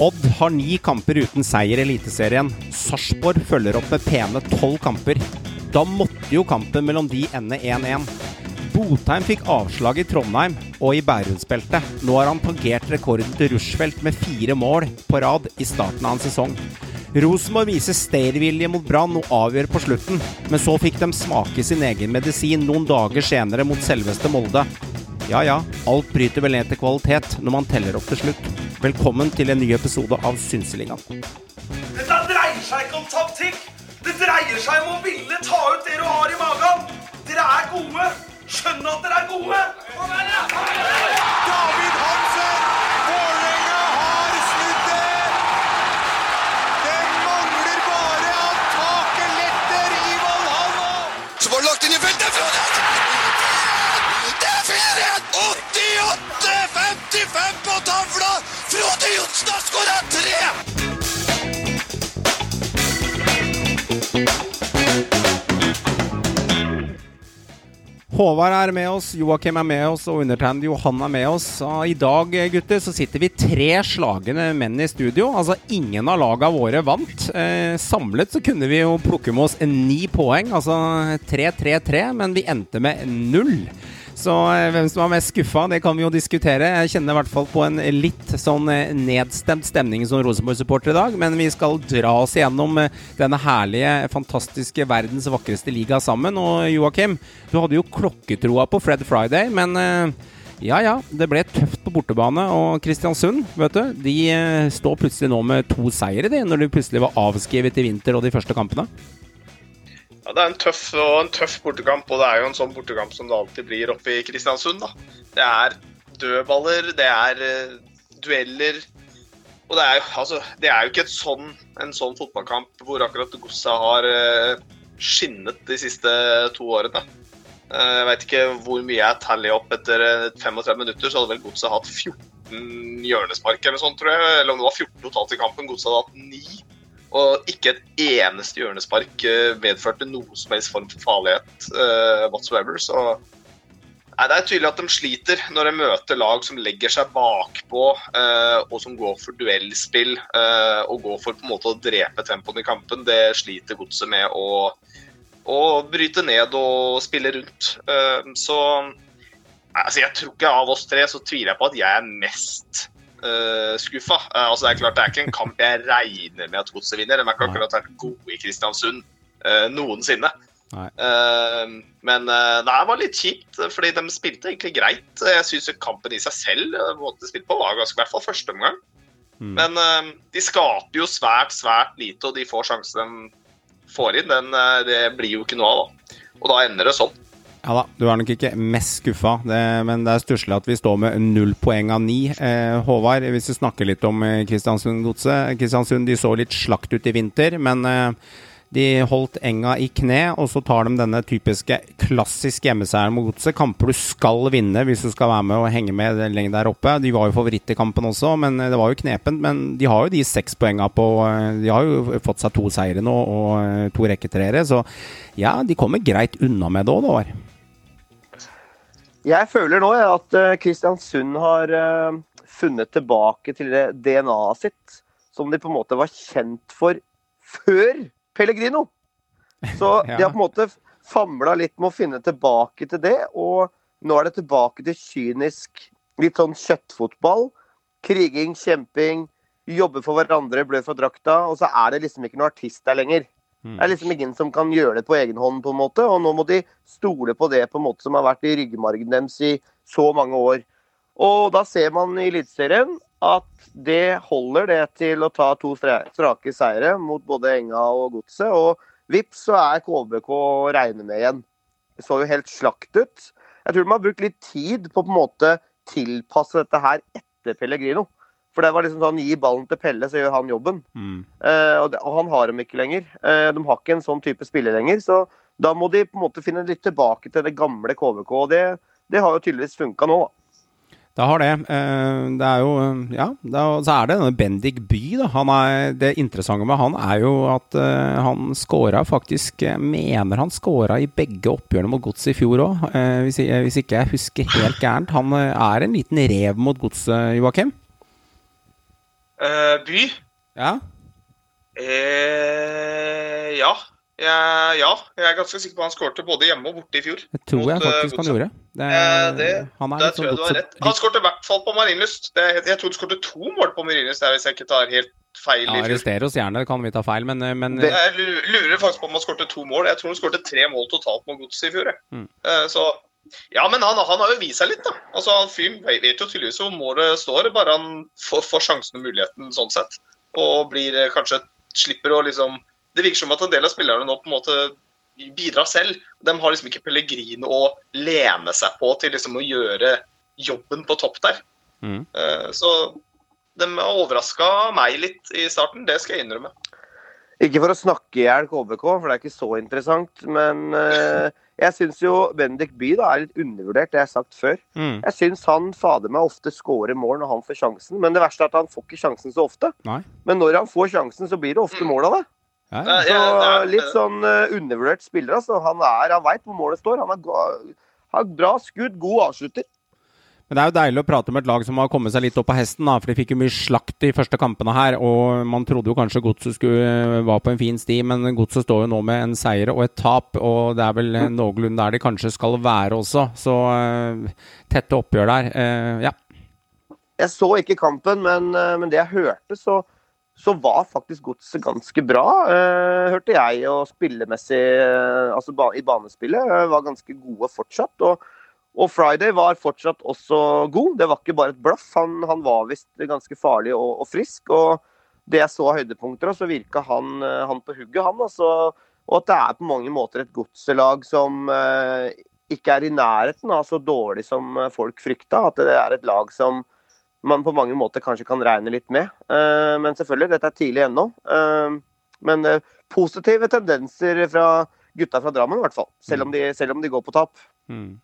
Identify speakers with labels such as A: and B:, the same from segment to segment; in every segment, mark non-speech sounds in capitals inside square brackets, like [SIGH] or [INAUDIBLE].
A: Odd har ni kamper uten seier i Eliteserien. Sarpsborg følger opp med pene tolv kamper. Da måtte jo kampen mellom de ende 1-1. Botheim fikk avslag i Trondheim og i Bærumsbeltet. Nå har han tangert rekorden til Rushfeldt med fire mål på rad i starten av en sesong. Rosenborg viser stayervilje mot Brann og avgjør på slutten, men så fikk de smake sin egen medisin noen dager senere mot selveste Molde. Ja ja, alt bryter vel ned til kvalitet når man teller opp til slutt. Velkommen til en ny episode av Synseligaen.
B: Dette dreier seg ikke om taktikk. Det dreier seg om å ville ta ut det du har i magen. Dere er gode. Skjønn at dere er gode.
C: David Hansen! Vålerenga har snudd det! Det mangler bare at taket letter i Valhalla! Så var det lagt inn i feltet! Det er 4-1! 88-55 på tavla! Frode Johnsen har skåra tre!
A: Håvard er med oss, Joakim er med oss, og undertegnede Johan er med oss. Og I dag gutter, så sitter vi tre slagne menn i studio. Altså Ingen av lagene våre vant. Eh, samlet så kunne vi jo plukke med oss ni poeng, altså 3-3-3, men vi endte med null. Så eh, hvem som var mest skuffa, det kan vi jo diskutere. Jeg kjenner i hvert fall på en litt sånn eh, nedstemt stemning som Rosenborg-supporter i dag. Men vi skal dra oss igjennom eh, denne herlige, fantastiske verdens vakreste liga sammen. Og Joakim, du hadde jo klokketroa på Fred Friday, men ja ja, det ble tøft på bortebane. Og Kristiansund, vet du, de står plutselig nå med to seire, de, når de plutselig var avskrevet i vinter og de første kampene.
D: Ja, Det er en tøff, og en tøff bortekamp, og det er jo en sånn bortekamp som det alltid blir oppe i Kristiansund. da. Det er dødballer, det er uh, dueller. Og det er, jo, altså, det er jo ikke sånn, en sånn fotballkamp hvor akkurat Gossa har uh, skinnet de siste to årene. Uh, jeg veit ikke hvor mye jeg teller opp etter 35 minutter, så hadde vel Godset hatt 14 hjørnespark eller sånt, tror jeg. Eller om det var 14 totalt i kampen. Godset hadde hatt 9. Og ikke et eneste hjørnespark uh, medførte noe som helst form for farlighet uh, whatsoever. Så nei, det er tydelig at de sliter når de møter lag som legger seg bakpå uh, og som går for duellspill og går for på en måte å drepe tempoen i kampen. Det sliter godset med å, å bryte ned og spille rundt. så altså, jeg tror ikke av oss tre så tviler jeg på at jeg er mest uh, skuffa. Uh, altså, det er klart det er ikke en kamp jeg regner med at Godset vinner. De har ikke akkurat vært gode i Kristiansund uh, noensinne. men det var litt kjipt, fordi de spilte egentlig greit. Jeg syns kampen i seg selv måten de spilte på, var ganske, i hvert fall første omgang. Mm. Men de skaper jo svært, svært lite, og de får sjansen de får inn. Den, det blir jo ikke noe av, da. Og da ender det sånn.
A: Ja da, du er nok ikke mest skuffa, det, men det er stusslig at vi står med null poeng av ni. Eh, Håvard, hvis vi snakker litt om Kristiansund-godset. Kristiansund de så litt slakt ut i vinter, men eh, de holdt enga i kne, og så tar de denne typiske klassiske hjemmeseieren mot godset. Kamper du skal vinne hvis du skal være med og henge med lenge der oppe. De var jo favoritt i kampen også, men det var jo knepent. Men de har jo de seks poenga på De har jo fått seg to seire nå og to rekketreere, så ja, de kommer greit unna med det òg, Håvard.
E: Jeg føler nå at Kristiansund har funnet tilbake til det DNA-et sitt som de på en måte var kjent for før Pellegrino. Så [LAUGHS] de har på en måte famla litt med å finne tilbake til det, og nå er det tilbake til kynisk, litt sånn kjøttfotball. Kriging, kjemping, jobbe for hverandre, blø for drakta, og så er det liksom ikke noe artist der lenger. Det er liksom ingen som kan gjøre det på egen hånd, på en måte. Og nå må de stole på det på en måte som har vært i ryggmargen deres i så mange år. Og da ser man i Eliteserien at det holder det til å ta to strake seire mot både Enga og Godset. Og vips, så er KBK å regne med igjen. Det så jo helt slakt ut. Jeg tror de har brukt litt tid på å på en måte tilpasse dette her etter Pellegrino. For det var liksom sånn gi ballen til Pelle, så gjør han jobben. Mm. Eh, og, det, og, han har dem ikke lenger. Eh, de har ikke en sånn type spiller lenger. Så da må de på en måte finne litt tilbake til det gamle KVK. Og det, det har jo tydeligvis funka nå, da.
A: Det har det. Det er jo Ja, er, så er det denne Bendik By, da. Er, det interessante med han er jo at uh, han skåra faktisk Mener han skåra i begge oppgjørene mot Godset i fjor òg, hvis, hvis, ikke jeg husker helt gærent. Han er en liten rev mot Godset, Joakim?
D: Eh, by?
A: Ja?
D: Eh, ja. Jeg, ja. Jeg er ganske sikker på han skårte både hjemme og borte i fjor.
A: Det tror jeg
D: Mot, eh,
A: faktisk han gjorde. Det,
D: Eh, det,
A: han er
D: Der tror jeg
A: sånn
D: du har rett. Han skårte i hvert fall på Marienlyst. Jeg, jeg tror han skårte to mål på Marienlyst, hvis jeg ikke tar helt feil.
A: Ja. Arrester oss gjerne, kan vi ta feil, men, eh, men
E: Det-
D: Jeg lurer faktisk på om han skårte to mål. Jeg tror han skårte tre mål totalt mot Godset i fjor.
A: Mm.
D: Uh, Så ja, men han, han har jo vist seg litt, da. Altså, han Fyren vet jo tydeligvis hvor målet står, bare han får, får sjansen og muligheten sånn sett. Og blir eh, kanskje slipper å liksom Det virker som at en del av spillerne nå på en måte bidrar selv. De har liksom ikke Pellegrino å lene seg på til liksom å gjøre jobben på topp der.
A: Mm.
D: Eh, Så de overraska meg litt i starten, det skal jeg innrømme.
E: Ikke for å snakke i hjel KBK, for det er ikke så interessant. Men eh, jeg syns jo Bendik By da, er litt undervurdert, det jeg har sagt før.
A: mm,
E: Jeg syns han fader meg ofte scorer mål når han får sjansen. Men det verste er at han får ikke sjansen så ofte.
A: Nei.
E: Men når han får sjansen, så blir det ofte mål av det.
A: ja,
D: Ja.
E: Så litt sånn eh, undervurdert spiller, altså. Han, er, han veit hvor målet står. Han har bra skudd, god avslutter.
A: Men det er jo deilig å prate med et lag som har kommet seg litt opp på hesten, da, for de fikk jo mye slakt de første kampene her. Og man trodde jo kanskje Godset skulle var på en fin sti, men Godset står jo nå med en seier og et tap. Og det er vel mm. noenlunde der de kanskje skal være også. Så uh, tette oppgjør der. Uh, ja.
E: Jeg så ikke kampen, men, uh, men det jeg hørte, så, så var faktisk Godset ganske bra, eh, hørte jeg. Og spillemessig, eh, altså ba, i banespillet, eh, var ganske gode fortsatt. Og, og Friday var fortsatt også god. Det var ikke bare et blaff. Han, han var visst ganske farlig og, og frisk. Og det jeg så av høydepunkter, så virka han, eh, han på hugget, han. Altså, og at det er på mange måter et godselag som eh, ikke er i nærheten av så dårlig som eh, folk frykta. At det er et lag som man på mange måter kanskje kan regne litt med. Eh, men selvfølgelig, dette er tidlig ennå. Eh, men eh, positive tendenser fra gutta fra Drammen, i hvert fall. Selv om de, selv om de går på tap.
A: Mm.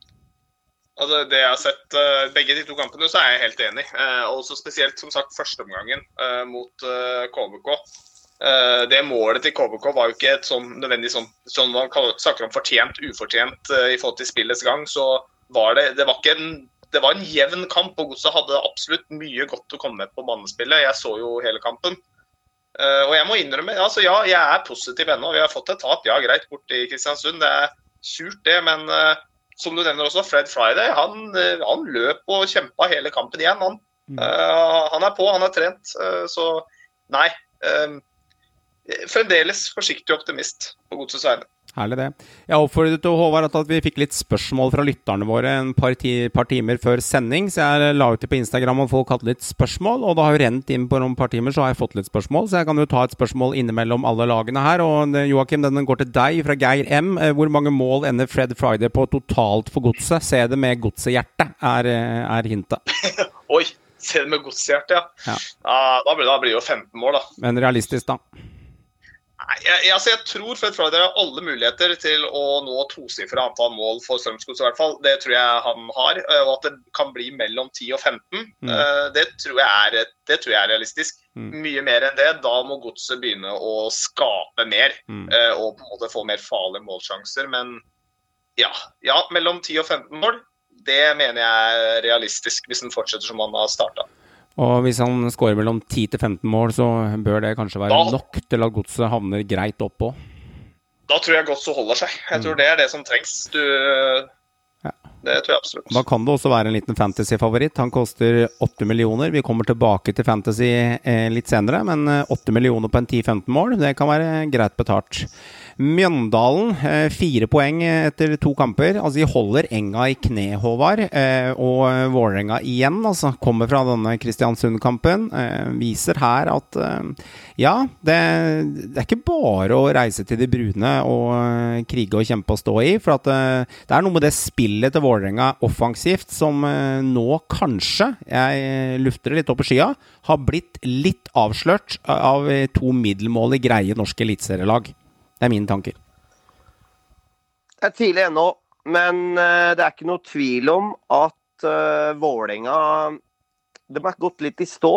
D: Altså, det jeg har sett uh, begge de to kampene, så er jeg helt enig. Uh, også spesielt som sagt førsteomgangen uh, mot uh, KBK. Det målet til KBK var jo ikke et sånn nødvendig sånn, sånn man snakker om fortjent, ufortjent i forhold til spillets gang. Så var det Det var ikke en det var en jevn kamp, og Godset hadde absolutt mye godt å komme med på banespillet. Jeg så jo hele kampen. Og jeg må innrømme, altså ja, jeg er positiv ennå. Vi har fått et tap, ja greit, borte i Kristiansund. Det er surt, det. Men som du nevner også, Fred Friday, han, uh, han løp og kjempa hele kampen igjen. Han,
A: Mm.
D: han er på, han er trent. så nei. fremdeles forsiktig optimist på Godsets vegne.
A: Herlig, det. Jeg oppfordret til Håvard at vi fikk litt spørsmål fra lytterne våre en par, ti, par, timer før sending, så jeg la ut det på Instagram og folk hadde litt spørsmål. Og det har jo rent inn på noen par timer, så har jeg fått litt spørsmål. Så jeg kan jo ta et spørsmål innimellom alle lagene her. Og Joakim, den går til deg fra Geir M. Hvor mange mål ender Fred Friday på totalt for godset? Se det med godsehjerte, er, er hintet. [LAUGHS]
D: Oi! Se det med godshjerte, ja.
A: Ja.
D: ja da, blir, da blir det jo 15 mål, da.
A: Men realistisk, da?
D: Jeg, jeg, altså jeg tror Fred Friday har alle muligheter til å nå tosifra antall mål for Strømsgodset, i hvert fall. Det tror jeg han har. Og at det kan bli mellom 10 og 15,
A: Mm.
D: det, tror jeg er, det tror jeg er realistisk.
A: Mm.
D: Mye mer enn det. Da må Godset begynne å skape mer.
A: Mm.
D: Og på en måte få mer farlige målsjanser. Men ja, ja mellom 10 og 15 mål. Det mener jeg er realistisk, hvis en fortsetter som han har starta.
A: Og hvis han skårer mellom 10 til 15 mål, så bør det kanskje være
D: Da-
A: nok til at godset havner greit oppå.
D: Da tror jeg Godset holder seg. Jeg tror
A: Mm.
D: det er det som trengs. Du,
A: Ja.
D: Det tror jeg absolutt.
A: Da kan det også være en liten fantasy-favoritt. Han koster 8 millioner. Vi kommer tilbake til fantasy eh, litt senere, men eh, 8 millioner på en 10-15 mål, det kan være greit betalt. Mjøndalen, eh, fire poeng etter to kamper. Altså, de holder enga i kne, Håvard. Eh, og Vålerenga igjen, altså, kommer fra denne Kristiansund-kampen. Eh, viser her at eh, ja, det, det, er ikke bare å reise til de brune og eh, krige og kjempe og stå i. For at eh, det er noe med det spillet til Vålerenga offensivt som eh, nå kanskje, jeg lufter det litt opp i skya, har blitt litt avslørt av to middelmålige greie norske eliteserielag. Det er mine tanker.
E: Det er tidlig ennå, men uh, det er ikke noe tvil om at uh, Vålerenga De har gått litt i stå.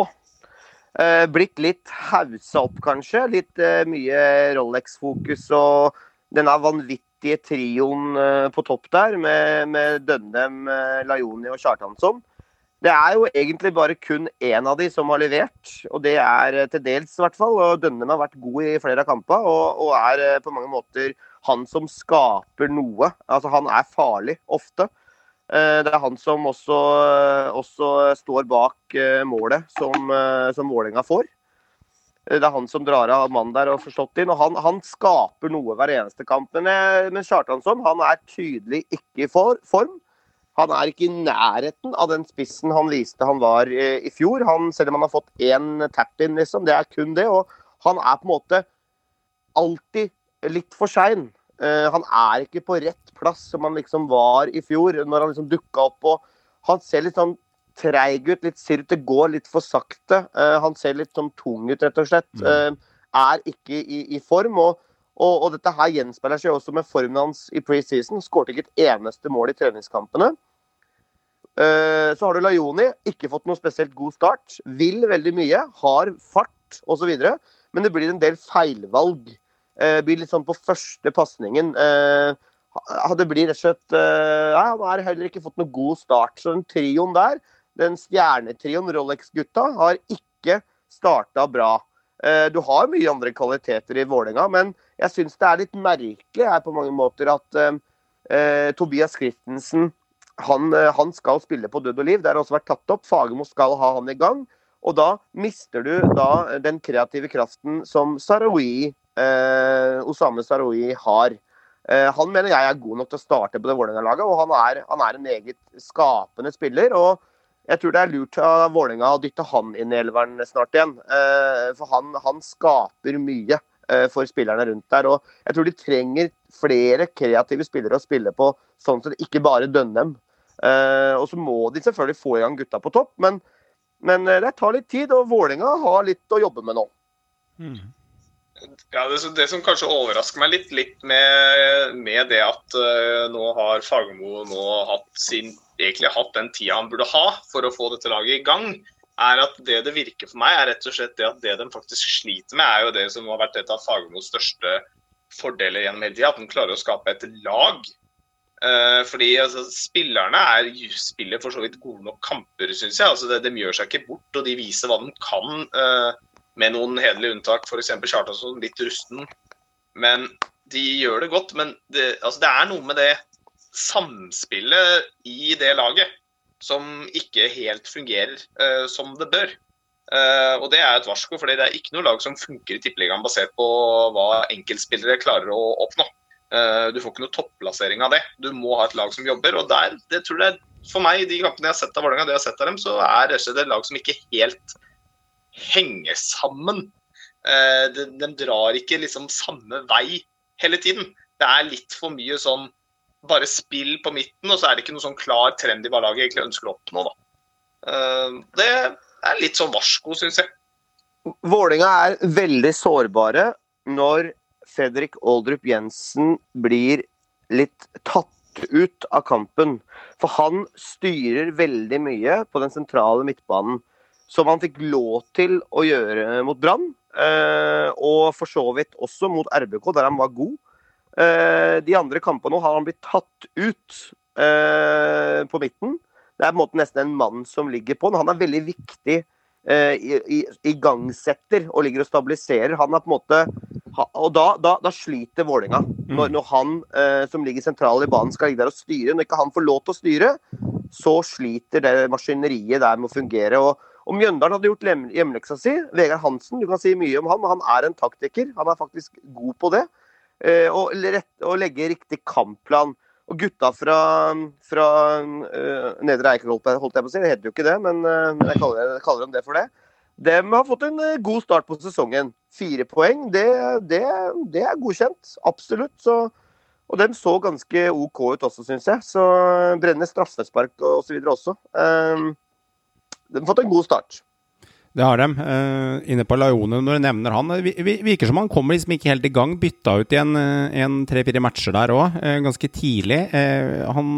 E: Uh, blitt litt haussa opp, kanskje. Litt mye Rolex-fokus og denne vanvittige trioen på topp der, med, med Dønnem, Lajoni og Kjartansson. Det er jo egentlig bare kun én av de som har levert, og det er til dels i hvert fall. og Dønnem har vært god i flere av kampene og, og, er på mange måter han som skaper noe. Altså Han er farlig ofte. Det er han som også, også står bak målet som, som Vålerenga får. Det er han som drar av mannen der og får slått inn. og han, han, skaper noe hver eneste kamp. Men, men Kjartansson han er tydelig ikke i form. Han er ikke i nærheten av den spissen han viste han var i, i fjor. Han, selv om han har fått én tap-in, liksom. Det er kun det. Og han er på en måte alltid litt for sein. Uh, han er ikke på rett plass som han liksom var i fjor, når han liksom dukka opp. og Han ser litt sånn treig ut, litt ser ut det går litt for sakte. Uh, han ser litt sånn tung ut, rett og slett. Mm. er ikke i, i form. og og, og, dette her gjenspeiler seg også med formen hans i preseason. Skårte ikke et eneste mål i treningskampene. Uh, så har du Lajoni. Ikke fått noe spesielt god start. Vil veldig mye. Har fart osv. Men det blir en del feilvalg. Uh, blir litt sånn på første pasningen. Uh, det blir rett og slett uh, Han har heller ikke fått noe god start. Så den trioen der, den stjernetrioen Rolex-gutta, har ikke starta bra. Du har mye andre kvaliteter i Vålerenga, men jeg syns det er litt merkelig her på mange måter at Tobias Christensen han, uh, han, skal spille på død og liv. Det har også vært tatt opp. Fagermo skal ha han i gang. Og da mister du da den kreative kraften som Sarawi, eh, Osame Sarawi har. han mener jeg er god nok til å starte på det Vålerenga-laget, og han er, han er, en eget skapende spiller. og jeg tror det er lurt av Vålerenga å dytte han inn i elveren snart igjen. for han, han skaper mye. Eh, for spillerne rundt der. Og jeg tror de trenger flere kreative spillere å spille på, sånn sett ikke bare Dønnem. Eh, og så må de selvfølgelig få i gang gutta på topp, men, men eh, det tar litt tid, og Vålerenga har litt å jobbe med nå. Mm.
D: Ja, det, det, som kanskje overrasker meg litt, litt med, med det at uh, nå har Fagermo nå hatt sin, egentlig hatt den tida han burde ha for å få dette laget i gang, er at det det virker for meg, er rett og slett det at det de faktisk sliter med, er jo det som har vært et av Fagermos største fordeler gjennom hele tida, at han klarer å skape et lag. Uh, fordi altså, Spillerne er, spiller for så vidt gode nok kamper, syns jeg. Altså, de, de gjør seg ikke bort, og de viser hva de kan, uh, med noen hederlige unntak. F.eks. Kjartansson, litt rusten. Men de gjør det godt. Men det, altså, det er noe med det samspillet i det laget som ikke helt fungerer uh, som det bør. Uh, og Det er et varsko, for det er ikke noe lag som funker i Tippeligaen basert på hva enkeltspillere klarer å oppnå. Uh, du får ikke noe topplassering av det. Du må ha et lag som jobber. og der, det tror jeg, For meg, de kampene jeg har sett av Vålerenga, det jeg har sett av dem, så er det et lag som ikke helt henger sammen. Uh, de, de, drar ikke liksom samme vei hele tiden. Det er litt for mye sånn bare spill på midten, og så er det ikke noe sånn klar trend i hva laget egentlig ønsker å oppnå. da. Eh, det er litt sånn varsko, syns jeg.
E: Vålinga er veldig sårbare når Fredrik Oldrup Jensen blir litt tatt ut av kampen. For han styrer veldig mye på den sentrale midtbanen. Som han fikk lov til å gjøre mot Brann, eh, og for så vidt også mot RBK, der han var god. Uh, de andre kampene har han blitt tatt ut uh, på midten. Det er på en måte nesten en mann som ligger på den. Han er veldig viktig igangsetter og ligger og stabiliserer. Han er på en måte Og da, da, da sliter Vålinga mm. Når, når, han som ligger sentral i banen, skal ligge der og styre. Når ikke han får lov til å styre, så sliter det maskineriet der med å fungere. og om Mjøndalen hadde gjort hjemmeleksa si. Vegard Hansen, du kan si mye om han, men han er en taktiker. Han er faktisk god på det. Eh, rett, og, legge riktig kampplan. Og gutta fra, fra uh, Nedre Eiker, holdt jeg på å si, det heter jo ikke det, men uh, jeg, kaller, kaller dem det for det. De har fått en uh, god start på sesongen. Fire poeng, det, det, det er godkjent. Absolutt. Så, og de så ganske OK ut også, syns jeg. Så brennende straffespark og osv. også. Uh, de har fått en god start.
A: Det har de. Uh, inne på Laione, når du nevner han Det virker som han kommer liksom ikke helt i gang. Bytta ut igjen eh, en tre-fire matcher der òg, uh, eh, ganske tidlig. Uh, han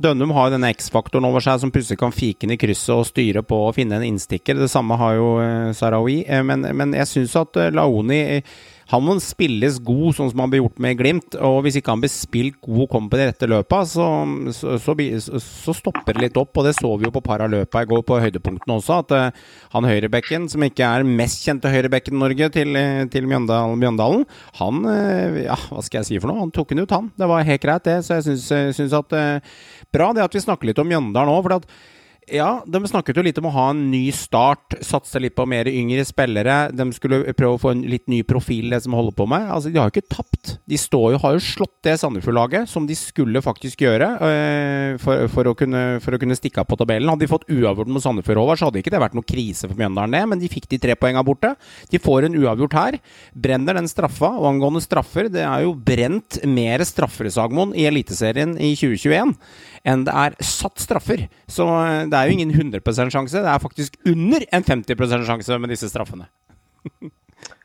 A: Dønnum har denne X-faktoren over seg som plutselig kan fike inn i krysset og styre på og finne en innstikker. Det samme har jo Sarawi. Men, men, jeg syns at Laoni Han må spilles god, sånn som han blir gjort med Glimt. Og hvis ikke han blir spilt god og kommer på de rette løpa, så, så, så, så, stopper det litt opp. Og det så vi jo på par av løpa i går, på høydepunktene også, at uh, han høyrebekken, som ikke er mest kjente høyrebekken i Norge, til, til Mjøndalen, Mjøndalen, han uh, Ja, hva skal jeg si for noe? Han tok den ut, han. Det var helt greit, det. Så jeg syns at uh, Bra det at vi snakker litt om Mjøndalen òg, for at ja, de snakket jo litt om å ha en ny start, satse litt på mer yngre spillere. De skulle prøve å få en litt ny profil, det som holder på med. Altså, De har jo ikke tapt. De jo, har jo slått det Sandefjord-laget, som de skulle faktisk gjøre, øh, for, for, å kunne, for, å kunne, stikke av på tabellen. Hadde de fått uavgjort mot Sandefjord Håvard, så hadde ikke det vært noe krise for Mjøndalen, det. Men de fikk de tre poengene borte. De får en uavgjort her. Brenner den straffa. Og angående straffer, det er jo brent mer straffer, Sagmoen, i Eliteserien i 2021 enn det er satt straffer. Så eh, det er jo ingen 100% sjanse. Det er faktisk under en 50% sjanse med disse straffene.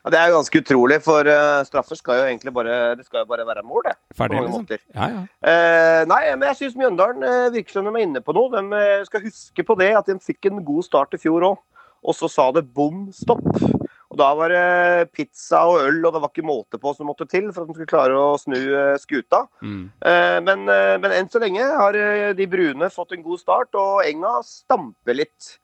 E: Ja, Det er jo ganske utrolig, for uh, straffer skal jo egentlig bare, det skal jo bare være mål, det.
A: Ferdig, liksom. Ja, ja.
E: Uh, nei, men jeg syns Mjøndalen uh, virker som de er inne på noe. De skal huske på det, at de fikk en god start i fjor òg. Og så sa det bom stopp. Og Da var det pizza og øl, og det var ikke måte på som måtte til for at de skulle klare å snu eh, skuta. Mm. Eh, men, eh, men, enn så lenge har de brune fått en god start, og Enga stamper litt.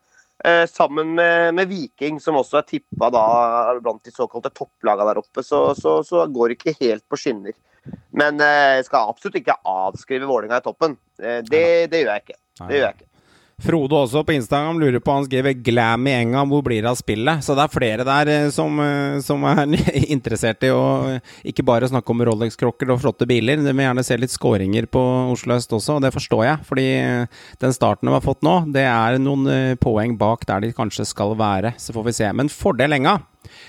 E: Sammen med, med Viking, som også er tippa blant de såkalte topplagene der oppe, så, så, så går det ikke helt på skinner. Men jeg skal absolutt ikke avskrive Vålinga i toppen. Det, det gjør jeg ikke. Det gjør jeg ikke.
A: Frode også på Instagram lurer på Han skriver 'Glam i enga, hvor blir det av spillet?' Så det er flere der eh, som, eh, som er [LAUGHS] interessert i å eh, ikke bare snakke om Rolex-klokker og flotte biler. De vil gjerne se litt skåringer på Oslo øst også, og det forstår jeg. Fordi den starten de har fått nå, det er noen poeng bak der de kanskje skal være. Så får vi se. Men fordel enga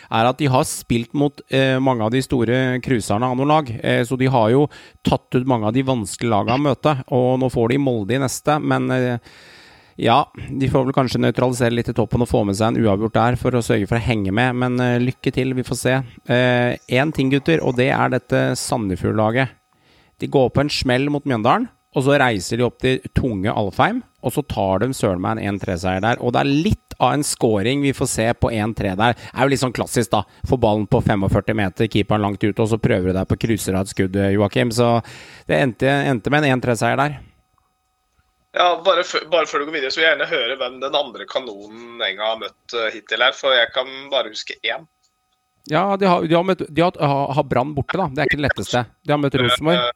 A: er at de har spilt mot eh, mange av de store cruiserne av noen lag. Eh, så de har jo tatt ut mange av de vanskelige lagene å møte. Og nå får de Molde i neste, men eh, ja, de får vel kanskje nøytralisere litt i toppen og få med seg en uavgjort der for å sørge for å henge med, men uh, lykke til, vi får se. Én uh, ting, gutter, og det er dette Sandefjord-laget. De går på en smell mot Mjøndalen, og så reiser de opp til tunge Alfheim, og så tar de søren meg en 1-3-seier der. Og det er litt av en scoring vi får se på 1-3 der. Det er jo litt sånn klassisk, da. Få ballen på 45 meter, keeperen langt ute, og så prøver du deg på cruiser av et skudd, Joakim. Så det endte, endte med en 1-3-seier der.
D: Ja, bare, bare, før du går videre, så vil jeg gjerne høre hvem den andre kanonen Enga har møtt uh, hittil her. For jeg kan bare huske én.
A: Ja, de har, de har, møtt, de har, har Brann borte, da. Det er ikke det letteste. De har møtt Rosenborg.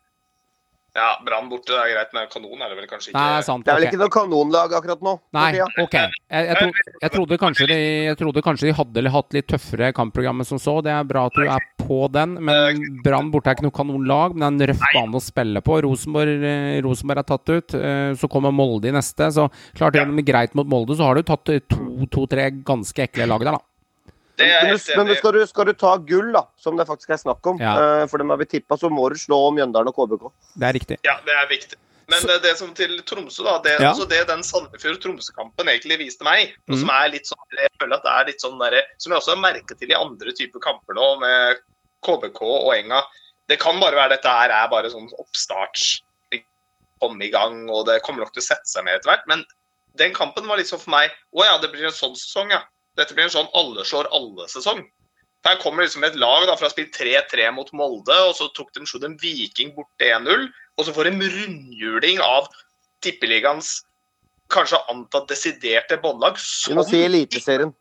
D: Ja, Brann borte, er greit, men kanon er det vel kanskje ikke?
A: Nei, sant,
E: det er vel ikke noe kanonlag akkurat nå?
A: Nei, OK. Jeg, jeg, tro, jeg, trodde kanskje de, jeg trodde kanskje de hadde hatt litt tøffere kampprogram som så. Det er bra at du er på den, men Brann borte er ikke noe kanonlag. Men det er en røff bane å spille på. Rosenborg, eh, Rosenborg er tatt ut. Eh, så kommer Molde i neste. Så klart det er greit mot Molde, så har du tatt to-tre to, ganske ekle lag der, da.
E: Men, men skal, du, skal, du, ta gull, da, som det faktisk er snakk om, ja. uh, for dem har vi tippa, så må du slå om Mjøndalen og KBK.
A: Det er riktig.
D: Ja, det er viktig. Men det, det som til Tromsø, da, det, ja. altså det den Sandefjord-Tromsø-kampen egentlig viste meg, og som mm. er litt sånn, jeg føler at det er litt sånn der, som jeg også har merket til i andre typer kamper nå, med KBK og Enga Det kan bare være dette her er bare sånn oppstarts komme i gang, og det kommer nok til å sette seg med etter hvert. Men den kampen var litt sånn for meg Å ja, det blir en sånn sesong, ja. Dette blir en sånn alle slår alle-sesong. Her kommer liksom et lag da, fra spilt 3-3 mot Molde, og så tok de en Viking borte 1-0. Og så får de rundhjuling av Tippeligaens kanskje antatt desiderte båndlag.
E: Du må si Eliteserien.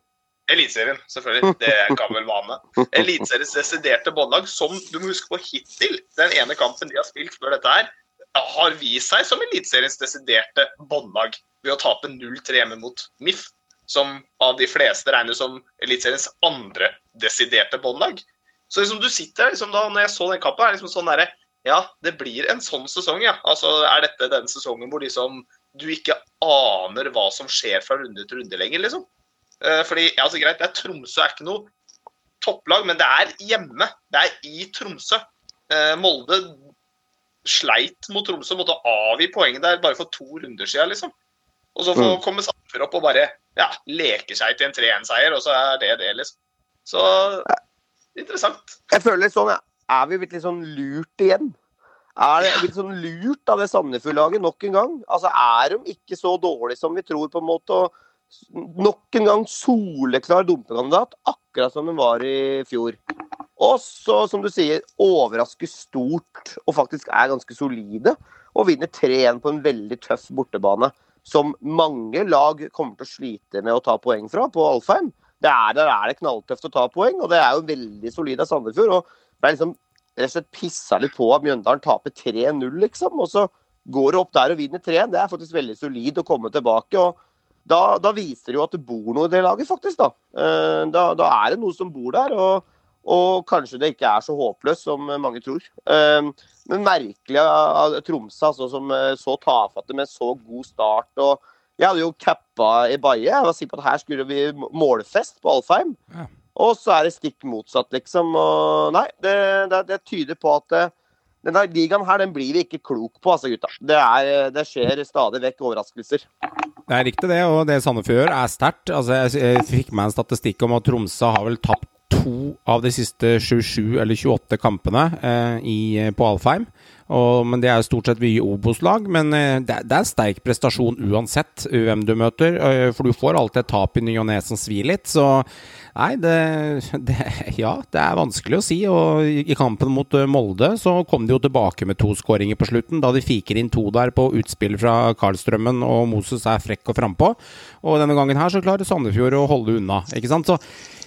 D: Eliteserien, selvfølgelig. Det en gammel vane. Eliteseriens desiderte båndlag, som du må huske på hittil, den ene kampen de har spilt før dette her, har vist seg som Eliteseriens desiderte båndlag ved å tape 0-3 mot MIF som av de fleste regnes som Eliteseriens andre desiderte båndlag. Så liksom du sitter liksom da, når jeg så den kampen, er liksom sånn derre Ja, det blir en sånn sesong, ja. Altså, Er dette den sesongen hvor liksom du ikke aner hva som skjer fra runde til runde lenger, liksom? Eh, fordi, ja, altså greit, det er Tromsø er ikke noe topplag, men det er hjemme. Det er i Tromsø. Eh, Molde sleit mot Tromsø, måtte avgi poeng der bare for to runder siden, liksom. Og så får komme komme Sandefjord opp og bare ja, leker seg til en 3-1-seier, og så er det det, liksom. Så interessant.
E: Jeg føler litt sånn. Er vi blitt litt sånn lurt igjen? Er det blitt sånn lurt av det Sandefjord-laget nok en gang? Altså, Er de ikke så dårlige som vi tror, på en måte? Og nok en gang soleklar dumpekandidat, akkurat som de var i fjor. Og så, som du sier, overrasker stort og faktisk er ganske solide. Og vinner 3-1 på en veldig tøff bortebane. Som mange lag kommer til å slite med å ta poeng fra på Alfheim. Det er, der er det knalltøft å ta poeng, og det er jo veldig solid av Sandefjord. og det er liksom rett og slett pissa litt på at Mjøndalen taper 3-0, liksom. Og så går du opp der og vinner 3-1. Det er faktisk veldig solid å komme tilbake. og da, da, viser det jo at det bor noe i det laget, faktisk. Da, eh, da, da er det noe som bor der. og og kanskje det ikke er så håpløst som mange tror. Ehm, men merkelig av Tromsø, altså, som eh, så tafatte med så god start. og Jeg hadde jo cappa i Baie. Jeg var sikker på at her skulle vi målfest på Alfheim. Ja. Og så er det stikk motsatt, liksom. Og nei, det, det, det tyder på at eh, denne ligaen her, den blir vi ikke klok på, altså, gutta. Det, er, det skjer stadig vekk overraskelser.
A: Det er riktig, det. Og det Sandefjord gjør, er sterkt. Altså, jeg fikk med en statistikk om at Tromsø har vel tapt to av de siste 27 eller 28 kampene eh, i, på Alfheim. Og, men Det er stort sett mye Obos-lag. Men eh, det, det, er sterk prestasjon uansett hvem du møter. Eh, for du får alltid et tap i ny og ne som svir litt. Så nei, det, [LAUGHS] det, Ja, det er vanskelig å si. Og i, i kampen mot uh, Molde så kom de jo tilbake med to skåringer på slutten. Da de fiker inn to der på utspill fra Karlstrømmen, og Moses er frekk og frampå. Og denne gangen her så klarer Sandefjord å holde unna. ikke sant? Så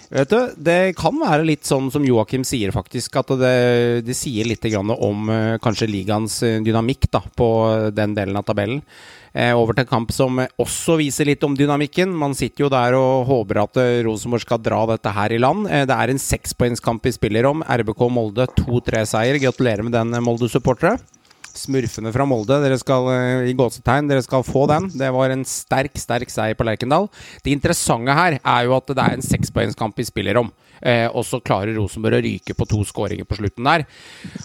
A: Vet du, Det kan være litt sånn som Joakim sier, faktisk. At det, det sier litt om uh, kanskje ligaens eh, dynamikk da, på den delen av tabellen. Eh, over til en kamp som også viser litt om dynamikken. Man sitter jo der og håper at Rosenborg skal dra dette her i land. Det er en sekspoengskamp vi spiller om. RBK Molde 2-3-seier. Gratulerer med den, Molde-supportere smurfene fra Molde. Dere skal eh, i gåsetegn, dere skal få den. Det var en sterk, sterk seier på Lerkendal. Det interessante her er jo at det er en sekspoengskamp vi spiller om. Eh, og så klarer Rosenborg å ryke på to skåringer på slutten der.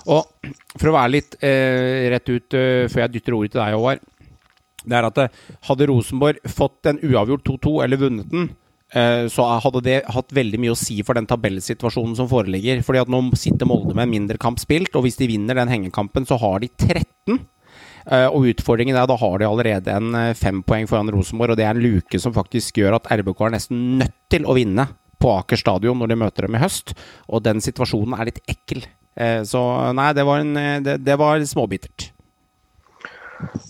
A: Og for å være litt eh, rett ut eh, før jeg dytter ordet til deg, Håvard. Det er at eh, hadde Rosenborg fått en uavgjort 2-2 eller vunnet den, så hadde det hatt veldig mye å si for den tabellsituasjonen som foreligger. Fordi at nå sitter Molde med en mindre kamp spilt, og hvis de vinner den hengekampen, så har de 13. Eh, og utfordringen er da har de allerede en eh, fem poeng foran Rosenborg, og det er en luke som faktisk gjør at RBK er nesten nødt til å vinne på Aker stadion når de møter dem i høst. Og den situasjonen er litt ekkel. Så nei, det var, en, det, det var småbittert.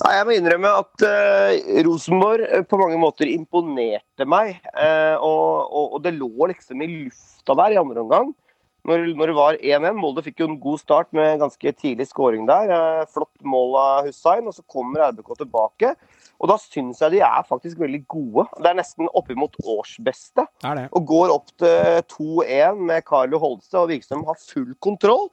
E: Nei, Jeg må innrømme at uh, Rosenborg uh, på mange måter imponerte meg. Uh, og, og, og, det lå liksom i lufta der i andre omgang. Når, når det var 1-1. Molde fikk jo en god start med ganske tidlig scoring der. flott mål av Hussein. Og så kommer RBK tilbake. Og da syns jeg de er faktisk veldig gode. Det er nesten oppimot årsbeste. Og går opp til 2-1 med Carlo Holste og virker som har full kontroll.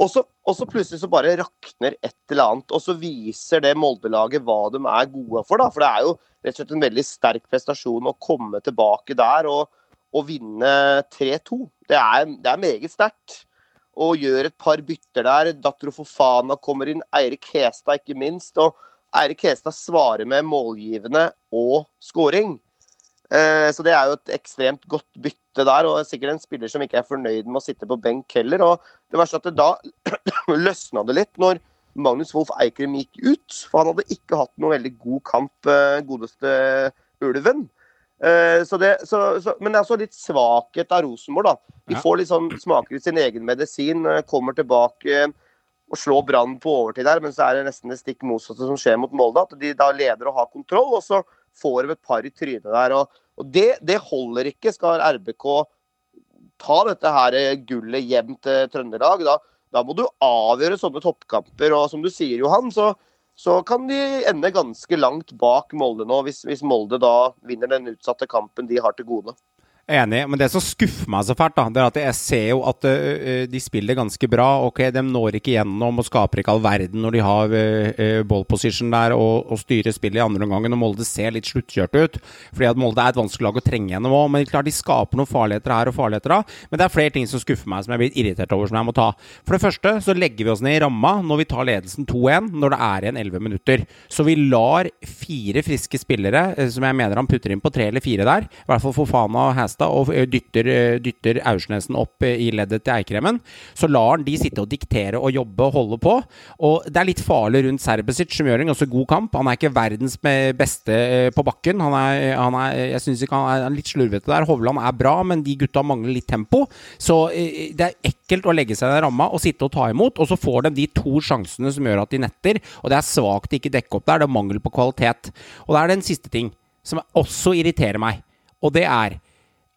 E: Og så, og så, plutselig så bare rakner et eller annet, og så viser det Molde-laget hva de er gode for. da, For det er jo rett og slett en veldig sterk prestasjon å komme tilbake der og, og vinne 3-2. Det, det, er meget sterkt. Og gjør et par bytter der. Datro Fofana kommer inn, Eirik Hestad ikke minst. Og Eirik Hestad svarer med målgivende og scoring. Eh, så det er jo et ekstremt godt bytte der, og sikkert en spiller som ikke er fornøyd med å sitte på benk heller. Og det verste at det da [CLEARS THROAT] løsna det litt når Magnus Wolff Eikrem gikk ut. For han hadde ikke hatt noe veldig god kamp, eh, godeste Ulven. Eh, så det, så, så, men det er også litt svakhet av Rosenborg. da. De får litt sånn, smaker ut sin egen medisin, kommer tilbake og slår Brann på overtid der, men så er det nesten det stikk motsatte som skjer mot Molde. At de da leder og har kontroll, og så får de et par i trynet der. og, og det, det, holder ikke. Skal RBK ta dette her gullet hjem til Trøndelag, da, da må du avgjøre sånne toppkamper. Og som du sier, Johan, så, så kan de ende ganske langt bak Molde nå, hvis, hvis Molde da vinner den utsatte kampen de har til gode.
A: Enig, men det som skuffer meg så fælt, da, det er at jeg ser jo at uh, de spiller ganske bra. Ok, De når ikke gjennom og skaper ikke all verden når de har uh, ball position der og, og styrer spillet i andre omgang. Og Molde ser litt sluttkjørt ut. Fordi at Molde er et vanskelig lag å trenge gjennom òg. Men klart de skaper noen farligheter her og farligheter da. Men det er flere ting som skuffer meg, som jeg blir irritert over, som jeg må ta. For det første så legger vi oss ned i ramma når vi tar ledelsen 2-1 når det er igjen 11 minutter. Så vi lar fire friske spillere, som jeg mener han putter inn på tre eller fire der, i hvert fall Fofana og Hastad Fredrikstad og dytter, dytter Aursnesen opp i leddet til Eikremen, så lar han de sitte og diktere og jobbe og holde på. Og det er litt farlig rundt Serbesic, som gjør en ganske god kamp. Han er ikke verdens beste på bakken. Han er, han er jeg synes ikke han er litt slurvete der. Hovland er bra, men de gutta mangler litt tempo. Så det er ekkelt å legge seg i den ramma og sitte og ta imot, og så får de de to sjansene som gjør at de netter. Og det er svakt de ikke dekker opp der. Det er mangel på kvalitet. Og det er den siste ting som også irriterer meg, og det er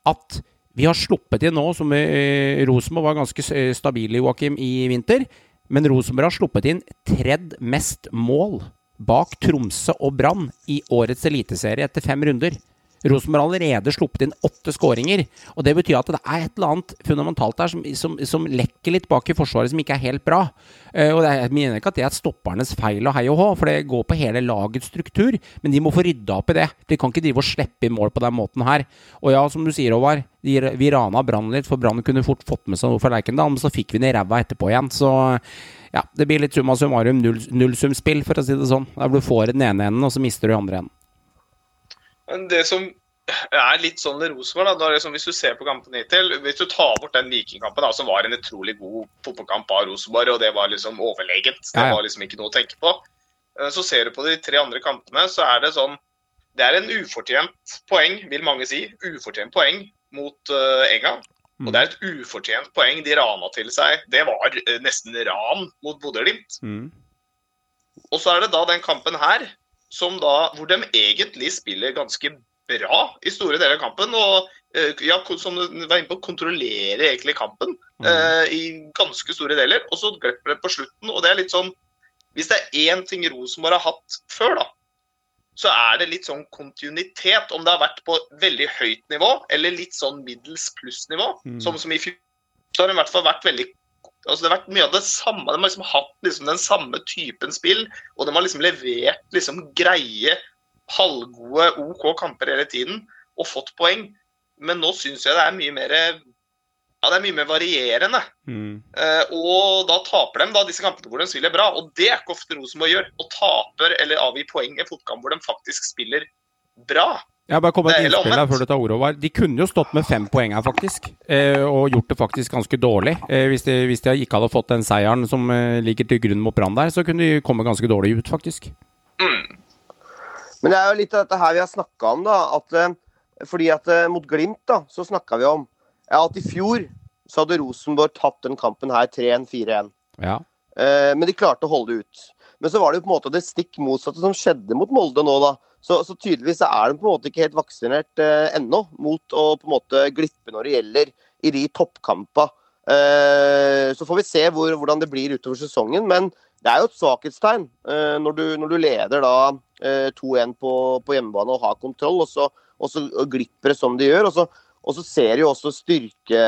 A: at vi har sluppet inn nå, som eh, Rosenborg var ganske stabile, Joakim, i vinter. Men Rosenborg har sluppet inn tredd mest mål bak Tromsø og Brann i årets eliteserie etter fem runder. Rosenborg har allerede sluppet inn åtte skåringer. Og det betyr at det er et eller annet fundamentalt der som, som, som lekker litt bak i Forsvaret, som ikke er helt bra. Uh, og er, Jeg mener ikke at det er stoppernes feil og hei og hå, for det går på hele lagets struktur. Men de må få rydda opp i det. De kan ikke drive og slippe inn mål på den måten her. Og ja, som du sier, Håvard, vi rana Brann litt, for Brann kunne fort fått med seg noe fra Lerkendal, men så fikk vi den i ræva etterpå igjen. Så ja, det blir litt summa summarum nullsumspill, for å si det sånn. Der du får den ene enden, og så mister du den andre enden.
D: Men det som er litt sånn Rosenborg, da, liksom, hvis du ser på kampene hittil Hvis du tar bort den Vikingkampen, som var en utrolig god fotballkamp av Rosenborg, og det var liksom overlegent, det var liksom ikke noe å tenke på, eh, så ser du på de tre andre kampene, så er det sånn Det er en ufortjent poeng, vil mange si. Ufortjent poeng mot uh, Enga. Og det er et ufortjent poeng de rana til seg. Det var uh, nesten ran mot Bodø-Glimt. Mm. Og så er det da den kampen her da, hvor de egentlig spiller ganske bra i store deler av kampen. Og eh, ja, som du var inne på, kontrollerer egentlig kampen mm. uh, i ganske store deler. Og så glipper det på slutten. Og det er litt sånn Hvis det er én ting Rosenborg har hatt før, da, så er det litt sånn kontinuitet. Om det har vært på veldig høyt nivå eller litt sånn middels pluss-nivå. Mm. Som, som i fjor så har det i hvert fall vært veldig altså Det har vært mye av det samme. De har liksom hatt liksom den samme typen spill, og de har liksom levert liksom greie, halvgode, OK kamper hele tiden og fått poeng. Men nå syns jeg det er mye mer ja, det er mye mer varierende. Mm. Uh, og da taper de da disse kampene hvor de spiller bra. Og det er ikke ofte Rosenborg gjør. Og taper eller avgir poeng i fotkamp hvor de faktisk spiller bra.
A: Jeg bare kom med et innspill her før du tar ordet Håvard. De kunne jo stått med fem poeng her, faktisk. Eh, og gjort det faktisk ganske dårlig. Eh, hvis, de, hvis, de, ikke hadde fått den seieren som eh, ligger til grunn mot Brann der, så kunne de komme ganske dårlig ut, faktisk. Mm.
E: Men det er jo litt av dette her vi har snakka om, da. At, fordi at mot Glimt, da, så snakka vi om ja, at i fjor så hadde Rosenborg tatt den kampen her 3-1-4-1.
A: Ja.
E: Eh, men de klarte å holde ut. Men så var det jo på en måte det stikk motsatte som skjedde mot Molde nå, da. Så, så, tydeligvis er de på en måte ikke helt vaksinert eh, ennå mot å på en måte glippe når det gjelder i de toppkampene. Eh, så får vi se hvor, hvordan det blir utover sesongen. Men det er jo et svakhetstegn eh, når, du, når, du, leder da 2-1 eh, på, på, hjemmebane og har kontroll, og så, og så glipper det som de gjør. og så og så ser du også styrke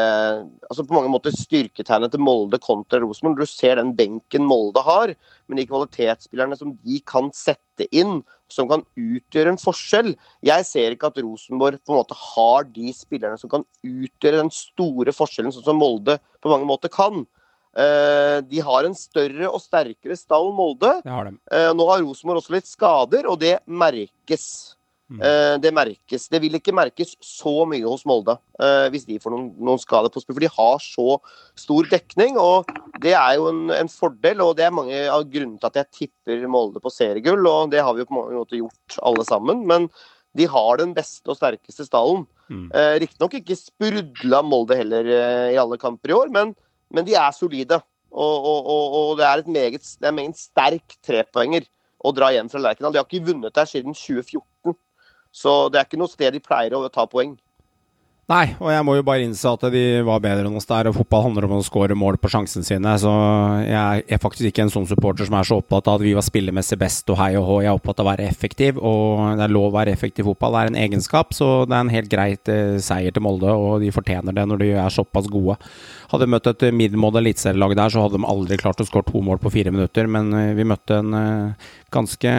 E: altså på mange måter styrketegnet til Molde kontra Rosenborg. Du ser den benken Molde har, men de kvalitetsspillerne som de kan sette inn, som kan utgjøre en forskjell. Jeg ser ikke at Rosenborg på en måte har de spillerne som kan utgjøre den store forskjellen, sånn som Molde på mange måter kan. Eh, de har en større og sterkere stall, Molde.
A: Har
E: de. Nå har Rosenborg også litt skader, og det merkes. Mm. Uh, det merkes. Det vil ikke merkes så mye hos Molde uh, hvis de får noen, noen spill, for de har så stor dekning. og Det er jo en, en, fordel, og det er mange av grunnene til at jeg tipper Molde på seriegull. og Det har vi jo på mange måter gjort alle sammen, men de har den beste og sterkeste stallen. Mm. Uh, Riktignok ikke sprudla Molde heller i alle kamper i år, men, men de er solide. Og, og, og, og det er et meget, det er en meget sterk trepoenger å dra hjem fra Lerkendal. De har ikke vunnet der siden 2014. Så det er ikke noe sted de pleier å ta poeng.
A: Nei, og jeg må jo bare innse at de var bedre enn oss der. Og fotball handler om å skåre mål på sjansene sine. Så jeg er faktisk ikke en sånn supporter som er så opptatt av at vi var spillemessig best og hei og hå. Jeg er opptatt av å være effektiv, og det er lov å være effektiv i fotball. Det er en egenskap, så det er en helt greit eh, seier til Molde, og de fortjener det når de er såpass gode. Hadde møtt et middelmådig eliteserielag der, så hadde de aldri klart å skåre to mål på fire minutter. Men eh, vi møtte en eh, ganske,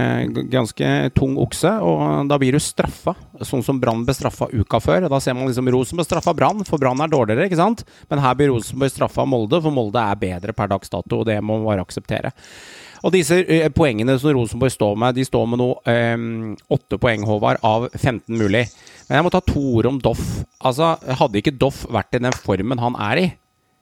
A: ganske tung okse, og da blir du straffa, sånn som Brann ble straffa uka før. Da ser man liksom Rosenborg straffa Brann, for Brann er dårligere, ikke sant? Men her blir Rosenborg straffa Molde, for Molde er bedre per dags dato, og det må man bare akseptere. Og disse eh, poengene som Rosenborg står med, de står med nå eh, åtte poeng, Håvard, av 15 mulig. Men jeg må ta to ord om Doff. Altså, hadde ikke Doff vært i den formen han er i,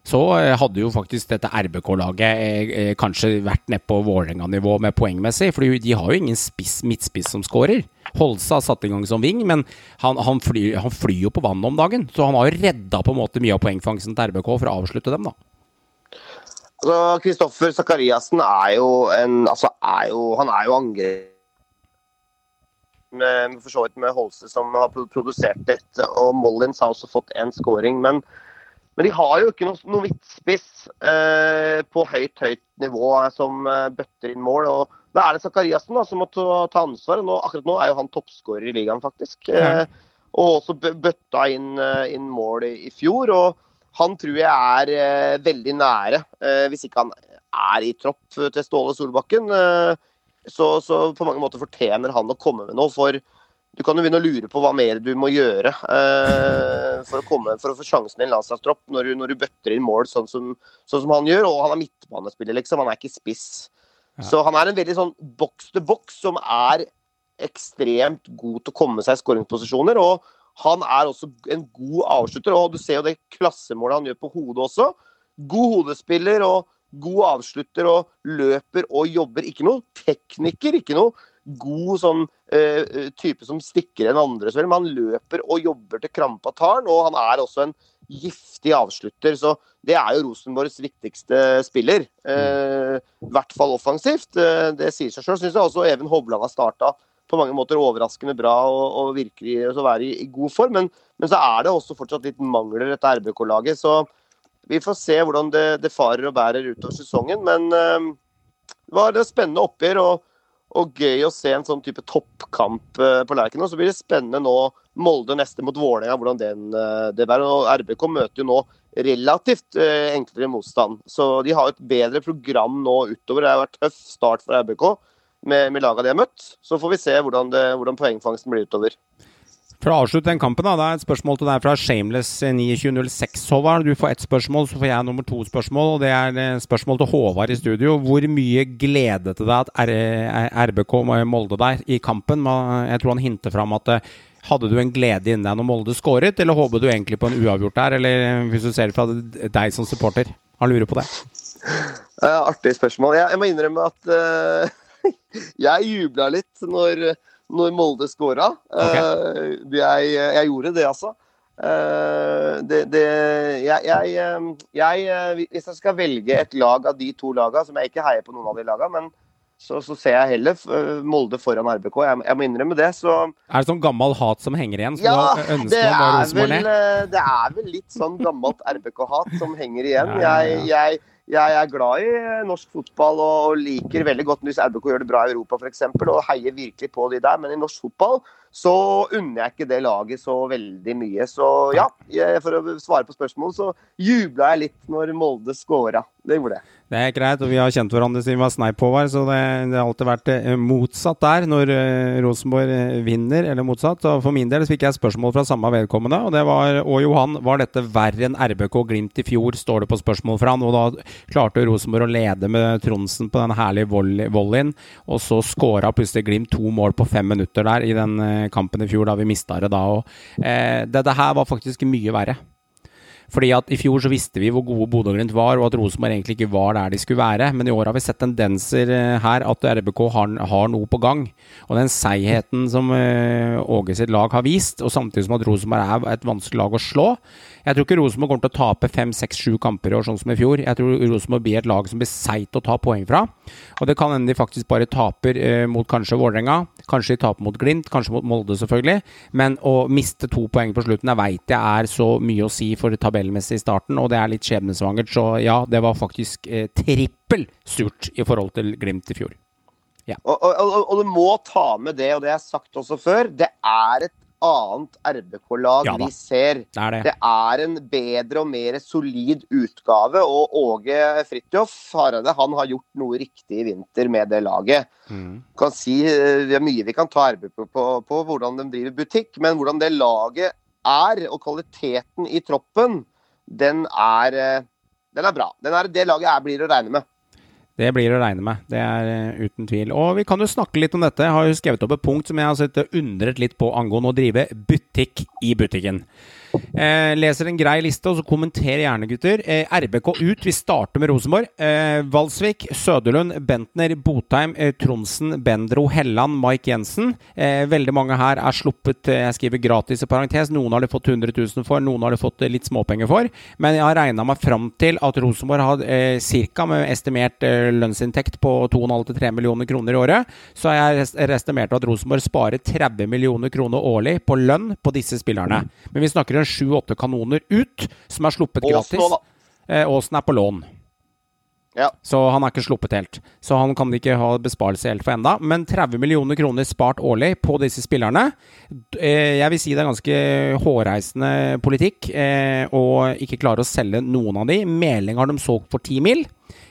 A: så eh, hadde jo faktisk dette RBK-laget eh, eh, kanskje vært nede på Vålerenga-nivå med poengmessig. For de har jo ingen spiss, midtspiss som skårer. Holsa har satt i gang som wing, men han, han, flyr, han, flyr, jo på vannet om dagen. Så han har jo redda på en måte mye av poengfangsten til RBK for å avslutte dem, da.
E: Altså, Kristoffer Sakariassen er jo en Altså, er jo, han er jo angrep med, for så vidt med Holse som har produsert dette, og Mollins har også fått én scoring. Men men de har jo ikke noe, noe midtspiss eh, på høyt, høyt nivå som eh, bøtter inn mål. og Da er det Zakariassen som må ta, ta ansvar. Nå, akkurat nå er jo han toppskårer i ligaen, faktisk. Eh, og også bøtta inn, eh, inn mål i, i, fjor. og Han tror jeg er eh, veldig nære, eh, hvis ikke han er i tropp til Ståle Solbakken. så, så på mange måter fortjener han å komme med noe. for du kan jo begynne å lure på hva mer du må gjøre eh, for, å komme, for, å få sjansen i en landslagstropp når, når, du bøtter inn mål sånn som, sånn som, han gjør. Og han er midtbanespiller, liksom. Han er ikke spiss. Ja. Så han er en veldig sånn box to box som er ekstremt god til å komme seg i skåringsposisjoner. Og han er også en god avslutter. Og du ser jo det klassemålet han gjør på hodet også. God hodespiller og god avslutter og løper og jobber. Ikke noe tekniker, ikke noe god sånn uh, type som stikker en andre, men han løper og jobber til krampa tar han, Og han er også en giftig avslutter, så det er jo Rosenborgs viktigste spiller. Uh, I hvert fall offensivt. Uh, det sier seg sjøl. Syns jeg også Even Hovland har starta på mange måter overraskende bra og, og virker å være i, i, god form. Men, men, så er det også fortsatt litt mangler dette RBK-laget. Så vi får se hvordan det, det farer og bærer utover sesongen. Men det var et spennende oppgjør. og og gøy å se en sånn type toppkamp eh, på Lerkendal. Så blir det spennende nå Molde neste mot Vålerenga, hvordan den, eh, det bærer. Og RBK møter jo nå relativt eh, enklere motstand. Så de har et bedre program nå utover. Det har vært tøff start for RBK med, med laga de har møtt. Så får vi se hvordan, det, hvordan poengfangsten blir utover.
A: For å avslutte den kampen, da, det er et spørsmål til deg fra Shameless2906, Håvard. Du får ett spørsmål, så får jeg nummer to spørsmål. og Det er eh, spørsmål til Håvard i studio. Hvor mye gledet det deg at RBK Molde deg i kampen? Jeg tror han hinter fram at eh, hadde du en glede inni deg når Molde skåret, eller håpet du egentlig på en uavgjort der? Eller eh, hvis du ser det fra deg som supporter? Han lurer på det.
E: artig spørsmål. Jeg, jeg, må innrømme at uh, [LAUGHS] jeg jubla litt når når Molde scora. Okay. Jeg, jeg, gjorde det, altså. Uh, det, det, jeg, jeg, eh, Hvis jeg skal velge et lag av de to lagene, som jeg ikke heier på noen av de lagene, men så, så ser jeg heller Molde foran RBK. Jeg, jeg, må innrømme det. Så
A: Er det sånn gammel hat som henger igjen?
E: ja, det er, vel, det er vel litt sånn gammelt RBK-hat som henger igjen. Ja, ja, ja. jeg jeg er glad i norsk fotball og liker veldig godt hvis RBK gjør det bra i Europa f.eks. og heier virkelig på de der. Men i norsk fotball så unner jeg ikke det laget så veldig mye. Så ja, for å svare på spørsmål, så jubla jeg litt når Molde scora. Det gjorde jeg.
A: Det er greit, og vi har kjent hverandre siden vi var sneip på hver, så det, det, har alltid vært eh, motsatt der når uh, Rosenborg eh, vinner, eller motsatt. Og for min del så fikk jeg spørsmål fra samme vedkommende, og det var Og Johan, var dette verre enn RBK Glimt i fjor, står det på spørsmål fra han. Og da klarte Rosenborg å lede med Tronsen på den herlige volleyen, og så skåra plutselig Glimt to mål på fem minutter der i den kampen i fjor, da vi mista det da. Og eh, det, det her var faktisk mye verre. Fordi at I fjor så visste vi hvor gode Bodø-Glimt var, og at Rosenborg egentlig ikke var der de skulle være. Men i år har vi sett tendenser eh, her at RBK har, har noe på gang. Og den seigheten som uh, Åge sitt lag har vist, og samtidig som at Rosenborg er et vanskelig lag å slå Jeg tror ikke Rosenborg kommer til å tape fem, seks, sju kamper i år, sånn som i fjor. Jeg tror Rosenborg blir et lag som blir seigt å ta poeng fra. Og det kan hende de faktisk bare taper eh, mot kanskje Vålerenga, kanskje de taper mot Glimt, kanskje mot Molde, selvfølgelig. Men å miste to poeng på slutten, jeg veit jeg er så mye å si for tabellmessig i starten, og det er litt skjebnesvangert. Så ja, det var faktisk eh, trippel surt i forhold til Glimt i fjor.
E: Ja. Og, og, og, og, du må ta med det, og det jeg har sagt også før, det er et annet RBK-lag ja, vi ser. Det er, det. det er, en bedre og mer solid utgave. Og Åge Fridtjof Hareide han har gjort noe riktig i vinter med det laget. Mm. Kan si, det eh, er mye vi kan ta RBK på, på, på hvordan de driver butikk, men hvordan det laget er, og kvaliteten i troppen, den er, eh, den er bra. Den er, det laget er, blir å regne med.
A: Det blir å regne med, det er uh, uten tvil. Og vi kan jo snakke litt om dette. Jeg har jo skrevet opp et punkt som jeg har undret litt på angående å drive butikk i butikken. Eh, leser en grei liste, og så kommenter gjerne, gutter. Eh, RBK ut. Vi starter med Rosenborg. Eh, Valsvik, Søderlund, Bentner, Botheim, eh, Tronsen, Bendro, Helland, Mike Jensen. Eh, veldig mange her er sluppet eh, Jeg skriver gratis i parentes. Noen har de fått 100 000 for, noen har de fått litt småpenger for. Men jeg har regna meg fram til at Rosenborg har ca. med estimert lønnsinntekt på 2,5-3 millioner kroner i året, så jeg har estimert at Rosenborg sparer 30 millioner kroner årlig på lønn på disse spillerne. Men vi snakker om sju-åtte kanoner ut, som er sluppet gratis. Aasen eh, er på lån.
E: Ja.
A: Så han er ikke sluppet helt. Så han kan ikke ha besparelse helt for enda. Men 30 millioner kroner spart årlig på disse spillerne. Eh, jeg vil si det er ganske hårreisende politikk eh, å ikke klare å selge noen av de. Meling har de solgt for 10 mill.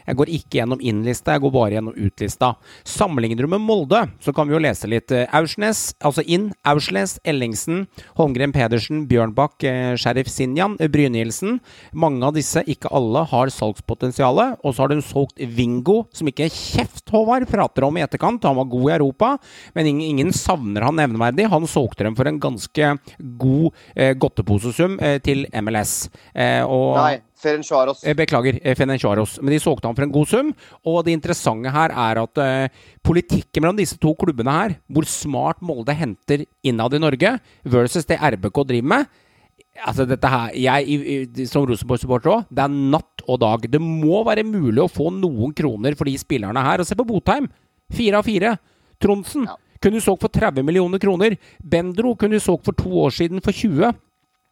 A: Jeg går ikke gjennom inn-lista, jeg går bare gjennom ut-lista. Sammenligner du med Molde, så kan vi jo lese litt. Eh, Aursnes, altså inn. Aursnes, Ellingsen, Holmgren Pedersen, Bjørnbakk, eh, Sheriff Sinjan, Brynildsen. Mange av disse, ikke alle, har salgspotensial. Og så har de solgt Vingo, som ikke kjeft Håvard prater om i etterkant. Han var god i Europa, men ingen savner han nevneverdig. Han solgte dem for en ganske god eh, godteposesum eh, til MLS.
E: Eh, og Nei. Ferencvaros.
A: Eh, beklager, eh, Ferencvaros. Men de solgte han for en god sum. Og det interessante her er at uh, politikken mellom disse to klubbene her, hvor smart Molde henter innad i Norge, versus det RBK driver med Altså dette her, jeg Som Rosenborg-supporter òg, det er natt og dag. Det må være mulig å få noen kroner for de spillerne her. Og se på Botheim! Fire av fire. Trondsen ja. kunne du solgt for 30 millioner kroner. Bendro kunne du solgt for to år siden for 20.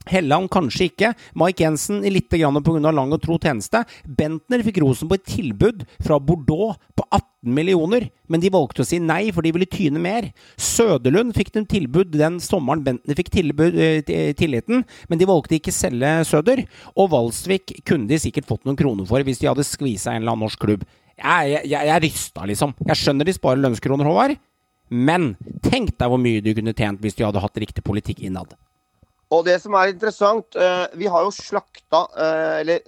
A: Helland kanskje ikke. Mike Jensen litt pga. lang og tro tjeneste. Bentner fikk rosen på et tilbud fra Bordeaux på 18 millioner, men de valgte å si nei, for de ville tyne mer. Søderlund fikk dem tilbud den sommeren Bentner fikk tilbud, eh, tilliten, men de valgte ikke selge Søder. Og Valsvik kunne de sikkert fått noen kroner for hvis de hadde skvisa en eller annen norsk klubb. Jeg, jeg, jeg rysta, liksom. Jeg skjønner de sparer lønnskroner, Håvard, men tenk deg hvor mye du kunne tjent hvis de hadde hatt riktig politikk innad.
E: Og det som er interessant, uh, vi har jo slakta, uh, eller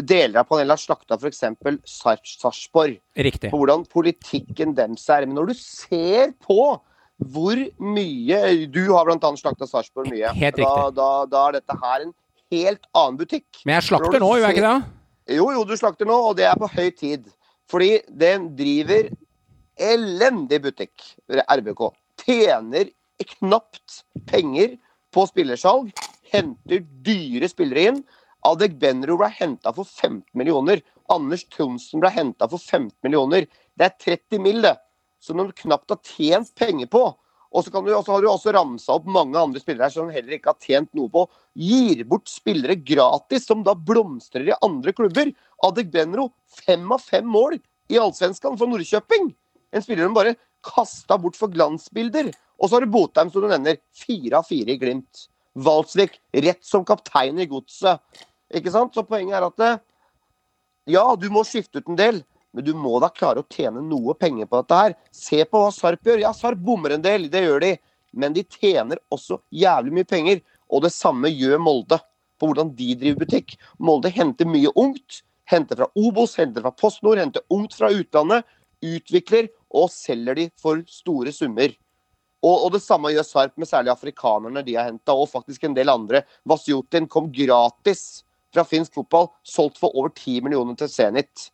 E: deler av panelet har slakta f.eks. Sarpsborg.
A: Riktig.
E: På hvordan politikken deres er. Men når du ser på hvor mye Du har bl.a. slakta Sarpsborg mye.
A: Helt riktig. Da,
E: da, da, er dette her en helt annen butikk.
A: Men jeg slakter nå, gjør jeg ikke det?
E: Jo, jo, du slakter nå, og det er på høy tid. Fordi den driver elendig butikk, RBK. Tjener knapt penger på spillersalg. Henter dyre spillere inn. Adek Benro ble henta for 15 millioner. Anders Thomsen ble henta for 15 millioner. Det er 30 mill. det, som de knapt har tjent penger på. Og så, har du også ramsa opp mange andre spillere som heller ikke har tjent noe på. Gir bort spillere gratis, som da blomstrer i andre klubber. Adek Benro, fem av fem mål i Allsvenskan for Nordkjøping. En spiller de bare kasta bort for glansbilder. Og så har du Botheim, som du nevner. Fire av fire i Glimt. Valsvik, rett som kaptein i godset. Ikke sant? Så poenget er at eh, ja, du må skifte ut en del, men du må da klare å tjene noe penger på dette her. Se på hva Sarp gjør. Ja, Sarp bommer en del, det gjør de. Men de tjener også jævlig mye penger. Og det samme gjør Molde, på hvordan de driver butikk. Molde henter mye ungt. Henter fra Obos, henter fra PostNord, henter ungt fra utlandet. Utvikler og selger de for store summer. Og, og, det samme gjør Sarp med særlig afrikanerne de har henta, og faktisk en del andre. Vasjotin kom gratis fra finsk fotball, solgt for over 10 millioner til Zenit.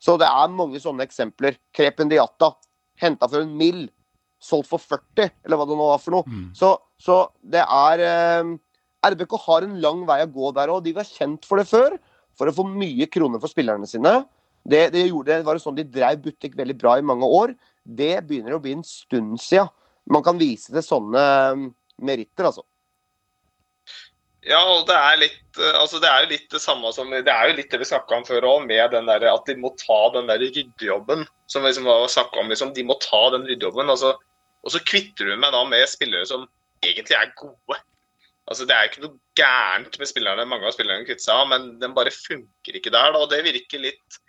E: Så det er mange sånne eksempler. Krepen Diata henta for en mill, solgt for 40, eller hva det nå var for noe. Mm. Så, så, det er eh, RBK har en lang vei å gå der, og de var kjent for det før. For å få mye kroner for spillerne sine. Det, det, gjorde, det var sånn de drev butikk veldig bra i mange år. Det begynner å bli en stund siden man kan vise til sånne um, meritter, altså.
D: Ja, og det er litt eh, altså det er jo litt det samme som Det er jo litt det vi snakka om før òg, med den der, at de må ta den der ryddejobben. Som vi liksom snakka om, liksom, De må ta den ryddejobben. Altså, og så kvitter du meg da med spillere som egentlig er gode. Altså Det er ikke noe gærent med spillerne, mange av spillerne kvitter seg av, men den bare funker ikke der. da, og Det virker litt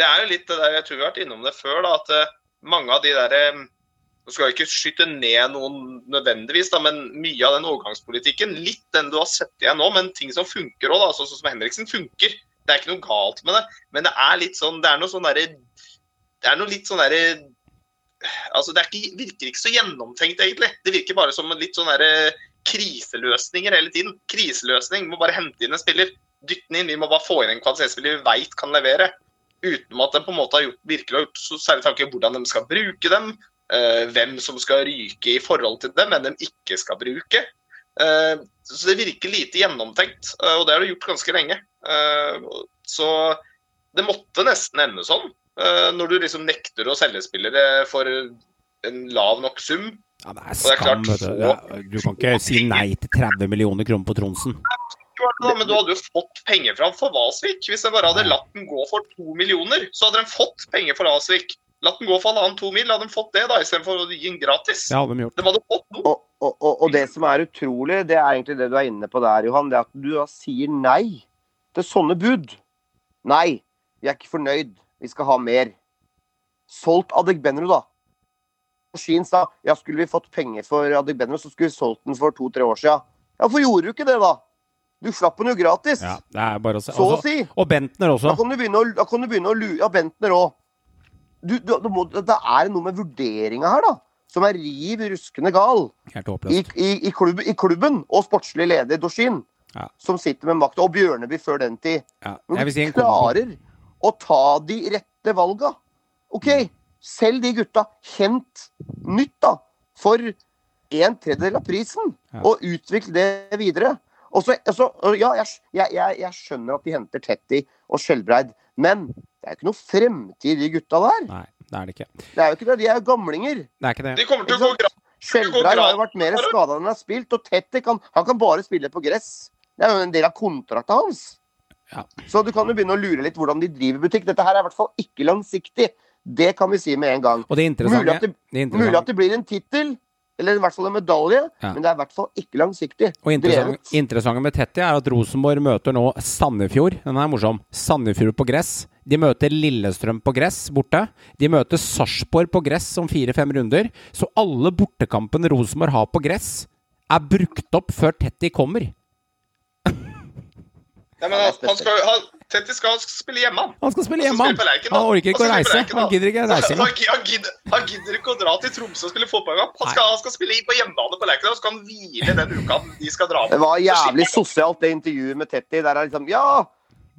D: Det er jo litt det der, jeg tror vi har vært innom det før, da, at eh, mange av de der eh, Nå skal jeg ikke skyte ned noen nødvendigvis, da, men mye av den overgangspolitikken, litt den du har sett igjen nå, men ting som funker òg, sånn som Henriksen funker. Det er ikke noe galt med det, men det er litt sånn Det er noe sånn derre Det er noe litt sånn derre Altså, det ikke, virker ikke så gjennomtenkt, egentlig. Det virker bare som litt sånn derre kriseløsninger hele tiden. Kriseløsning. Vi må bare hente inn en spiller. Dytte den inn. Vi må bare få inn en kvalitetsspiller vi veit kan levere. Uten at de på en måte har gjort, virkelig har gjort så særlig tanke om hvordan de skal bruke dem. Uh, hvem som skal ryke i forhold til dem, hvem de ikke skal bruke. Uh, så det virker lite gjennomtenkt, uh, og det har det gjort ganske lenge. så det måtte nesten ende sånn. Eh, når du liksom nekter å selge spillere for en lav nok sum.
A: Ja, det er skam, vet du. Du kan ikke si nei til 30 millioner kroner på Tronsen.
D: Men du hadde jo fått penger fra for Vasvik. Hvis jeg bare hadde latt den gå for to millioner, så hadde de fått penger for Vasvik. Latt den gå for halvannen to mil, hadde de fått det da, istedenfor å gi den gratis.
A: Ja, de gjort.
D: De hadde fått noe.
E: Og, og, og, og, det som er utrolig, det er egentlig det du er inne på der, Johan. Det er at du da sier nei til sånne bud. Nei, vi er ikke fornøyd. Vi skal ha mer. Solgt Adegbenro, da. Maskin sa ja, skulle vi fått penger for Adegbenro, så skulle vi solgt den for to-tre år siden. Ja, hvorfor gjorde du ikke det, da? Du slapp den jo gratis.
A: Ja, det er bare å se.
E: Så å si.
A: Og Bentner også.
E: Da kan du begynne å, da kan du begynne å lure Ja, Bentner òg. Det er noe med vurderinga her, da. Som er riv ruskende gal.
A: Helt
E: I, i, i, klubb, I, klubben. Og sportslig leder Dorsin. Ja. Som sitter med makta, Og Bjørneby før den tid.
A: Ja.
E: Når du si klarer å ta de rette valga. OK, selg de gutta. Hent nytt, da. For en tredjedel av prisen. Ja. Og utvikle det videre. Og så, altså, ja, jeg, jeg, jeg, skjønner at de henter Tetti og Skjelbreid, men det er jo ikke noe fremtid i de gutta der.
A: Nei, det er det ikke.
E: Det er jo ikke det, De er jo gamlinger.
A: Det er ikke det.
D: De kommer til å gå grad.
E: Skjelbreid har jo vært mer skada enn han har spilt, og Tetti kan, han kan bare spille på gress. Det er jo en del av kontrakta hans.
A: Ja.
E: Så du kan jo begynne å lure litt hvordan de driver butikk. Dette her er i hvert fall ikke langsiktig. Det kan vi si med en gang.
A: Og det
E: mulig, at det,
A: det
E: mulig at det blir en tittel, eller i hvert fall en medalje, ja. men det er i hvert fall ikke langsiktig.
A: Og interessant, interessante med Tetti er at Rosenborg møter nå Sandefjord. Den er morsom. Sandefjord på gress. De møter Lillestrøm på gress borte. De møter Sarpsborg på gress om fire-fem runder. Så alle bortekampene Rosenborg har på gress, er brukt opp før Tetti kommer.
D: Ja, men han, han skal, han, Tetti skal spille hjemme, han.
A: Han skal spille hjemme, han. Han orker ikke å reise. Han gidder ikke å reise [LAUGHS]
D: Han, han, gidder, han, gidder, ikke å dra til Tromsø og spille fotballkamp. Han, skal, han skal spille på hjemmebane på Lerkendal, så skal han hvile den uka de skal dra.
E: Det var jævlig sosialt, det intervjuet med Tetti. Der er liksom Ja!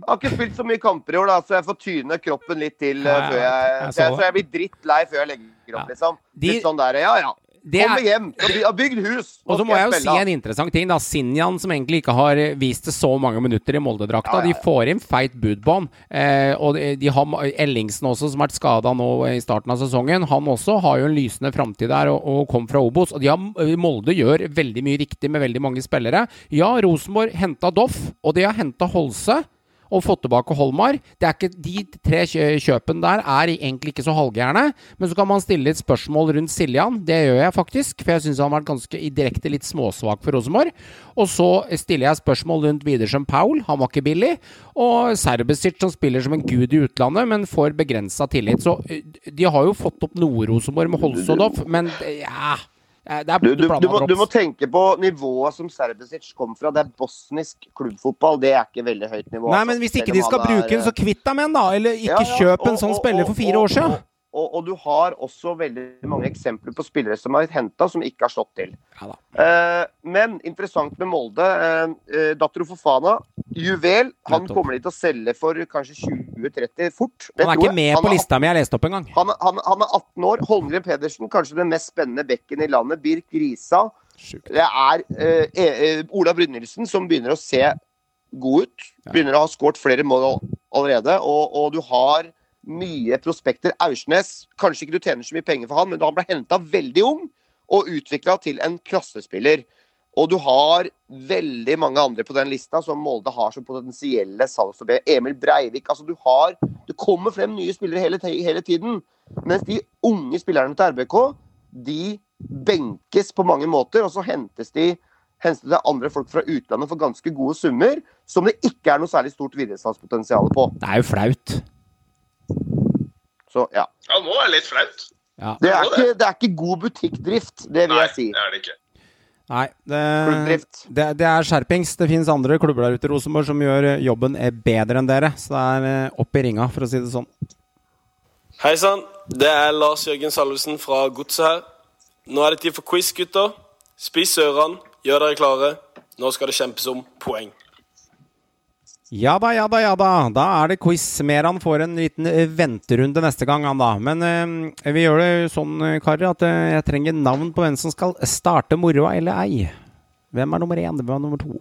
E: Jeg har ikke spilt så mye kamper i år, da, så jeg får tyne kroppen litt til uh, før jeg, så, jeg, så jeg blir drittlei før jeg legger opp, liksom. Litt sånn der, ja, ja. Det Kom hjem! Har bygd hus!
A: Og så må jeg jo si en interessant ting. da Sinjan, som egentlig ikke har vist det så mange minutter i Molde-drakta, ja, ja, ja. de får inn feit bud på han. Eh, og de har Ellingsen også, som har vært skada nå i starten av sesongen. Han også har jo en lysende framtid der, og, og, kom fra Obos. Og de har, Molde gjør veldig mye riktig med veldig mange spillere. Ja, Rosenborg henta Doff, og de har henta Holse og fått tilbake Holmar. Ikke, de tre kjøpene der er egentlig ikke så halvgærne. Men så kan man stille litt spørsmål rundt Siljan. Det gjør jeg faktisk, for jeg syns han har vært ganske direkte litt småsvak for Rosenborg. Og så stiller jeg spørsmål rundt Widersen Paul. Han var ikke billig. Og Serbesic, som spiller som en gud i utlandet, men får begrensa tillit. Så de har jo fått opp noe Rosenborg med Holsodov, men ja
E: du, du, du, må, du, må, tenke på nivået som Serbesic kom fra. Det er bosnisk klubbfotball. Det er ikke veldig høyt nivå.
A: Nei, men Hvis ikke de skal bruke den, så kvitt deg med den, da! Eller ikke ja, ja, kjøp en sånn spiller for fire år siden.
E: Og, og, du har også veldig mange eksempler på spillere som har henta, som ikke har slått til.
A: Ja,
E: eh, men interessant med Molde. Eh, uh, Fofana, juvel. Han kommer de til å selge for kanskje 20-30 fort.
A: han er ikke med på lista mi jeg leste opp engang.
E: Han, han, han, er 18 år. Holmgren Pedersen, kanskje den mest spennende bekken i landet. Birk Risa. Det er eh, Ola Brynildsen som begynner å se god ut. Begynner å ha skåret flere mål allerede. Og, og du har mye prospekter. Aursnes, kanskje ikke du tjener så mye penger for han, men han ble henta veldig ung og utvikla til en klassespiller. Og du har veldig mange andre på den lista som Molde har som potensielle salgsobjekter. Emil Breivik altså du har, Det kommer frem nye spillere hele, hele, tiden. Mens de unge spillerne til RBK de benkes på mange måter, og så hentes de hentes det andre folk fra utlandet for ganske gode summer, som det ikke er noe særlig stort videresalgspotensial på.
A: Det er jo flaut.
E: Så ja.
D: Ja, det må være litt flaut.
A: Ja.
E: Det er, ikke, det er ikke god butikkdrift, det vil
D: Nei,
E: jeg si.
D: det er det ikke.
A: Nei, det, det, det er skjerpings. Det finnes andre klubber der ute Rosenborg som gjør jobben er bedre enn dere. Så det er eh, opp i ringa, for å si det sånn.
F: Hei sann, det er Lars Jørgen Salvesen fra Godset her. Nå er det tid for quiz, gutter. Spis ørene, gjør dere klare. Nå skal det kjempes om poeng.
A: Ja da, ja da, ja da. Da er det quiz. Meran får en liten eh, venterunde neste gang, han da. Men eh, vi gjør det sånn, eh, karer, at eh, jeg trenger navn på hvem som skal starte moroa eller ei. Hvem er nummer én? Hvem er nummer to?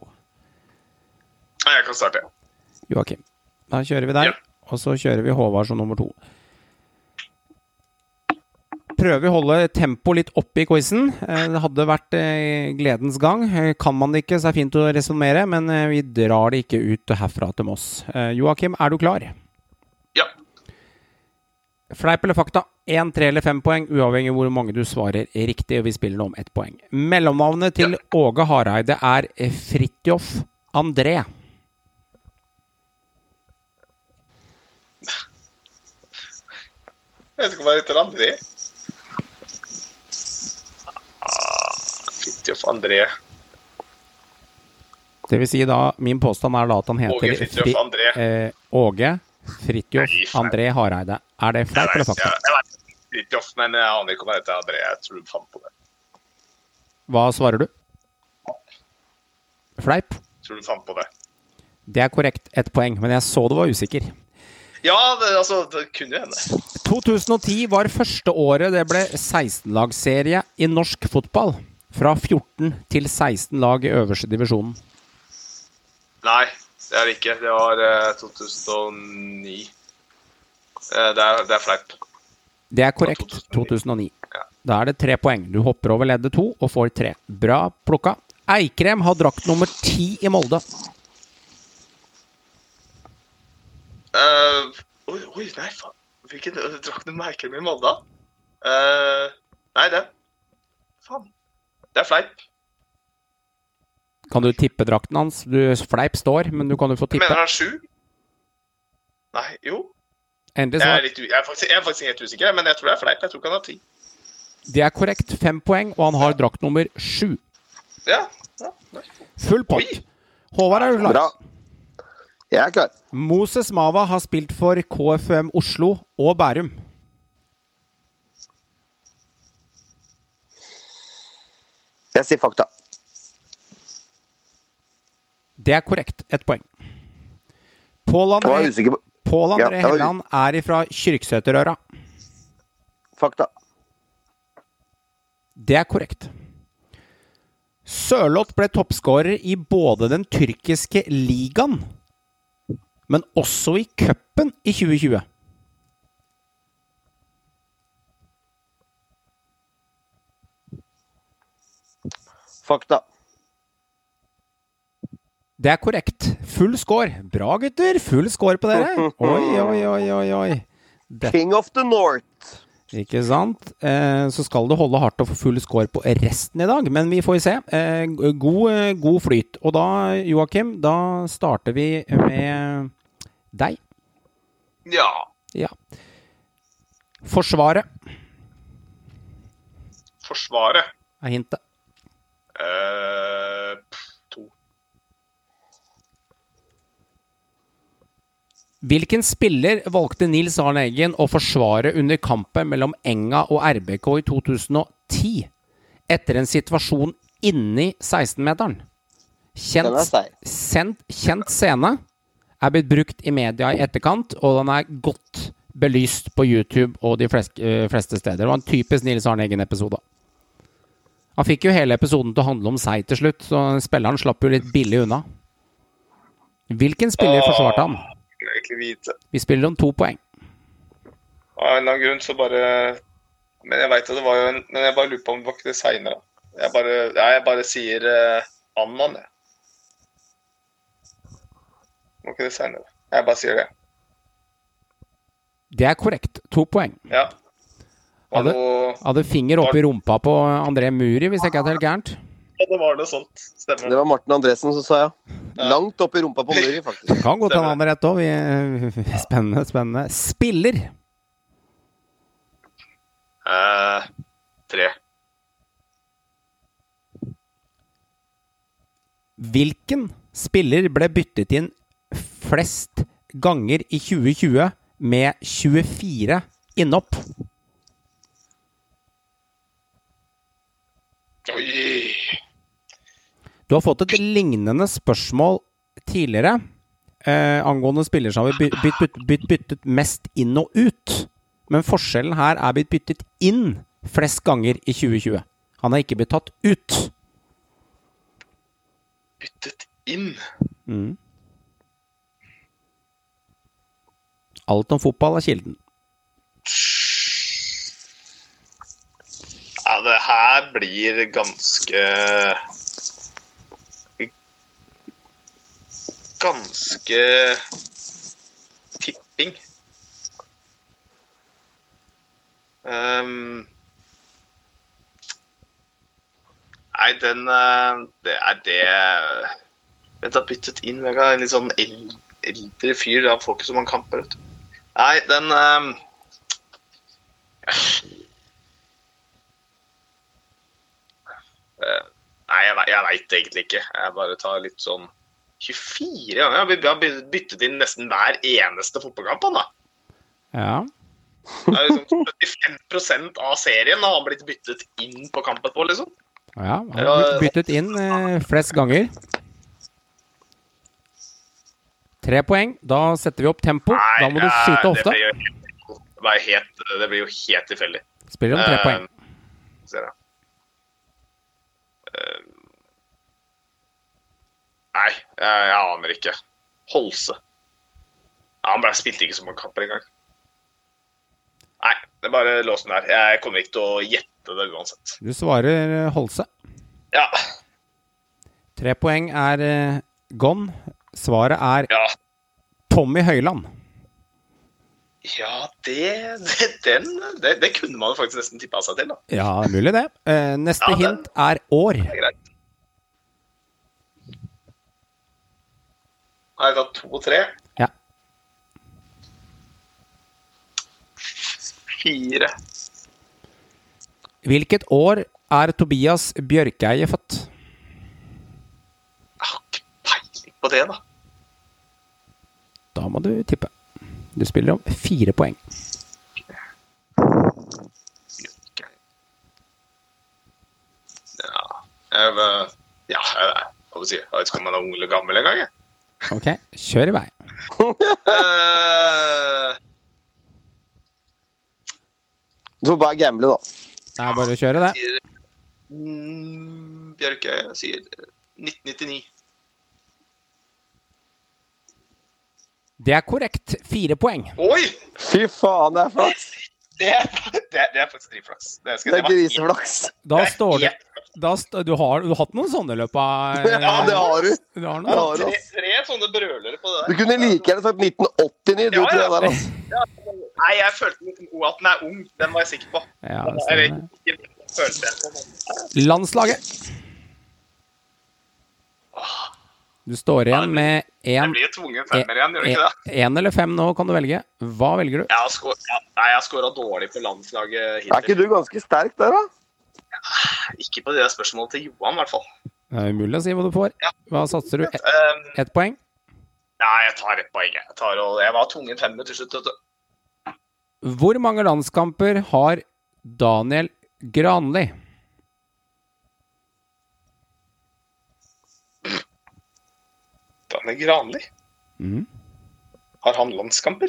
D: Jeg kan starte.
A: Joakim. Da kjører vi der.
D: Ja.
A: Og så kjører vi Håvard som nummer to. Prøver å holde tempoet litt oppe i quizen. Eh, Det hadde vært eh, gledens gang. Eh, Kan man det ikke, så er det fint å resonnere, men vi drar det ikke ut herfra til Moss. Joakim, er du klar?
D: Ja.
A: Fleip eller fakta? Én, tre eller fem poeng, uavhengig hvor mange du svarer riktig. og Vi spiller nå om ett poeng. Mellomnavnet til Åge Hareide er Fridtjof André.
D: Jeg vet ikke om hva heter André. Fridtjof André.
A: Det vil si da, min påstand er da at han heter
D: Åge Fridtjof André.
A: Eh, Åge Fridtjof André Hareide. Er det fleip eller fakta?
D: Jeg, vet Fridtjof, men jeg aner ikke om han heter André. Jeg tror du fant på det.
A: Hva svarer du? Fleip?
D: Tror du fant på det.
A: Det er korrekt, ett poeng, men jeg så du var usikker.
D: Ja, det, altså, det kunne jo hende.
A: 2010 var første året det ble 16-lagsserie i norsk fotball. Fra 14 til 16 lag i øverste divisjonen.
D: Nei, det er det ikke. Det var eh, 2009. Eh, det, er, det er fleip.
A: Det er korrekt.
D: 2009.
A: 2009.
D: Ja.
A: Da er det tre poeng. Du hopper over leddet to og får tre. Bra plukka. Eikrem har drakt nummer ti i Molde.
D: Uh, oi, oi, nei, faen. Hvilken uh, drakt nummer Eikrem i Molde? Uh, nei, det Faen. Det er fleip.
A: Kan du tippe drakten hans? Du, fleip står, men du kan jo få tippe.
D: Mener han sju? Nei, jo.
A: Endelig
D: Jeg er, litt, jeg, er faktisk, jeg er faktisk helt usikker, men jeg tror det er fleip. Jeg tror ikke han har ti.
A: Det er korrekt. Fem poeng, og han har drakt nummer sju.
D: Ja. ja.
A: Full pott.
D: Oi.
A: Håvard, er du klar?
E: Bra. Jeg er klar.
A: Moses Mava har spilt for KFUM Oslo og Bærum.
E: Jeg sier fakta.
A: Det er korrekt. Ett poeng. Pål André,
E: på
A: Pål
E: Ja,
A: André
E: jeg
A: Helland er ifra Kyrksæterøra.
E: fakta.
A: Det er korrekt. Sørloth ble toppskårer i både den tyrkiske ligaen, men også i cupen i 2020.
E: Fakta.
A: Det er korrekt. Full score. Bra, gutter. Full score på dere. [LAUGHS] Oi, oi, oi, oi. oi. Det,
E: King of the North.
A: ikke sant? Eh, så skal det holde hardt å få full score på resten i dag, men vi får se. Eh, god, eh, god flyt. Og da, Joakim, da starter vi med deg.
D: ja.
A: Ja. Forsvaret
D: Forsvaret.
A: er hintet.
D: Eh, to.
A: Hvilken spiller valgte Nils Arne Eggen å forsvare under kampen mellom Enga og RBK i 2010? Etter en situasjon inni 16-meteren. Kjent, Kjent, kjent scene er blitt brukt i media i etterkant, og den er godt belyst på YouTube og de fleste, eh, fleste steder. Det var en typisk Nils Arne Eggen-episode. Han fikk jo hele episoden til å handle om seg til slutt, så spilleren slapp jo litt billig unna. Hvilken spiller forsvarte han?
D: Jeg vil egentlig vite.
A: Vi spiller om to poeng.
D: Av en eller annen grunn så bare Men jeg veit at det var jo en Men jeg bare lurer på om det var ikke det seinere. Jeg bare Nei, jeg bare sier uh, Annan, jeg. Var ikke det seinere. Jeg bare sier det.
A: Det er korrekt. To poeng.
D: Ja.
A: Det-
D: noe,
A: Hadde finger oppi rumpa på André Muri, hvis jeg ikke er helt gærent.
D: ja, det var noe sånt.
E: Det var Martin Andresen som sa ja. Langt opp i rumpa på Muri, [LAUGHS] faktisk.
A: Kan godt hende han har rett òg. Spennende, spennende. Spiller.
D: Eh, tre.
A: Hvilken spiller ble byttet inn flest ganger i 2020 med 24 innhopp?
D: Oi.
A: Du har fått et lignende spørsmål tidligere eh, angående spillere som har blitt bytt, bytt, bytt, byttet mest inn og ut. Men forskjellen her er blitt byttet inn flest ganger i 2020. Han har ikke blitt tatt ut.
D: Byttet inn.
A: Mm. Alt om fotball er kilden.
D: Ja, det her blir ganske Ganske tipping. Um, nei, den eh, Det er det Vent, da byttet inn Vegard. En litt sånn eldre fyr. Han får ikke så mange kamper, vet du. Nei, den um, Eh, Nei, jeg, jeg veit egentlig ikke. Jeg bare tar litt sånn 24 ganger. Jeg har byttet inn nesten hver eneste fotballkamp. Han, da.
A: Ja.
D: Det er liksom 75% av serien har han blitt byttet inn på kampen på, liksom.
A: ja han har blitt byttet inn eh, flest ganger. Tre poeng. Da setter vi opp tempo. Da må du skyte ofte.
D: det blir jo helt- Det blir helt, jo helt tilfeldig.
A: Spiller om tre
D: uh,
A: poeng.
D: Ser jeg. Eh, Nei, jeg, jeg aner ikke. Holse. Ja, han ble, spilte ikke så mange kamper engang. Nei, det er bare lås den der. Jeg kommer ikke til å gjette det uansett.
A: Du svarer eh, Holse.
D: Ja,
A: Tre poeng er eh, gone. Svaret er
D: ja.
A: Tommy Høiland.
D: Ja, det, det, den, det, det kunne man faktisk nesten tippa seg til, da.
A: Ja, mulig det. Eh, neste
D: Ja,
A: hint er år.
D: Det er greit. Har jeg tatt to og tre?
A: Ja.
D: Fire.
A: Hvilket år er Tobias Bjørkeie født?
D: Jeg har ikke peiling på det, da.
A: Da må du tippe. Du spiller om fire poeng.
D: Ja, jeg, eh, ja, jeg, jeg si, jeg vet ikke om man er ung eller gammel engang.
A: Ok, kjør i vei.
D: Eh,
E: Du får bare gamble, da.
A: Det er bare å kjøre, det.
D: mm, Bjørke sier 1999.
A: Det er korrekt. Fire poeng.
D: Oi!
E: Fy faen, det er flaks.
D: Det, det, det er faktisk dritflaks. Det,
E: Det er griseflaks.
A: Da står det da st du, har, du har hatt noen sånne i løpet av eh, [LAUGHS]
E: Ja, det har du.
A: Du har
E: Det
A: noen.
E: har
D: tre, tre sånne brølere på det der.
E: Du kunne like gjerne sagt 1989, du
D: Ja,
E: tror
D: ja.
E: jeg der, ja,
D: Nei, jeg følte liksom at den er ung. Den var jeg sikker på.
A: Ja,
D: jeg, følte jeg på.
A: Landslaget. Du står igjen med
D: Det
A: én
D: blir tvungen femmer igjen, gjør det ikke det?
A: Én eller fem nå kan du velge. Hva velger du?
D: Jeg har skåret, ja, nei, jeg har scora dårlig på landslaget
E: Er ikke du ganske sterk der, da?
D: Ikke på det spørsmålet til Johan, i hvert fall.
A: Det er umulig å si hva du får. Hva satser du? Ett et poeng?
D: nei, jeg tar ett poeng. Jeg, tar, jeg var tvungen femmer til slutt. vet du.
A: Hvor mange landskamper har Daniel Granli?
D: Daniel Granli,
A: Mm.
D: har han landskamper?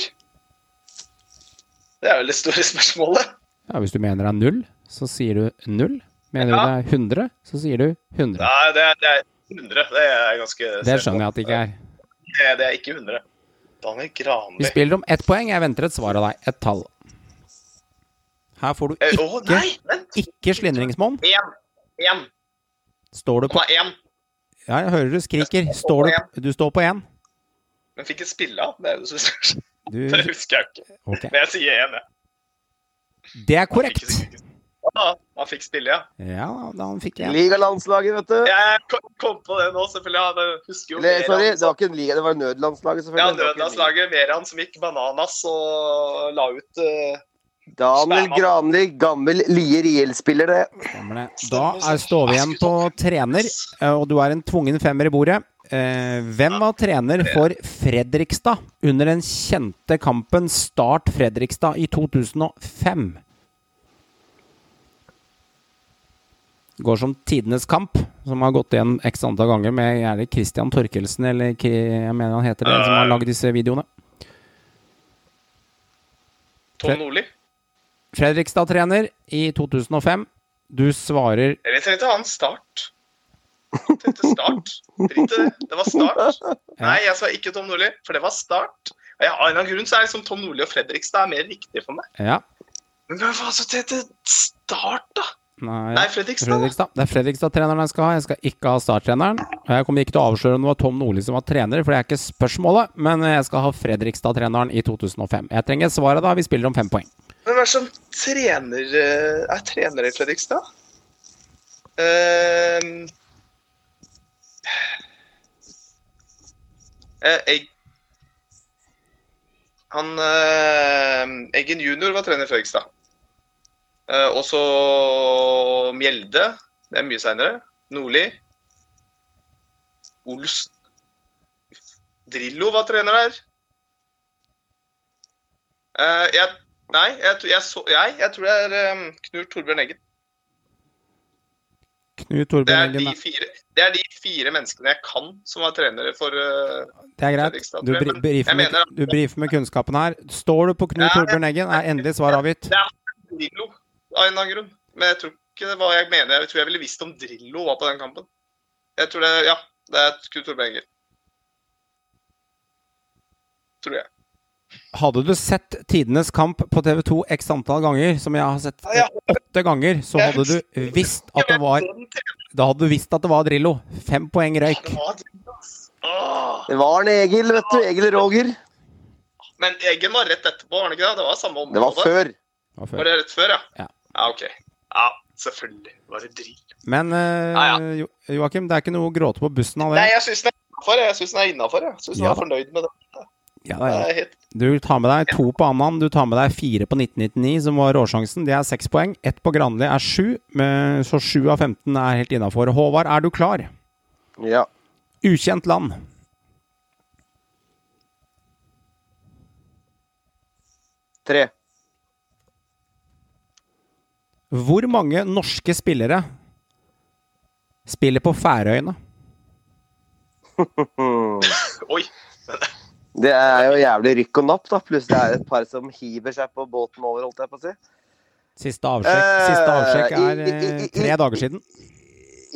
D: Det er vel det store spørsmålet.
A: Ja, hvis du mener det er null, så sier du null. Mener
D: Ja.
A: du det er 100, så sier du 100.
D: Nei, det er, det er 100. Det er ganske
A: Det skjønner jeg at det ikke er.
D: Det, det er ikke 100. Daniel
A: Vi spiller om ett poeng. Jeg venter et svar av deg. Et tall. Her får du
D: Eh,
A: ikke,
D: nei! Vent!
A: ikke slindringsmonn.
D: Én. Én.
A: Står du på
D: Han har én.
A: Ja, jeg hører du skriker. Står du, du står på én.
D: Men fikk ikke spille av. Det er [LAUGHS] Det husker jeg ikke.
A: Okay.
D: Men jeg sier én, jeg.
A: Det er korrekt.
D: Ja, han fikk spille, ja.
A: Ja, da han fikk jeg.
E: Ligalandslaget, vet du.
D: Jeg kom, på det nå, selvfølgelig. Jeg husker jo
E: Le, sorry,
D: Veran
E: det var ikke en liga, det var nødlandslaget,
D: Ja,
E: selvfølgelig. Ja,
D: nødlandslaget Veran som gikk bananas og la ut uh,
E: Daniel. Granli, gammel Lier IL-spiller, det.
A: Da er, står vi igjen på trener, eh, og du er en tvungen femmer i bordet. Eh, hvem var trener for Fredrikstad under den kjente kampen Start Fredrikstad i 2005? Går som tidenes kamp, som har gått igjen x antall ganger med er det Christian Torkelsen, eller jeg mener han heter det, som har lagd disse videoene.
D: Tom Nordli.
A: Fredrikstad-trener i 2005. Du svarer
D: Eller tenkte han Start. Jeg tenkte Start. Drit i det. Det var Start. Nei, jeg sa ikke Tom Nordli, for det var Start. Og jeg, Av en eller annen grunn så er liksom Tom Nordli og Fredrikstad er mer riktig for meg.
A: Ja.
D: Men hva faen så tenkte Start, da?
A: Nei,
D: Nei, Fredrikstad.
A: Fredrikstad. Det er Fredrikstad-treneren jeg skal ha. Jeg skal ikke ha starttreneren. Og jeg kommer ikke til å avsløre om det var Tom Nordli som var trener, for det er ikke spørsmålet. Men jeg skal ha Fredrikstad-treneren i 2005. Jeg trenger svaret da. Vi spiller om fem poeng.
D: Hvem er det som trener eh, er trener i Fredrikstad? Uh, Egg... Han uh, Eggen junior var trener i Fredrikstad. Uh, og så Mjelde. Det er mye seinere. Nordli. Olsen. Drillo var trener der. Uh, jeg, nei, jeg, jeg, så, jeg, jeg tror det er um, Knut Torbjørn Eggen.
A: Knut
D: er,
A: Torbjørn Eggen. de
D: fire, det er de fire menneskene jeg kan som var trenere for uh,
A: Det er greit. Du, bri- brifer med, du brifer med kunnskapen her. Står du på Knut
D: Ja,
A: Torbjørn Eggen, er endelig svar avgitt.
D: Det er Drillo, av en eller annen grunn. Men jeg tror ikke det var jeg mener. Jeg tror jeg ville visst om Drillo var på den kampen. Jeg tror det, ja, det er Knut Torbjørn Eggen. Tror jeg.
A: Hadde du sett tidenes kamp på TV2 x antall ganger, som jeg har sett
D: Ja, ja.
A: åtte ganger, så hadde du visst at det var Da hadde du visst at det var Drillo. Fem poeng røyk.
D: Det var.
E: Det en Egil, vet du. Egil Roger.
D: Men Egil var rett etterpå, var det ikke det? Det var samme område.
E: Det var før.
A: Det var
D: Var det rett før, ja?
A: Ja.
D: Ja, OK. Ja, selvfølgelig. Det var det Drillo.
A: Men uh,
D: Ja,
A: Jo- Joakim, det er ikke noe å gråte på bussen av
D: Nei, jeg syns den er innafor. Jeg syns den er innafor. Jeg syns den
A: Ja
D: er fornøyd med det.
A: Ja,
D: det
A: det er-
D: er helt
A: Du tar med deg to på Annan, du tar med deg fire på 1999, som var råsjansen. Det er seks poeng. Ett på Granli er sju, så sju av 15 er helt innafor. Håvard, er du klar?
E: Ja.
A: Ukjent land.
E: Tre.
A: Hvor mange norske spillere spiller på Færøyene? [LAUGHS]
D: Oi! [LAUGHS]
E: Det er jo jævlig rykk og napp, da. Pluss det er et par som hiver seg på båten over, holdt jeg på å si.
A: Siste avsjekk,
E: Eh,
A: siste avsjekk er
E: i- i-
A: eh,
E: i-
A: tre dager siden.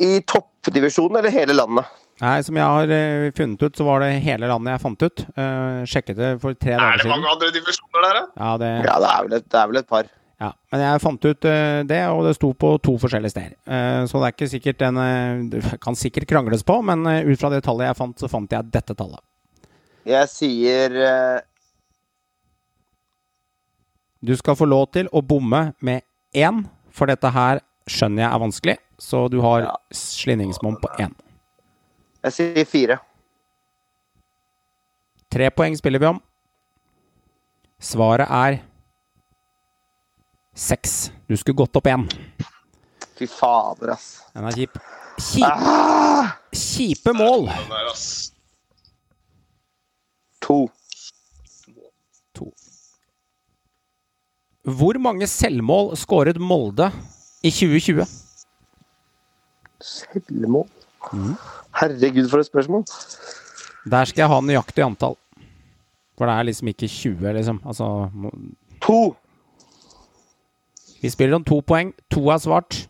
E: I toppdivisjonen eller hele landet?
A: Nei, Som jeg har eh, funnet ut, så var det hele landet jeg fant ut. Uh, sjekket det for tre dager siden.
D: Er det mange andre divisjoner der, da?
A: Ja, det,
E: Ja, det er vel et, det er vel et par.
A: Ja, men jeg fant ut uh, det, og det sto på to forskjellige steder. Uh, så det er ikke sikkert en uh, Det kan sikkert krangles på, men ut fra det tallet jeg fant, så fant jeg dette tallet.
E: Jeg sier uh...
A: Du skal få lov til å bomme med én, for dette her skjønner jeg er vanskelig. Så du har
E: Ja.
A: slingringsmonn på én.
E: Jeg sier fire.
A: Tre poeng spiller vi om. Svaret er seks. Du skulle gått opp én.
E: Fy fader, ass.
A: Den er kjip. Kjip,
E: Ah,
A: kjipe mål!
D: Den der, ass.
E: To.
A: To. Hvor mange selvmål skåret Molde i 2020?
E: Selvmål? Herregud, for et spørsmål.
A: Der skal jeg ha nøyaktig antall. For det er liksom ikke 20, liksom. Altså,
E: To.
A: vi spiller om to poeng. To er svart.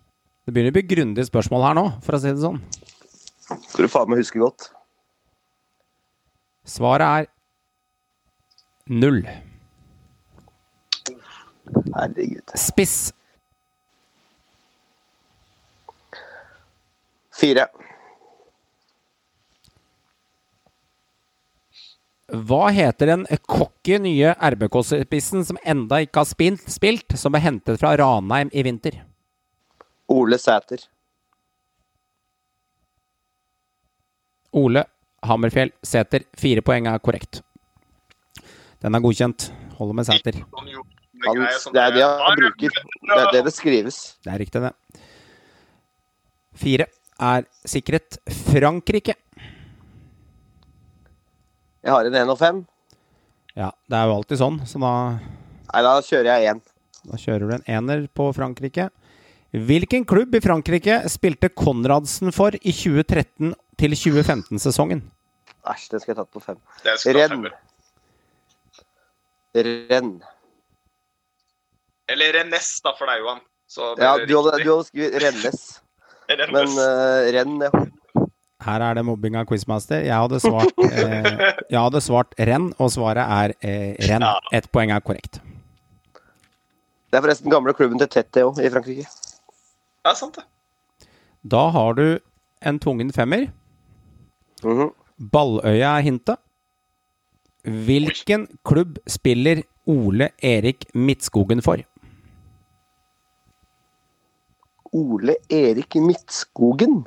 A: Det begynner å bli grundige spørsmål her nå, for å si det sånn.
E: Skal du faen meg huske godt.
A: Svaret er null.
E: Herregud.
A: Spiss.
E: Fire.
A: Hva heter den cocky nye RBK-spissen som enda ikke har spilt, spilt, som ble hentet fra Ranheim i vinter?
E: Ole Sæter.
A: Ole Hammerfjell Sæter. Fire poeng er korrekt. Den er godkjent. Holder med Sæter.
D: Sånn sånn
E: det er det han bruker. Det er det det skrives.
A: Det er riktig, det. Fire er sikret Frankrike.
E: Jeg har en 1 og 5.
A: Ja, det er jo alltid sånn, så da,
E: Nei, da kjører jeg én.
A: da kjører du en ener på Frankrike. Hvilken klubb i Frankrike spilte Konradsen for i 2013 til 2015-sesongen?
E: Æsj, den skal jeg tatt på fem.
D: Det skal ta
E: Renn. Renn.
D: Eller Rennes, da, for deg, Johan. Så det
E: Ja, du hadde, du hadde skrevet Rennes. [LAUGHS]
D: Rennes.
E: Men uh, renn, ja.
A: Her er det mobbing av quizmaster. Jeg hadde svart, [LAUGHS] eh, jeg hadde svart renn, og svaret er eh, renn. Ett poeng er korrekt.
E: Det er forresten gamle klubben til Tette òg, i Frankrike.
D: Ja, sant det.
A: Da har du en tvungen femmer.
E: Mhm.
A: Balløya er hintet. Hvilken klubb spiller Ole Erik Midtskogen for?
E: Ole Erik Midtskogen.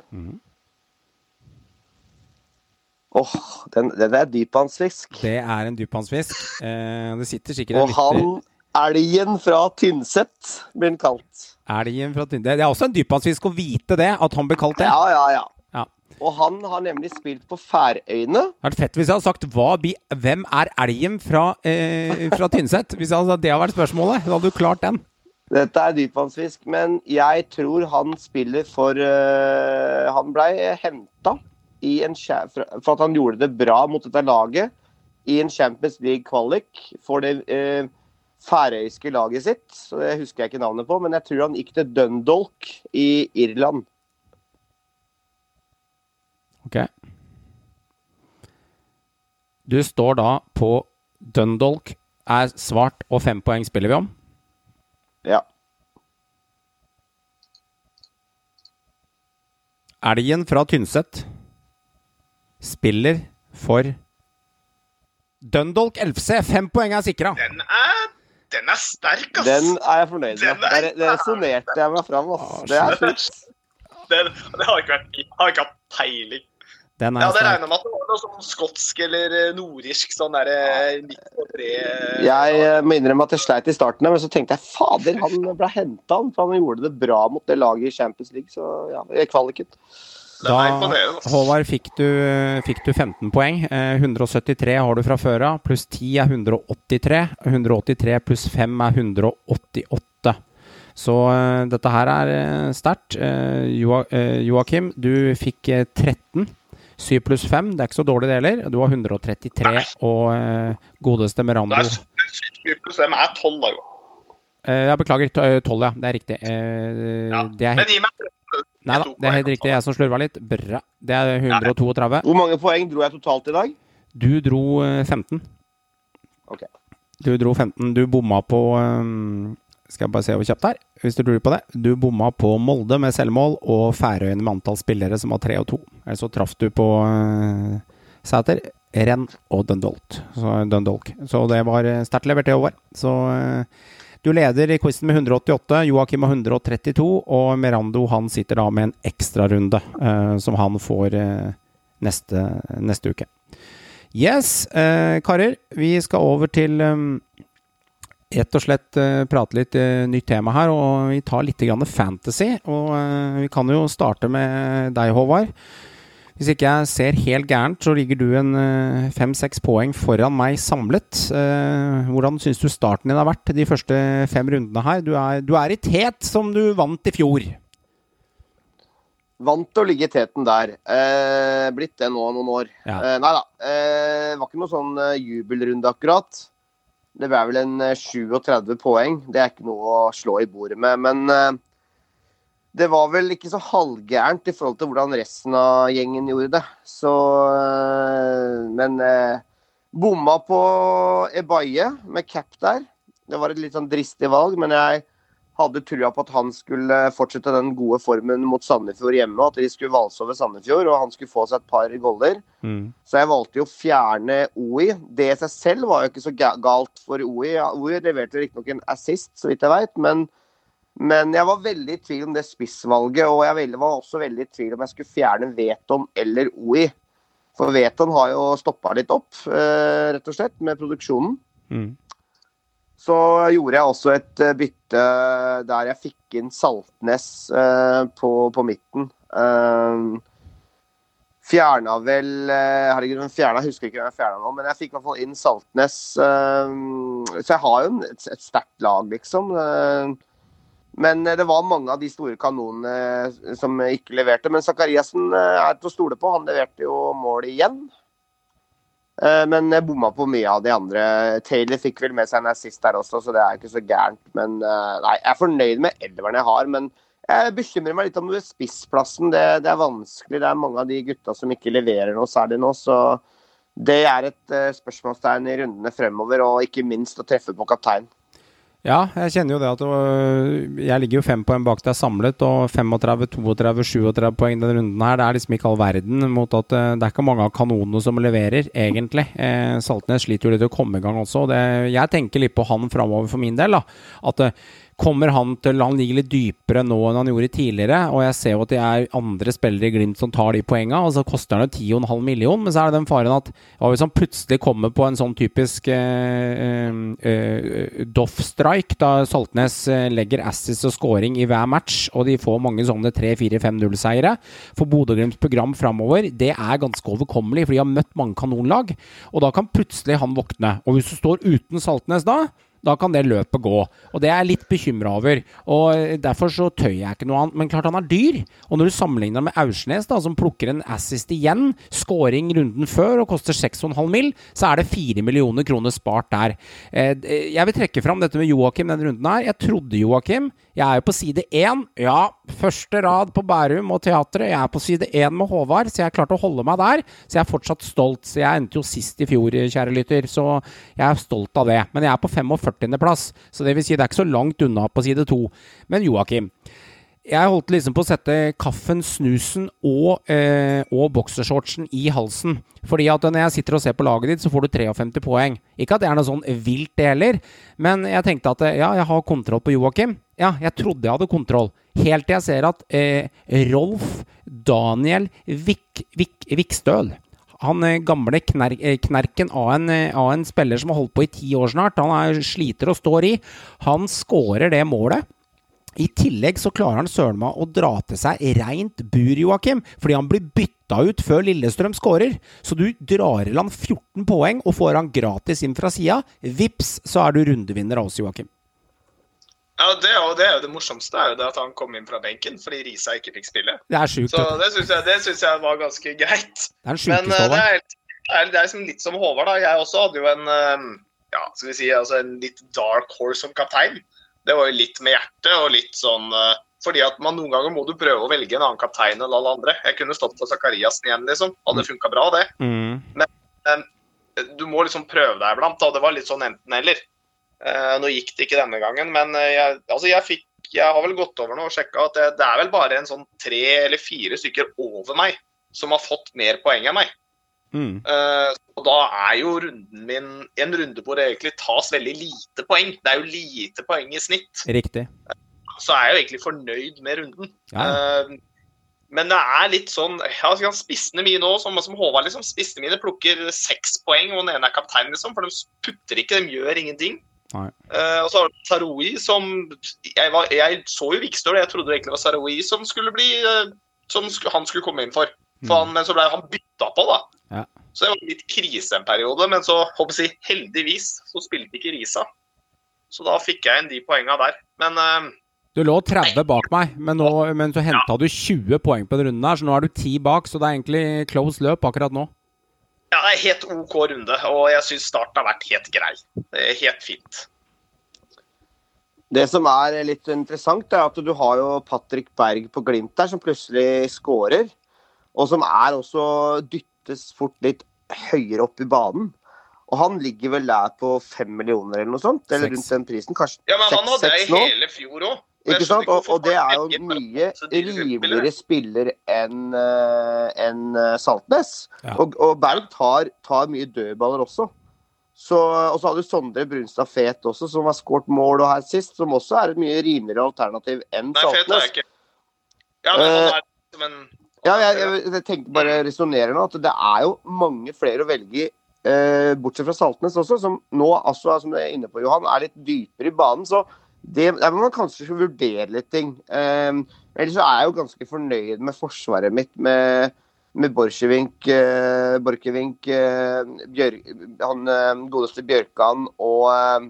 E: Åh, den, den er dypvannsfisk.
A: Det er en dypvannsfisk. Eh, det sitter sikkert en
E: Og han elgen fra Tynset blir han kalt.
A: Elgen fra Tynset. Det er også en dypvannsfisk å vite det, at han blir kalt det.
E: Ja, ja, ja. Og han har nemlig spilt på Færøyene.
A: Det hadde vært fett hvis jeg hadde sagt hva, bi- hvem er elgen fra, eh, fra Tynset? Hvis hadde, det hadde vært spørsmålet, da hadde du klart den.
E: Dette er dypvannsfisk, men jeg tror han spiller for uh, Han blei henta i en cha- for at han gjorde det bra mot dette laget i en Champions League kvalik for det uh, færøyske laget sitt. Så Det husker jeg ikke navnet på, men jeg tror han gikk til Dundalk i Irland.
A: Ok. Du står da på Dundalk er svart, og fem poeng spiller vi om.
E: Ja.
A: Elgen fra Tynset spiller for Dundalk LFC. Fem poeng er sikra.
D: Den er, den er sterk, ass!
E: Den er jeg fornøyd med.
D: Den er-
E: Der, der resonnerte jeg meg fram. ass. Det er sjukt.
D: Den, det har ikke vært Jeg har ikke hatt peiling.
A: Den
D: Jeg
A: er
D: hadde
A: sterk.
D: regna med at det var noe sånn skotsk eller nordisk nordirsk sånn derre 93
E: Jeg eh, må innrømme at jeg sleit i starten, men så tenkte jeg fader, han ble henta, han. For han gjorde det bra mot det laget i Champions League, så ja,
D: jeg er
A: Da, Håvard, fikk du, fikk du 15 poeng. Eh, 173 har du fra før av, pluss 10 er 183. 183 pluss 5 er 188. Så eh, dette her er eh, sterkt. Eh, Joa, eh, Joakim, du fikk eh, 13. 7 pluss 5, det er ikke så dårlig det heller. Du har 133, og uh, godeste Merando
D: Det er 7 pluss 5 er 12, da, jo.
A: Uh, Jeg beklager, t- eh, 12, ja. Det er riktig. Uh,
D: Ja.
A: det er
D: Men gi meg
A: nei da, det er helt riktig. Jeg som slurva litt. Bra. Det er 132.
E: Hvor mange poeng dro jeg totalt i dag?
A: Du dro eh, 15.
E: Ok.
A: Du dro 15. Du bomma på um, Skal jeg bare se hvor kjapt det er, hvis du lurer på det. Du bomma på Molde med selvmål og Færøyene med antall spillere som var tre og to. Eller så traff du på uh, Sæter, Renn og Dundalk. Så, Dundalk. så det var eh, sterkt levert, det, Håvard. Så uh, du leder i quizen med 188, Joakim har 132, og Merando han sitter da med en ekstrarunde uh, som han får uh, neste, neste uke. Yes, eh, karer. Vi skal over til um, rett og slett eh, prate litt eh, nytt tema her, og vi tar litt grann fantasy. Og eh, vi kan jo starte med deg, Håvard. Hvis ikke jeg ser helt gærent, så ligger du en fem-seks poeng foran meg samlet. Hvordan syns du starten din har vært de første fem rundene her? Du er, du er i tet som du vant i fjor.
E: Vant å ligge i teten der. Eh, blitt det nå noen år.
A: Ja.
E: Eh, nei da. Eh, var ikke noe sånn jubelrunde, akkurat. Det ble vel en eh, 37 poeng. Det er ikke noe å slå i bordet med. Men eh, det var vel ikke så halvgærent i forhold til hvordan resten av gjengen gjorde det. Så eh, Men eh, bomma på Ebaye med cap der. Det var et litt sånn dristig valg, men jeg hadde trua på at han skulle fortsette den gode formen mot Sandefjord hjemme, og at de skulle valse over Sandefjord, og han skulle få seg et par goller. Så jeg valgte jo å fjerne OI. Det i seg selv var jo ikke så galt for OI. OI leverte riktignok en assist, så vidt jeg veit, men, men jeg var veldig i tvil om det spissvalget, og jeg var også veldig i tvil om jeg skulle fjerne Veton eller OI. For Veton har jo stoppa litt opp, eh, rett og slett, med produksjonen.
A: Mm.
E: Så gjorde jeg også et eh, bytte der jeg fikk inn Saltnes eh, på, på, midten. Fjerna vel Herregud, hun fjerna? Jeg husker ikke hvem jeg fjerna nå, men jeg fikk i hvert fall inn Saltnes. så jeg har jo et, et sterkt lag, liksom. men det var mange av de store kanonene som ikke leverte. Men Zakariassen er til å stole på. Han leverte jo mål igjen. Eh, men jeg bomma på mye av de andre. Taylor fikk vel med seg en assist der også, så det er ikke så gærent. Men eh, nei, jeg er fornøyd med elveren jeg har. Men jeg bekymrer meg litt om spissplassen. Det, det, er vanskelig. Det er mange av de gutta som ikke leverer noe særlig nå. Så det er et uh, spørsmålstegn i rundene fremover, og ikke minst å treffe på kaptein.
A: Ja, jeg kjenner jo det at øh, jeg ligger jo fem poeng bak deg samlet, og 35, 32, 37 poeng denne runden her. Det er liksom ikke all verden mot at øh, det er ikke mange av kanonene som leverer, egentlig. Eh, Saltnes sliter jo litt å komme i gang også. Det, jeg tenker litt på han framover for min del. da, at øh, kommer han til Han ligger litt dypere nå enn han gjorde tidligere. Og jeg ser jo at det er andre spillere i Glimt som tar de poengene, og så koster han jo 10,5 million, Men så er det den faren at ja, hvis han plutselig kommer på en sånn typisk eh, eh, eh Doff-strike, da Saltnes eh, legger assis og scoring i hver match, og de får mange sånne 3-4-5-0-seiere For Bodø-Glimts program framover, det er ganske overkommelig, for de har møtt mange kanonlag. Og da kan plutselig han våkne. Og hvis du står uten Saltnes da da kan det løpet gå. Og det er jeg litt bekymra over. Og Derfor så tør jeg ikke noe annet. Men klart han er dyr. Og når du sammenligner med Aursnes, da, som plukker en assist igjen, scoring runden før og koster 6,5 mill., så er det 4 millioner kroner spart der. Eh, jeg vil trekke fram dette med Joakim denne runden her. Jeg trodde Joakim Jeg er jo på side én. Ja, første rad på Bærum og teatret. Jeg er på side én med Håvard, så jeg klarte å holde meg der. Så jeg er fortsatt stolt. Så jeg endte jo sist i fjor, kjære lytter, så jeg er stolt av det. Men jeg er på 45 40.-plass, så det vil si det er ikke så langt unna på side to. Men Joakim, jeg holdt liksom på å sette kaffen, snusen og, eh, og boksershortsen i halsen. Fordi at når jeg sitter og ser på laget ditt, så får du 53 poeng. Ikke at det er noe sånn vilt, det heller, men jeg tenkte at ja, jeg har kontroll på Joakim. Ja, jeg trodde jeg hadde kontroll. Helt til jeg ser at eh, Rolf Daniel Vik, Vik, Vikstøl han eh, gamle kner eh, knerken av en, eh, av en, spiller som har holdt på i ti år snart, han er, sliter og står i, han skårer det målet. I tillegg så klarer han søren meg å dra til seg reint bur, Joakim, fordi han blir bytta ut før Lillestrøm skårer. Så du drar i land 14 poeng og får han gratis inn fra sida. Vips, så er du rundevinner av oss, Joakim.
D: Ja, det, og det er jo det morsomste er jo det at han kom inn fra benken fordi Risa ikke fikk spille.
A: Det er sjukt.
D: Så det syns jeg, jeg, var ganske greit.
A: Det er en Men uh,
D: det det er, det er liksom litt som Håvard, da. Jeg også hadde jo en uh, ja, skal vi si, altså en litt dark horse som kaptein. Det var jo litt med hjertet og litt sånn uh, fordi at man noen ganger må du prøve å velge en annen kaptein enn alle andre. Jeg kunne stått for Zakariassen igjen, liksom. Hadde funka bra, det.
A: Mm.
D: Men du må liksom prøve deg iblant. Det var litt sånn enten-eller. Uh, nå gikk det ikke denne gangen, men jeg, altså jeg, fikk, jeg, har vel gått over nå og sjekka at det, det, er vel bare en sånn tre eller fire stykker over meg som har fått mer poeng enn meg.
A: Mm.
D: Uh, og da er jo runden min en runde hvor det egentlig tas veldig lite poeng. Det er jo lite poeng i snitt.
A: Riktig.
D: Så er jeg jo egentlig fornøyd med runden. Ja. Men det er litt sånn ja, Spissene mine òg, som, som Håvard, liksom, spissene mine plukker seks poeng, og den ene er kaptein, liksom, for de putter ikke, de gjør ingenting.
A: Uh,
D: og så har du Saroui som jeg, var, jeg, så jo Vikstøl, jeg trodde egentlig det var Saroui som skulle bli uh, Som sk han skulle komme inn for. For han, men så ble han bytta på, da.
A: Ja.
D: Så det var litt krise en periode. Men så håper jeg, heldigvis så spilte ikke Risa. Så da fikk jeg inn de poenga der. Men uh,
A: du lå 30 bak meg, men, nå, men så henta ja. du 20 poeng på den runden her, så nå er du 10 bak. Så det er egentlig close løp akkurat nå.
D: Ja, det er helt OK runde, og jeg syns starten har vært helt grei. Det er helt fint.
E: Det som er litt interessant, er at du har jo Patrick Berg på Glimt der, som plutselig skårer. Og som er også dyttes fort litt høyere opp i banen. Og han ligger vel der på fem millioner eller noe sånt? Eller rundt den prisen? Kanskje
D: Ja, men han hadde det i hele fjor òg.
E: Ikke sant? Og, og, det er jo mye rimeligere spiller enn uh, en uh, Saltnes. Ja. Og, og, Berg tar, tar, mye dødballer også. Så, og så har du Sondre Brunstad Fet også, som har skåret mål og her sist. Som også er et mye rimeligere alternativ enn Nei, Saltnes. Fet er ikke.
D: Ja, men han er som en
E: ja, jeg, jeg, jeg tenker bare resonnerer nå at det er jo mange flere å velge eh, bortsett fra Saltnes også, som nå altså, som du er inne på, Johan, er litt dypere i banen. Så det, der må man kanskje vurdere litt ting. Eh, ellers så er jeg jo ganske fornøyd med forsvaret mitt med, med Borchevink, eh, Borchevink eh, Bjør, han eh, godeste Bjørkan og eh,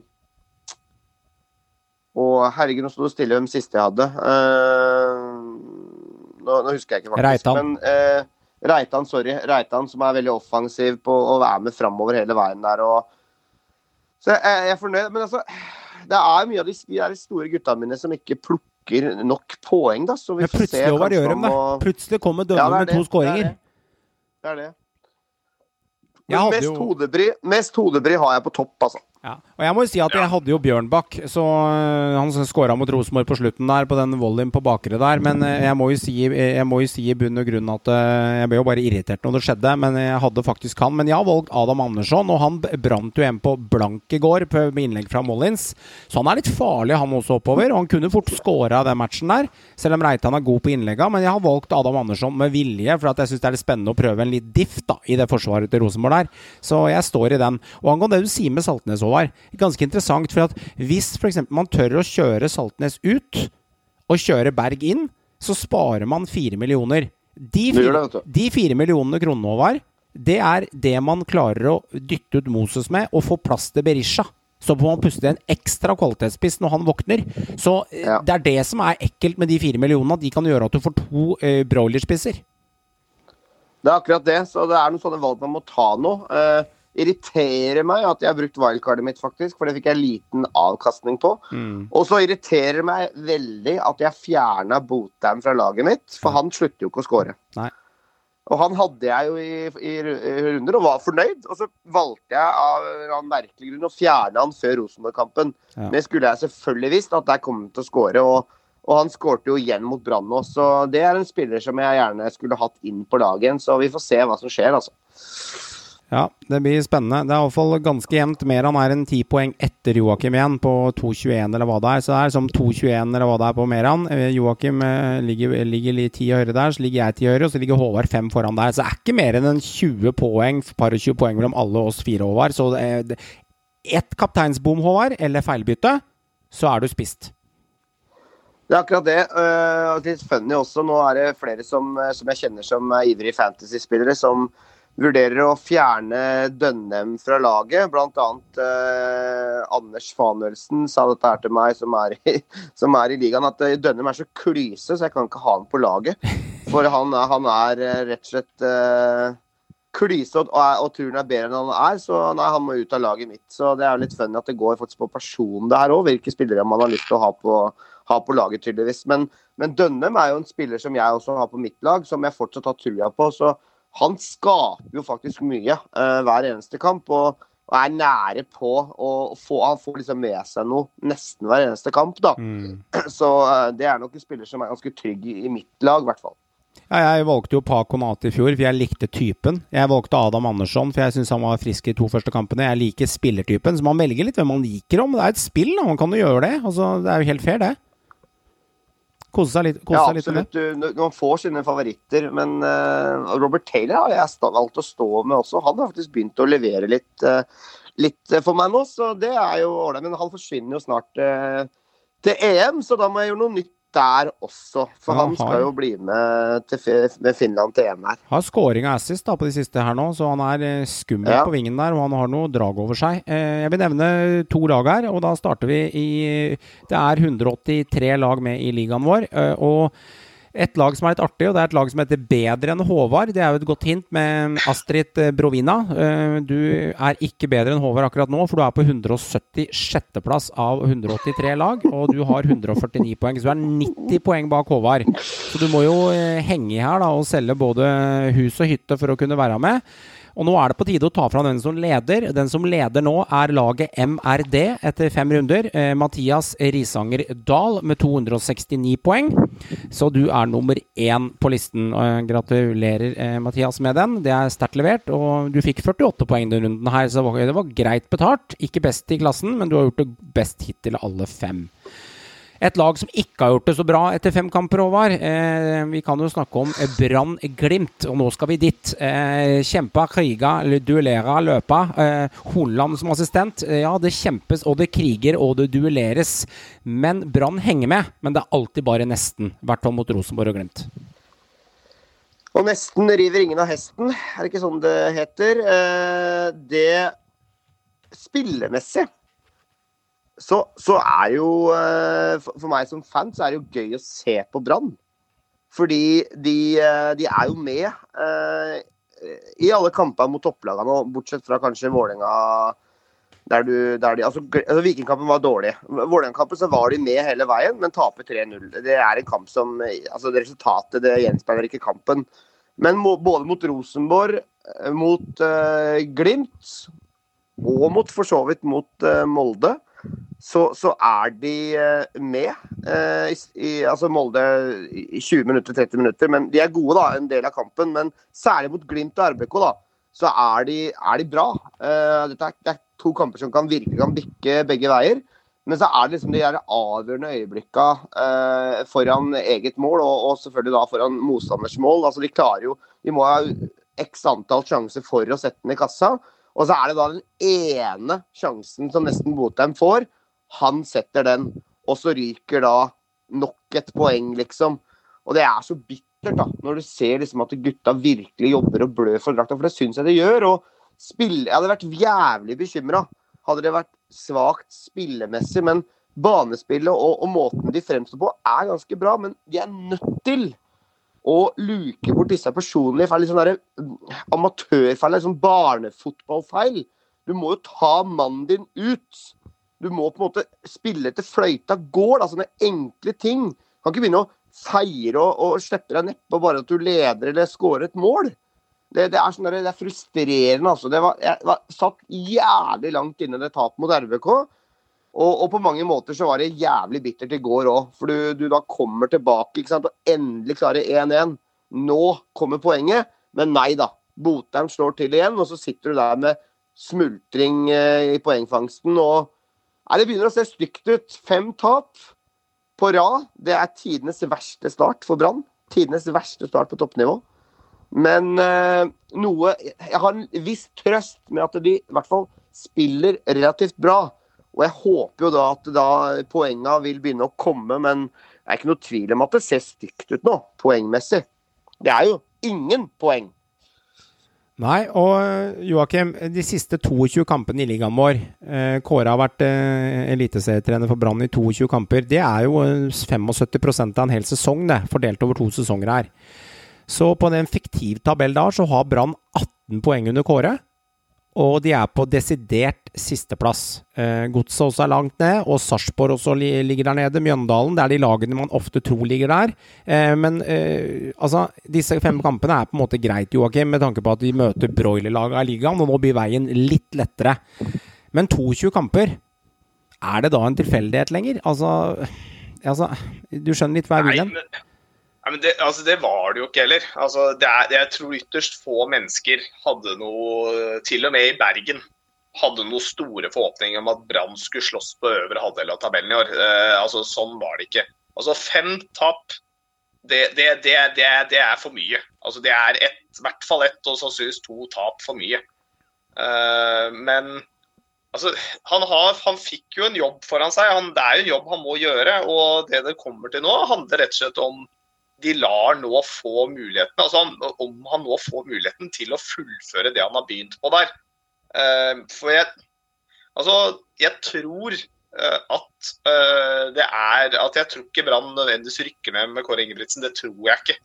E: og herregud, nå sto det stille hvem siste jeg hadde. Eh, nå, nå, husker jeg ikke faktisk.
A: Reitan.
E: Men, eh, Reitan, sorry. Reitan som er veldig offensiv på å være med framover hele veien der. Og... Så jeg, jeg er fornøyd. Men altså, det er mye av de, de store gutta mine som ikke plukker nok poeng, da. Så vi
A: Men
E: får se
A: hva
E: kanskje
A: gjør de
E: da. Og...
A: Plutselig kommer Dønne
E: Ja, er
A: med to
E: det.
A: skåringer.
E: Det er det.
A: Jeg
E: Men
A: hadde
E: mest,
A: jo-
E: hodebry, mest hodebry har jeg på topp, altså.
A: Ja. Og jeg må jo si at jeg hadde jo Bjørnbakk, så øh, han skåra mot Rosenborg på slutten der, på den volleyen på bakre der. Men øh, jeg må si, jeg må jo si i bunn og grunn at jeg ble jo bare irritert når det skjedde. Men jeg hadde faktisk han. Men jeg har valgt Adam Andersson, og han brant jo en på blank i går på- med innlegg fra Mollins. Så han er litt farlig, han også oppover. Og han kunne fort skåra den matchen der, selv om Reitan er god på innlegga. Men jeg har valgt Adam Andersson med vilje, for at jeg syns det er litt spennende å prøve en litt diff da, i det forsvaret til Rosenborg der. Så jeg står i den. Og angående det du sier med Saltnes, Håvard. Ganske interessant. For at hvis f.eks. man tør å kjøre Saltnes ut, og kjøre Berg inn, så sparer man fire millioner. De fire, de fire millionene kronene, Håvard, det er det man klarer å dytte ut Moses med, og få plass til Berisha. Så får man puste en ekstra kvalitetspiss når han våkner. Så eh,
E: Ja.
A: det er det som er ekkelt med de fire millionene, at de kan gjøre at du får to eh, broilerspisser.
E: Det er akkurat det. Så det er noen sånne valg man må ta nå. Eh, irriterer meg at jeg har brukt wildcardet mitt, faktisk, for det fikk jeg liten avkastning på. Og så irriterer det meg veldig at jeg fjerna Botheim fra laget mitt, for han slutter jo ikke å score.
A: Nei.
E: Og han hadde jeg jo i, i, i runder og var fornøyd. Og så valgte jeg av en merkelig grunn å fjerne han før Rosenborg-kampen.
A: Ja.
E: Men skulle jeg selvfølgelig visst at der kom han til å score, Og, og han skårte jo igjen mot Brann nå, så det er en spiller som jeg gjerne skulle hatt inn på laget igjen. Så vi får se hva som skjer, altså.
A: Ja, det blir spennende. Det er iallfall ganske jevnt. Mer han er enn ti poeng etter Joakim igjen, på 2,21 eller hva det er. Så det er som 2,21 eller hva det er på Meran. Eh, Joakim eh, ligger, ligger ti høyre der, så ligger jeg ti høyre, og så ligger Håvard fem foran der. Så det er ikke mer enn en 20 poeng, par og 20 poeng mellom alle oss fire, Håvard. Så det- ett kapteinsbom, Håvard, eller feilbytte, så er du spist.
E: Det er akkurat det. Uh, litt funny også. Nå er det flere som, som jeg kjenner som er ivrige fantasy-spillere, som vurderer å fjerne Dønnem fra laget. Annet øh, Anders Fanuelsen sa dette her til meg, som er i, [LAUGHS] som er i ligaen, at øh, Dønnem er så klyse, så jeg kan ikke ha han på laget. For han er, han er øh, rett og slett eh, klyse og, og, turen er bedre enn han er, så nei, han må ut av laget mitt. Så det er litt funny at det går faktisk på personen det her òg, hvilke spillere man har lyst til å ha på, ha på laget, tydeligvis. Men, men Dønnem er jo en spiller som jeg også har på mitt lag, som jeg fortsatt har trua på. Så han skaper jo faktisk mye uh, hver eneste kamp. og og er nære på å få Han får liksom med seg noe nesten hver eneste kamp, da. [CLEARS THROAT] Så uh, det er nok en spiller som er ganske trygg i, i mitt lag, i hvert fall.
A: Ja, jeg valgte jo Pa Konate i fjor, for jeg likte typen. Jeg valgte Adam Andersson, for jeg syns han var frisk i to første kampene. Jeg liker spillertypen, så man velger litt hvem man liker om. Det er et spill, da. Man kan jo gjøre det. Altså, det er jo helt fair, det. Kose seg litt, kose
E: Ja,
A: litt
E: absolutt. Du- Man får sine favoritter, men uh, Robert Taylor har jeg valgt å stå med også. Han har faktisk begynt å levere litt, uh, litt eh, for meg nå, så det er jo ålreit. Men han forsvinner jo snart uh, til EM, så da må jeg gjøre noe nytt der også. For
A: Ja,
E: han skal jo bli med, til, med Finland til EM her.
A: Har scoring og assist da på de siste her nå, så han er eh, skummel
E: Ja.
A: på vingen der, og han har noe drag over seg. Eh, jeg vil nevne to lag her, og da starter vi i Det er 183 lag med i ligaen vår. eh, og et lag som er litt artig, og det er et lag som heter Bedre enn Håvard. Det er jo et godt hint med Astrid eh, Brovina. Eh, Du er ikke bedre enn Håvard akkurat nå, for du er på 176. plass av 183 lag, og du har 149 poeng. Så du er 90 poeng bak Håvard. Så du må jo eh, henge i her da, og selge både hus og hytte for å kunne være med. Og nå er det på tide å ta fram den som leder. Den som leder nå, er laget MRD etter fem runder. Eh, Mathias Risanger Dahl med 269 poeng. Så du er nummer én på listen. Og gratulerer, eh, Mathias, med den. Det er sterkt levert. Og du fikk 48 poeng denne runden her, så det var greit betalt. Ikke best i klassen, men du har gjort det best hittil alle fem. Et lag som ikke har gjort det så bra etter fem kamper, Håvard. Eh, vi kan jo snakke om Brann Glimt, og nå skal vi dit. Eh, kjempa, kriga, duellera, løpa. Eh, Holland som assistent. Eh, ja, det kjempes og det kriger og det duelleres. Men Brann henger med. Men det er alltid bare nesten. I hvert fall mot Rosenborg og Glimt.
E: Og nesten river ingen av hesten, er det ikke sånn det heter? Eh, det spillemessig så, så, er jo eh, For meg som fan så er det jo gøy å se på Brann. Fordi de, eh, de, er jo med eh, i alle kampene mot topplagene, bortsett fra kanskje Vålerenga der, du, der de, altså, altså Vikingkampen var dårlig. Vålerenga-kampen så var de med hele veien, men taper 3-0. Det er en kamp som altså det Resultatet det gjenspeiler ikke kampen. Men må, både mot Rosenborg, mot uh, Glimt og mot for så vidt mot uh, Molde, så, så, er de uh, med. I, i, altså Molde i 20 minutter, 30 minutter. Men de er gode, da, en del av kampen. Men særlig mot Glimt og RBK, da, så er de, er de bra. Dette er, det er to kamper som kan virkelig kan bikke begge veier. Men så er det liksom de avgjørende øyeblikka eh, foran eget mål, og, og, selvfølgelig da foran motstanders mål. Altså De klarer jo De må ha x antall sjanser for å sette den i kassa. Og så er det da den ene sjansen som nesten Botheim får. Han setter den, og så ryker da nok et poeng, liksom. Og det er så bittert, da, når du ser liksom at gutta virkelig jobber og blør for drakta, for det syns jeg det gjør. og spille, Jeg hadde vært jævlig bekymra hadde det vært svakt spillemessig. Men banespillet og, og, måten de fremstår på, er ganske bra. Men de er nødt til å luke bort disse personlige feil. Litt sånn mm, amatørfeil, litt sånn barnefotballfeil. Du må jo ta mannen din ut. Du må på en måte spille til fløyta går. da, Sånne enkle ting. Du kan ikke begynne å feire og, og slippe deg nedpå bare at du leder eller scorer et mål. Det, det, er sånn der, det, er frustrerende, altså. Det var, jeg var satt jævlig langt inne det tapet mot RBK. Og, og, på mange måter så var det jævlig bittert i går òg. For du, du, da kommer tilbake sant, og endelig klarer 1-1. Nå kommer poenget, men nei da. Botheim slår til igjen, og så sitter du der med smultring eh, i poengfangsten. og nei, Det begynner å se stygt ut. Fem tap på rad. Det er tidenes verste start for Brann. Tidenes verste start på toppnivå. Men eh, noe Jeg har en viss trøst med at de i hvert fall spiller relativt bra. Og jeg håper jo da at da poenga vil begynne å komme, men det er ikke noe tvil om at det ser stygt ut nå, poengmessig. Det er jo ingen poeng.
A: Nei, og eh, Joakim, de siste 22 kampene i ligaen vår eh, Kåre har vært eh, eliteserietrener for Brann i 22 kamper. Det er jo 75 eh, av en hel sesong, det, fordelt over to sesonger her. Så på en fiktiv tabell da, så har Brann 18 poeng under Kåre. Og de er på desidert sisteplass. Eh, Godset også er langt ned, og Sarpsborg også li ligger der nede. Mjøndalen. Det er de lagene man ofte tror ligger der. Eh, men eh, altså, disse fem kampene er på en måte greit, Joakim, med tanke på at de møter broilerlaget i ligaen, og nå blir veien litt lettere. Men 22 kamper, er det da en tilfeldighet lenger? Altså, altså Du skjønner litt hva jeg vil hen?
D: Men det, altså det, var det jo ikke heller. Altså er, jeg tror ytterst få mennesker hadde noe Til og med i Bergen hadde noen store forhåpninger om at Brann skulle slåss på øvre halvdel av tabellen i år. Eh, altså Sånn var det ikke. Altså Fem tap, det, det, det er for mye. Altså Det er i hvert fall ett og sannsynligvis to tap for mye. Eh, men altså, han, har, han, fikk jo en jobb foran seg. Han, det er jo en jobb han må gjøre. Og det det kommer til nå, handler rett og slett om de lar nå få muligheten, altså om han nå får muligheten til å fullføre det han har begynt på der. Uh, for jeg, altså, jeg tror uh, at uh, det er At jeg tror ikke Brann nødvendigvis rykker ned med Kåre Ingebrigtsen. Det tror jeg ikke.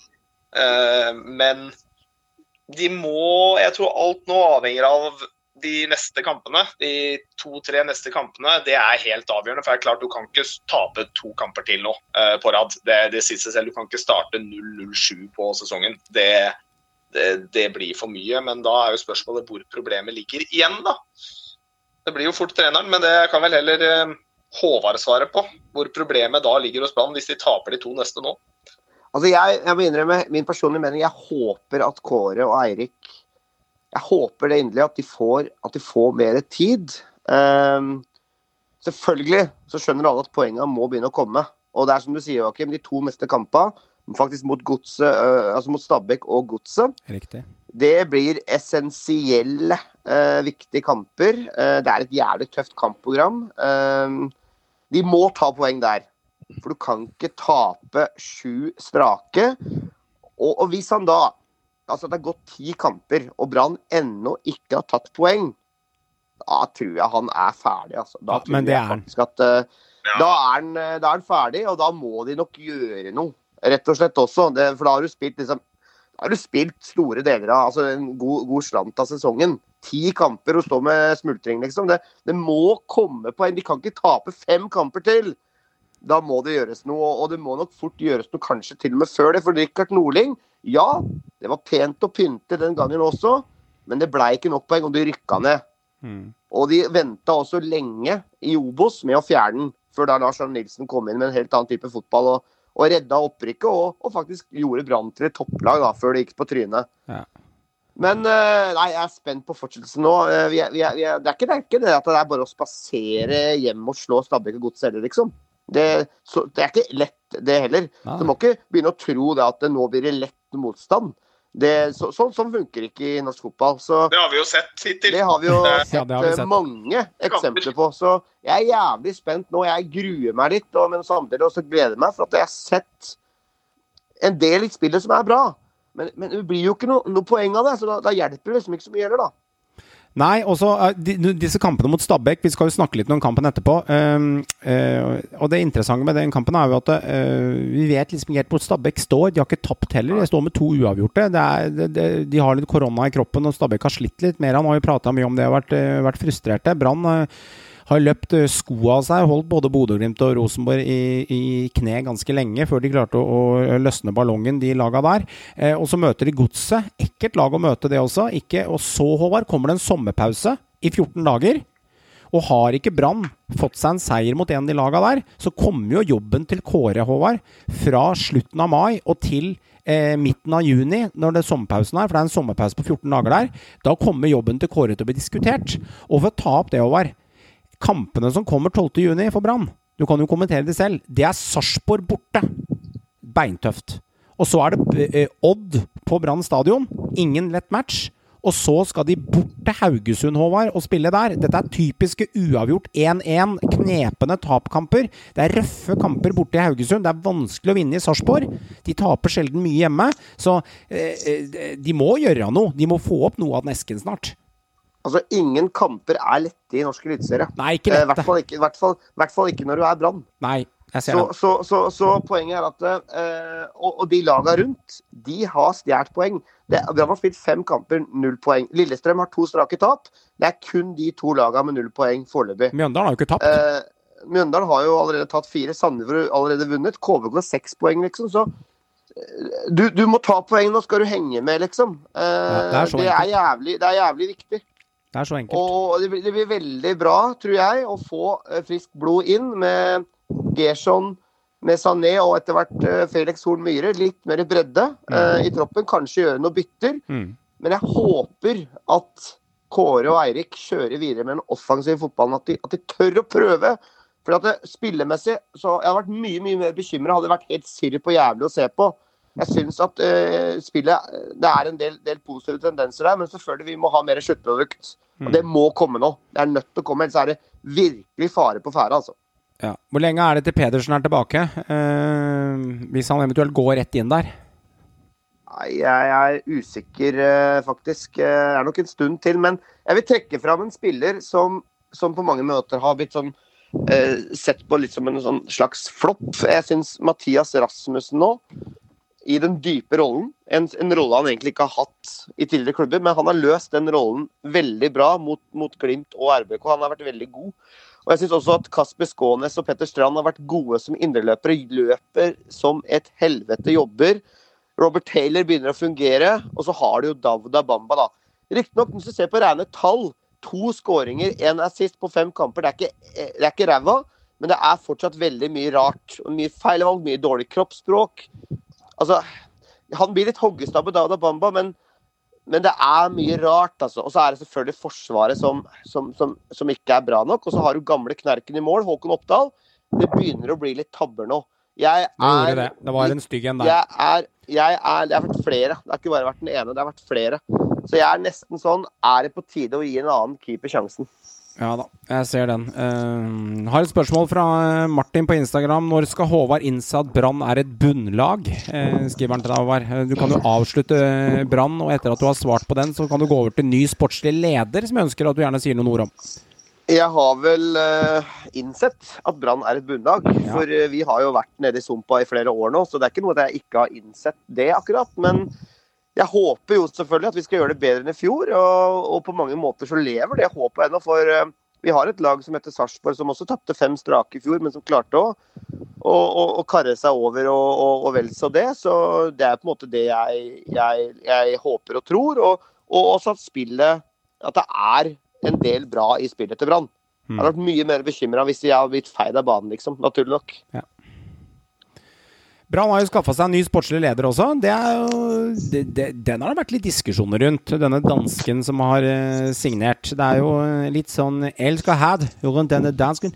D: men de må Jeg tror alt nå avhenger av de neste kampene, de to-tre neste kampene, det er helt avgjørende. For det er klart du kan ikke tape to kamper til nå uh, på rad. Det, det sier seg selv. Du kan ikke starte 0-0-7 på sesongen. Det, det, det, blir for mye. Men da er jo spørsmålet hvor problemet ligger igjen, da. Det blir jo fort treneren, men det kan vel heller uh, Håvard svare på. Hvor problemet da ligger hos Brann hvis de taper de to neste nå.
E: Altså jeg, jeg må innrømme min personlige mening. Jeg håper at Kåre og Eirik jeg håper det inderlig at de får, at de får mer tid. Um, selvfølgelig så skjønner alle at poengene må begynne å komme. Og det er som du sier, Joakim, de to neste kampene, faktisk mot, godse, uh, altså mot Stabæk og Godset, det blir essensielle uh, viktige kamper. Uh, det er et jævlig tøft kampprogram. Eh, de må ta poeng der. For du kan ikke tape sju strake. Og, og hvis han da Altså det har gått ti kamper, og Brann ennå ikke har tatt poeng, da tror jeg han er ferdig, altså. Da tror
A: men det
E: jeg
A: er han.
E: faktisk at ja. da, er han, eh, da er han ferdig, og da må de nok gjøre noe, rett og slett også. Det, for da har du spilt liksom da har du spilt store deler av altså en god, god slant av sesongen. Ti kamper og stå med smultring, liksom. Det, det må komme poeng. De kan ikke tape fem kamper til. Da må det gjøres noe, og det må nok fort gjøres noe kanskje til og med før det. For Rikard Norling, ja, det var pent å pynte den gangen også, men det blei ikke nok poeng, og de rykka ned.
A: Mm.
E: Og de venta også lenge i Obos med å fjerne den, før da Lars Arne Nilsen kom inn med en helt annen type fotball og, og redda opprykket, og, og faktisk gjorde Brann til et topplag da, før det gikk på trynet.
A: Ja.
E: Men eh, nei, jeg er spent på fortsettelsen nå. Eh, Vi er, vi er, vi er, det, er ikke, det er ikke det at det er bare å spasere hjem og slå Stabæk og Godset heller, liksom. Det, så, det er ikke lett, det heller.
A: Nei.
E: Du må ikke begynne å tro det at det nå blir det lett motstand. Det, så, sånn, sånn funker ikke i norsk fotball. Så
D: Det har vi jo sett hittil.
E: det har vi jo [LAUGHS] sett,
A: Ja, vi sett.
E: mange eksempler på. Så jeg er jævlig spent nå. Jeg gruer meg litt, og, men samtidig også gleder meg. For at jeg har sett en del i spillet som er bra. Men, men det blir jo ikke noe, noe poeng av det, så da, da hjelper det liksom ikke så mye heller, da.
A: Nei, også eh, disse kampene mot Stabæk Vi skal jo snakke litt om kampen etterpå. Um, eh, og det interessante med den kampen er jo at eh, vi vet liksom ikke helt hvor Stabæk står. De har ikke tapt heller. De står med to uavgjorte. Er, de har litt korona i kroppen, og Stabæk har slitt litt mer. Han har jo prata mye om det og vært, vært frustrerte. Brann har løpt eh, skoa av seg, holdt både Bodø-Glimt og Rosenborg i, i kne ganske lenge før de klarte å, å løsne ballongen, de laga der. Eh, og så møter de Godset. Ekkelt lag å møte, det også. Ikke, og så, Håvard, kommer det en sommerpause i 14 dager. Og har ikke Brann fått seg en seier mot en av de laga der, så kommer jo jobben til Kåre, Håvard, fra slutten av mai og til eh, midten av juni, når det er sommerpausen her, for det er en sommerpause på 14 dager der. Da kommer jobben til Kåre til å bli diskutert. Og for å ta opp det, Håvard Kampene som kommer 12.6 for Brann, du kan jo kommentere det selv, det er Sarpsborg borte. Beintøft. Og så er det eh, Odd på Brann stadion. Ingen lett match. Og så skal de bort til Haugesund, Håvard, og spille der. Dette er typiske uavgjort 1-1, knepende tapkamper. Det er røffe kamper borte i Haugesund. Det er vanskelig å vinne i Sarpsborg. De taper sjelden mye hjemme. Så eh, eh, de må gjøre noe. De må få opp noe av den esken snart.
E: Altså, ingen kamper er lette i norsk eliteserie. Eh, I hvert fall ikke, når du er Brann. Så,
A: det.
E: så, så, så poenget er at eh, og, og de laga rundt, de har stjålet poeng. Det- Brann har spilt fem kamper, null poeng. Lillestrøm har to strake tap. Det er kun de to laga med null poeng foreløpig.
A: Mjøndalen har jo ikke tapt.
E: Eh, Mjøndalen har jo allerede tatt fire, Sandefjord har allerede vunnet. KVK har seks poeng, liksom. Så eh, du, du må ta poeng, nå skal du henge med, liksom. Eh,
A: det er
E: det, er jævlig, det er jævlig viktig.
A: Det er så enkelt.
E: Og det blir, det blir veldig bra, tror jeg, å få eh, friskt blod inn med Gerson, med Sané og etter hvert eh, Felix Horn Myhre. Litt mer bredde eh, i troppen. Kanskje gjøre noen bytter.
A: Mm.
E: Men jeg håper at Kåre og Eirik kjører videre med den offensive fotballen. At de, at de tør å prøve. For at det, spillemessig så Jeg hadde vært mye mye mer bekymra. Hadde vært helt sirr på jævlig å se på. Jeg syns at uh, spillet Det er en del, del positive tendenser der, men selvfølgelig vi må ha mer sluttprodukt. Og det må komme nå. Det er nødt til å komme, ellers er det virkelig fare på ferde, altså.
A: Ja. Hvor lenge er det til Pedersen er tilbake? Uh, hvis han eventuelt går rett inn der?
E: Nei, jeg er usikker, uh, faktisk. Det er nok en stund til. Men jeg vil trekke fram en spiller som, som på mange måter har blitt sånn sett på litt som en sånn slags flopp. Jeg syns Mathias Rasmussen nå, i den dype rollen, en, en rolle han egentlig ikke har hatt i tidligere klubber, men han har løst den rollen veldig bra mot, mot Glimt og RBK. Han har vært veldig god. Og jeg syns også at Kasper Skånes og Petter Strand har vært gode som indreløpere. Løper som et helvete, jobber. Robert Taylor begynner å fungere, og så har du jo Davda Bamba, da. Riktignok, hvis du ser på rene tall, to skåringer, én assist på fem kamper, det er ikke, ræva, men det er fortsatt veldig mye rart. Mye feilvalg, mye dårlig kroppsspråk. Altså, han blir litt hoggestabbe, Davda Bamba, men, men det er mye rart, altså. Og så er det selvfølgelig Forsvaret som, som, som, som ikke er bra nok. Og så har du gamle knerken i mål, Håkon Oppdal. Det begynner å bli litt tabber nå. Jeg er
A: det. Det var en stygg en der.
E: jeg er, jeg er, Det har vært flere. Det har ikke bare vært den ene, det har vært flere. Så jeg er nesten sånn Er det på tide å gi en annen keeper sjansen?
A: Ja da, jeg ser den. Uh, har et spørsmål fra eh, Martin på Instagram. Når skal Håvard innse at Brann er et bunnlag? Uh, skriver han til deg, Håvard. Eh, Du kan jo avslutte Brann, og etter at du har svart på den, så kan du gå over til ny sportslig leder, som jeg ønsker at du gjerne sier noen ord om.
E: Jeg har vel innsett at Brann er et bunnlag.
A: Ja.
E: For vi har jo vært nede i sumpa i flere år nå, så det er ikke noe at jeg ikke har innsett det akkurat. Men jeg håper jo selvfølgelig at vi skal gjøre det bedre enn i fjor, og, og på mange måter så lever det håpet ennå. For eh, vi har et lag som heter Sarpsborg, som også tapte fem strake i fjor, men som klarte å, å, å, å karre seg over og, og, og vel så det. Så det er på en måte det jeg, jeg, jeg håper og tror. Og, og også at spillet At det er en del bra i spillet til Brann. Jeg hadde vært mye mer bekymra hvis jeg hadde blitt feid av banen, liksom. Naturlig nok.
A: Brann har jo skaffa seg en ny sportslig leder også. Det er jo, det, det, den har det vært litt diskusjoner rundt, denne dansken som har eh, signert. Det er jo eh, litt sånn elsker had rundt denne dansken.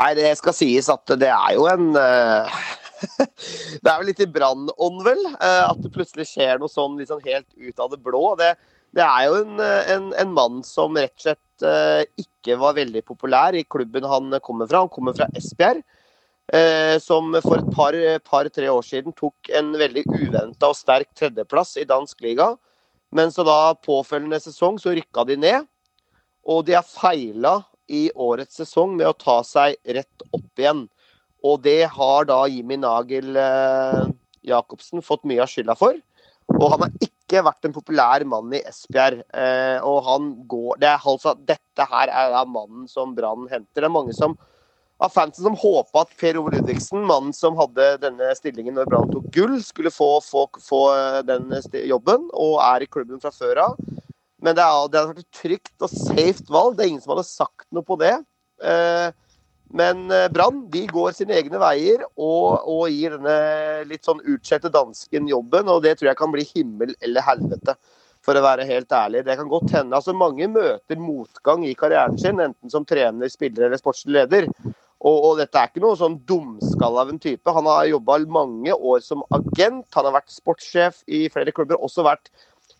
E: Nei, det skal sies at det er jo en uh, [LAUGHS] Det er vel litt i brannånd, vel. Uh, At det plutselig skjer noe sånn sånn helt ut av det blå. Det, det er jo en, en, en mann som rett og slett ikke var veldig populær i klubben han kommer fra. Han kommer fra Esbjerg. Eh, Som for et par-tre par, år siden tok en veldig uventa og sterk tredjeplass i dansk liga. Men så da påfølgende sesong så rykka de ned. Og de har feila i årets sesong med å ta seg rett opp igjen. Og det har da Jimmy Nagel eh, Jacobsen fått mye av skylda for. Og han har ikke vært en populær mann i Esbjerg. Eh, og han går det er altså, Dette her er da mannen som Brann henter. Det er mange som av fansen som håpa at Per Ove Ludvigsen, mannen som hadde denne stillingen når Brann tok gull, skulle få, få, få eh, den jobben, og er i klubben fra før av. Men det, hadde vært et trygt og safe valg. Det er ingen som hadde sagt noe på det. Eh, men eh, Brann de går sine egne veier og, og gir denne litt sånn utskjelte dansken jobben. Og det tror jeg kan bli himmel eller helvete, for å være helt ærlig. Det kan godt hende. Altså Mange møter motgang i karrieren sin, enten som trener, spiller eller sportslig leder. Og, og dette er ikke noe sånn dumskall av en type. Han har jobba mange år som agent. Han har vært sportssjef i flere klubber. Også vært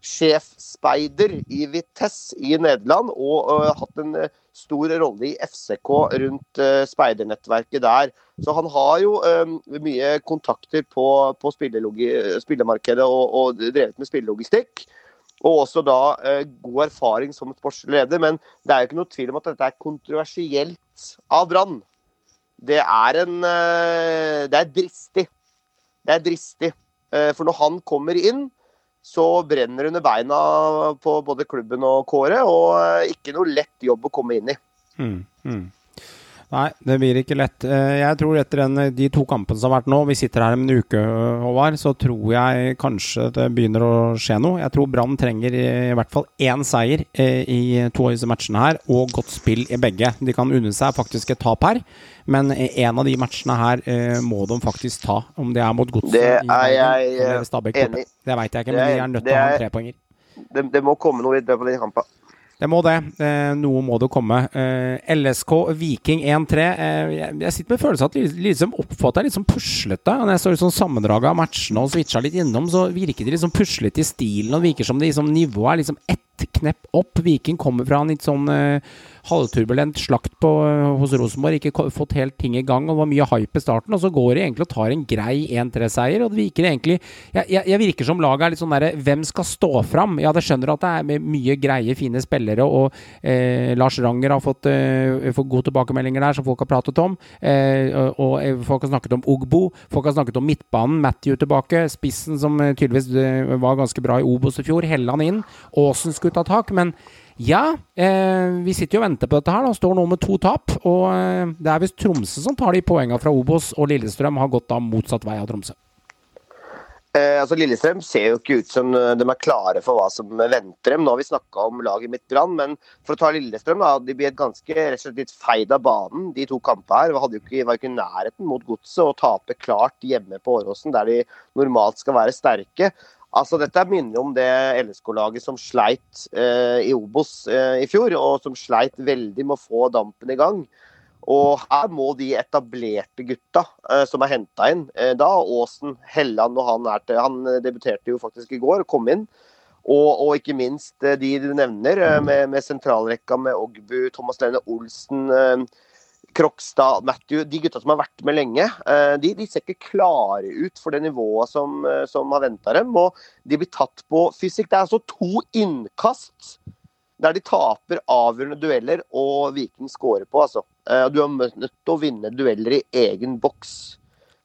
E: sjefspeider i Vitesse i Nederland. Og uh, hatt en øh, stor rolle i FCK rundt uh, speidernettverket der. Så han har jo øh, mye kontakter på, på spillemarkedet og, og drevet med spillelogistikk. Og også da eh, god erfaring som sportsleder. Men det er jo ikke noe tvil om at dette er kontroversielt av Brann. Det er en eh, Det er dristig. Det er dristig. Eh, for når han kommer inn, så brenner det under beina på både klubben og Kåre. Og eh, ikke noe lett jobb å komme inn i.
A: Mm, mm. Nei, det blir ikke lett. Eh, Jeg tror etter den, de to kampene som har vært nå, vi sitter her om en uke, Håvard, så tror jeg kanskje det begynner å skje noe. Jeg tror Brann trenger i hvert fall én seier eh, i to av disse matchene her, og godt spill i begge. De kan unne seg faktisk et tap her, men en av de matchene her eh, må de faktisk ta. Om det er mot Godset
E: Det
A: i eller
E: eh,
A: Stabæk. Det veit jeg ikke, men de er nødt til å ha
E: tre
A: en trepoenger.
E: Det, det må komme noe i løpet av den kampen.
A: Det må det. Eh, noe må det komme. Eh, LSK Viking 1-3. Eh, jeg, sitter med følelsen at li- liksom oppfattet er litt sånn puslete. Når jeg så sånn sammendraget av matchene og switcha litt innom, så virker det sånn puslete i stilen. Og det virker som det liksom, nivået er liksom ett knepp opp. Viking kommer fra en litt sånn halvturbulent slakt på, eh, hos Rosenborg. Ikke fått helt ting i gang, og det var mye hype i starten. Og så går de egentlig og tar en grei 1-3-seier. Og det virker egentlig jeg, jeg, jeg virker som laget er litt sånn derre Hvem skal stå fram? Ja, det skjønner at det er mye greie, fine spillere, og eh, Lars Ranger har fått, eh, fått gode tilbakemeldinger der, som folk har pratet om. Eh, og og eh, folk har snakket om Ogbo. Folk har snakket om midtbanen. Matthew tilbake. Spissen som eh, tydeligvis var ganske bra i Obos i fjor. Helland inn. Aasen skulle ta tak. Men ja, eh, vi sitter jo og venter på dette her. da Står nå med to tap. Og eh, det er visst Tromsø som tar de poengene fra Obos, og Lillestrøm har gått da motsatt vei av Tromsø.
E: Eh, altså Lillestrøm ser jo ikke ut som eh, de er klare for hva som venter dem. Nå har vi snakka om laget mitt Brann, men for å ta Lillestrøm, da, de blir et ganske rett og slett litt feid av banen de to kampene her. Hadde jo ikke, var ikke i nærheten mot Godset og tape klart hjemme på Åråsen, der de normalt skal være sterke. Altså Dette minner om det LSK-laget som sleit eh, i Obos eh, i fjor, og som sleit veldig med å få dampen i gang. Og her må de etablerte gutta eh, som er henta inn eh, Da Aasen, Helland og han er til Han eh, debuterte jo faktisk i går kom inn. Og, og ikke minst eh, de du nevner, med, med sentralrekka med Ogbu, Thomas Lene Olsen, eh, Krokstad, Matthew. De gutta som har vært med lenge, eh, de, de ser ikke klare ut for det nivået som, eh, som har venta dem. Og de blir tatt på fysikk. Det er altså to innkast der de taper avgjørende dueller, og Viking scorer på, altså. Eh, Du er nødt til å vinne dueller i egen boks.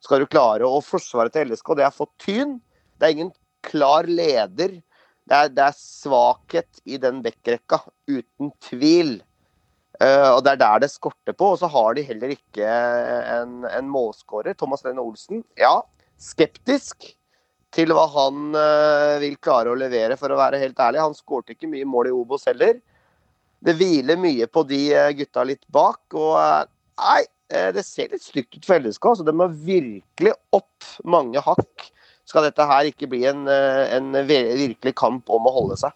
E: Skal du klare å forsvare til LSK, det har fått tyn. Det er ingen klar leder. Det er, det er svakhet i den backrekka, uten tvil. Eh, og Det er der det skorter på. Og så har de heller ikke en, en målskårer. Thomas Lene Olsen, ja, skeptisk til hva han eh, vil klare å levere, for å være helt ærlig. Han skårte ikke mye mål i Obos heller. Det hviler mye på de eh, gutta litt bak. Og nei, det ser litt stygt ut for LSK. Så det må virkelig opp mange hakk. Skal dette her ikke bli en, en virkelig kamp om å holde seg.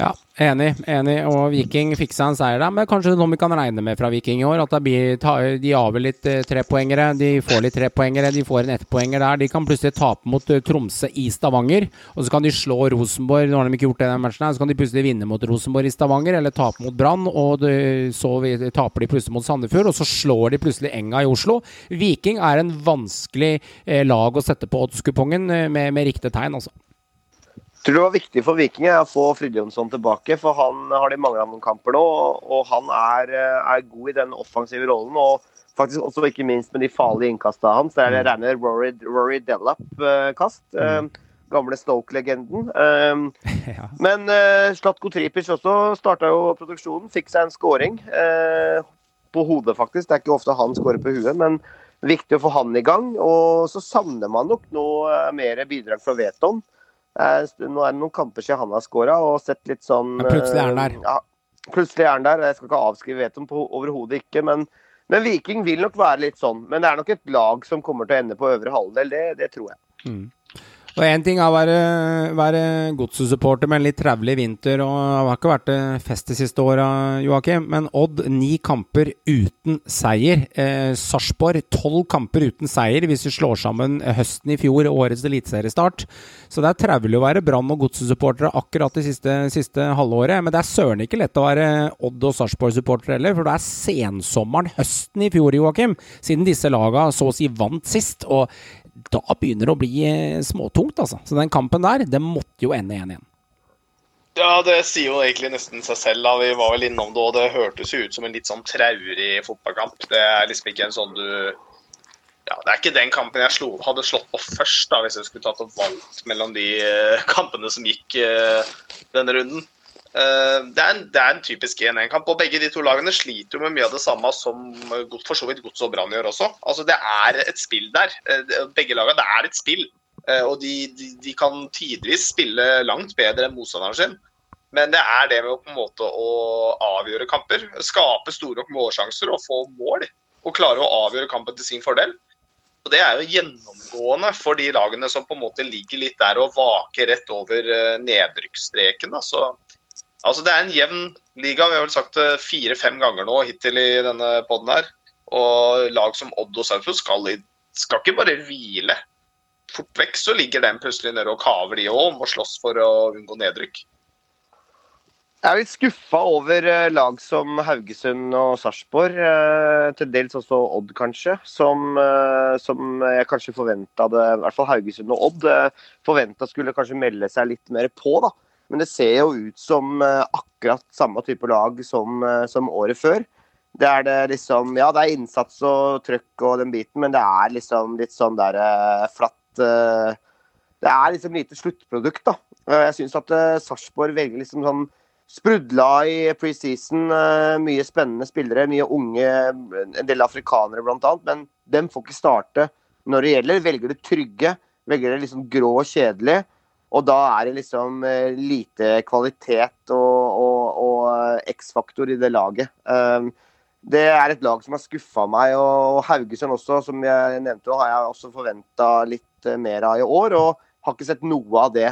A: Ja, enig. enig. Og Viking fiksa en seier der, men kanskje noe vi kan regne med fra Viking i år. At blir, de aver litt eh, trepoengere, de får litt trepoengere, de får en ettpoenger der. De kan plutselig tape mot eh, Tromsø i Stavanger, og så kan de slå Rosenborg. Nå har de ikke gjort det i den matchen her, så kan de plutselig vinne mot Rosenborg i Stavanger, eller tape mot Brann, og det, så taper de plutselig mot Sandefjord, og så slår de plutselig Enga i Oslo. Viking er en vanskelig eh, lag å sette på oddskupongen med, med riktig tegn, altså.
E: Tror det var viktig for vikinget å få Fridtjonsson tilbake, for han har de mangla noen kamper nå. Og han er, eh, er god i den offensive rollen. Og faktisk også ikke minst med de farlige innkasta hans. Det er det regner Rory, Rory Delap-kast. Gamle Stoke-legenden. Eh, [LAUGHS]
A: Ja.
E: Men uh, Slatko Tripic også starta jo produksjonen. Fikk seg en scoring. Uh, på hodet, faktisk. Det er ikke ofte han scorer på huet, men viktig å få han i gang. Og så savner man nok nå eh, mer bidrag fra Veton. Nå er det noen kamper siden han har skåra, og sett litt sånn
A: Men plutselig er han der.
E: eh, Ja, plutselig er han der. Jeg skal ikke avskrive Veton på overhodet ikke, men, men Viking vil nok være litt sånn. Men det er nok et lag som kommer til å ende på øvre halvdel, det, det tror jeg.
A: Og én ting er å være, være godset-supporter med en litt trevlig vinter, og det har ikke vært det fest de siste åra, Joakim. Men Odd ni kamper uten seier. Eh, Sarpsborg tolv kamper uten seier, hvis vi slår sammen høsten i fjor og årets eliteseriestart. Så det er trevlig å være Brann- og godset-supportere akkurat det siste, siste halvåret. Men det er søren ikke lett å være Odd- og Sarpsborg-supporter heller, for det er sensommeren høsten i fjor, Joakim, siden disse laga så å si vant sist. og da begynner det å bli eh, småtungt, altså. Så den kampen der, det måtte jo ende 1-1.
D: Ja, det sier jo egentlig nesten seg selv. da. Vi var vel innom det, og det hørtes jo ut som en litt sånn traurig fotballkamp. Det er liksom ikke en sånn du ja, Det er ikke den kampen jeg slo, hadde slått på først, da, hvis jeg skulle tatt og valgt mellom de eh, kampene som gikk eh, denne runden. Eh, det, er en, det er en typisk 1-1-kamp, og begge de to lagene sliter jo med mye av det samme som eh, godt- for så vidt Gods og Brann gjør også. Altså, Det er et spill der. Eh, Begge lagene, det er et spill. Og de, de, de kan tidvis spille langt bedre enn motstanderen sin. Men det er det med å på en måte å avgjøre kamper. Skape store nok målsjanser og få mål. Og klare å avgjøre kampen til sin fordel. Og Det er jo gjennomgående for de lagene som på en måte ligger litt der og vaker rett over nedrykksstreken. da. Så Altså, Det er en jevn liga. Vi har vel sagt det fire-fem ganger nå hittil i denne poden her. Og lag som Odd og Sarpsborg skal, skal ikke bare hvile. Fort vekk så ligger den plutselig nede og kaver, de òg, å slåss for å unngå nedrykk.
E: Jeg er litt skuffa over eh, lag som Haugesund og Sarpsborg. eh, Til dels også Odd, kanskje. Som, eh, som jeg kanskje forventa det I hvert fall Haugesund og Odd forventa skulle kanskje melde seg litt mer på, da. Men det ser jo ut som eh, akkurat samme type lag som, eh, som året før. Det er det liksom Ja, det er innsats og trøkk og den biten, men det er liksom litt sånn der eh, flatt Det er liksom lite sluttprodukt, da. Jeg syns at Sarpsborg velger liksom sånn sprudla i preseason. Mye spennende spillere, mye unge, en del afrikanere bl.a. Men dem får ikke starte når det gjelder. Velger det trygge, velger det liksom grå og kjedelig. Og da er det liksom eh, lite kvalitet og, og, og eh, X-faktor i det laget. Um, det er et lag som har skuffa meg, og Haugesund også, som jeg nevnte, har jeg også forventa litt eh, mer av i år. Og har ikke sett noe av det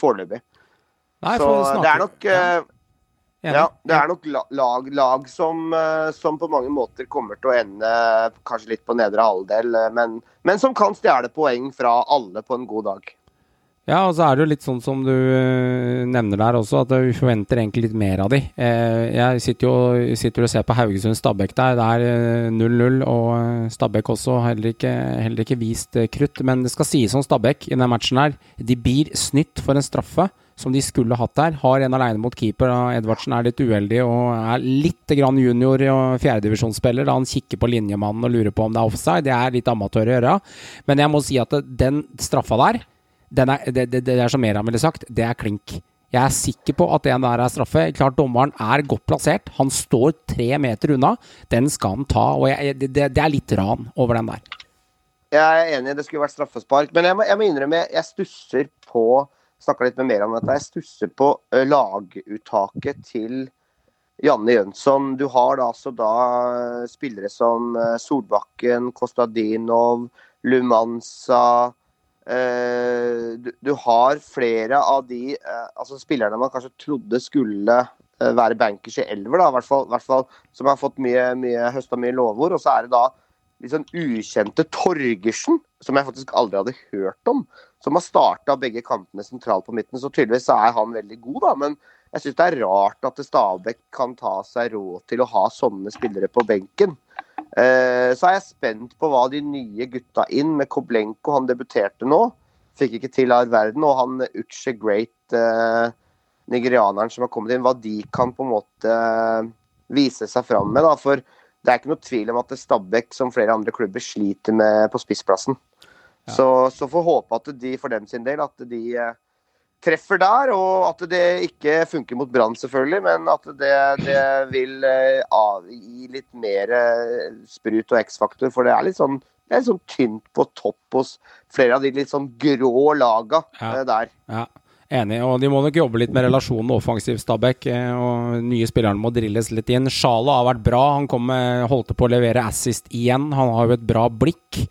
E: foreløpig.
A: Nei,
E: Så
A: for
E: det er nok
A: ja.
E: Ja, det er nok lag, lag som, som, på mange måter kommer til å ende kanskje litt på nedre halvdel, men, men som kan stjele poeng fra alle på en god dag.
A: Ja, og så er det jo litt sånn som du uh, nevner der også, at vi forventer egentlig litt mer av de. Uh, jeg sitter jo sitter og ser på Haugesund-Stabæk der. Det er 0-0, uh, og Stabæk også heller ikke, heller ikke vist krutt. Men det skal sies om Stabæk i denne matchen her. De blir snytt for en straffe som de skulle hatt der. Har en alene mot keeper. Edvardsen er litt uheldig og er litt grann junior og fjerdedivisjonsspiller da han kikker på linjemannen og lurer på om det er offside. Det er litt amatør å gjøre. Men jeg må si at den straffa der, er, det, det, det, er som Meran ville sagt, det er klink. Jeg er sikker på at den der er straffe. Klart Dommeren er godt plassert. Han står tre meter unna. Den skal han ta. og jeg, det, det, er litt ran over den der.
E: Jeg er enig, det skulle vært straffespark. Men jeg må, jeg må innrømme, jeg stusser på snakka litt med mer om dette. Jeg stusser på laguttaket til Janne Jønsson. Du har da altså da spillere som Solbakken, Kostadinov, Lumanza du, du, har flere av de altså spillerne man kanskje trodde skulle være bankers i elver, da, hvert fall, hvert fall som har fått mye, mye høsta mye lovord. Og så er det da litt sånn ukjente Torgersen, som jeg faktisk aldri hadde hørt om som har starta begge kampene sentralt på midten. Så tydeligvis er han veldig god, da. Men jeg syns det er rart at Stabæk kan ta seg råd til å ha sånne spillere på benken. Eh, så er jeg spent på hva de nye gutta inn med Koblenko, han debuterte nå. Fikk ikke til all verden. Og han Uche Great, eh, nigerianeren som har kommet inn, hva de kan på en måte eh, vise seg fram med. da, For det er ikke noe tvil om at Stabæk, som flere andre klubber, sliter med på spissplassen. Så, så får håpe at de for dem sin del at de eh, treffer der, og at det ikke funker mot Brann, selvfølgelig, men at det, det vil avgi gi litt mer eh, sprut og X-faktor. For det er litt sånn det er litt sånn tynt på topp hos flere av de litt sånn grå laga ja. der.
A: Ja. Enig, og de må nok jobbe litt med relasjonen offensiv Stabæk. Eh, og nye spillerne må drilles litt inn. Sjala har vært bra. Han kom med, holdt på å levere assist igjen. Han har jo et bra blikk,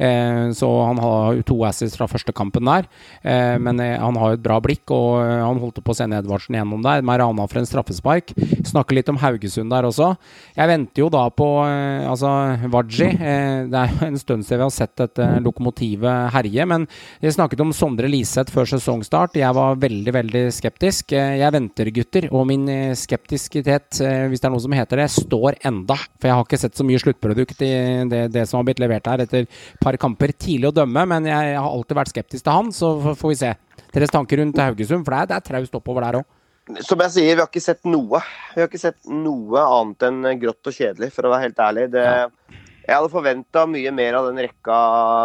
A: eh, så han har to assist fra første kampen der. Eh, men han har jo et bra blikk, og han holdt på å sende Edvardsen gjennom der. Marana for en straffespark. Snakke litt om Haugesund der også. Jeg venter jo da på altså Waji. det er en stund siden vi har sett dette lokomotivet herje, men vi snakket om Sondre Liseth før sesongstart. Jeg var var veldig, veldig skeptisk. Eh, jeg venter, gutter, og min eh, skeptiskitet, eh, hvis det er noe som heter det, står enda. For jeg har ikke sett så mye sluttprodukt i det, det som har blitt levert her etter et par kamper. Tidlig å dømme, men jeg har alltid vært skeptisk til han, så får vi se. Deres tanker rundt Haugesund, for det er, det er traust oppover der òg.
E: Som jeg sier, vi har ikke sett noe. Vi har ikke sett noe annet enn grått og kjedelig, for å være helt ærlig. Det, ja. Jeg hadde forventa mye mer av den rekka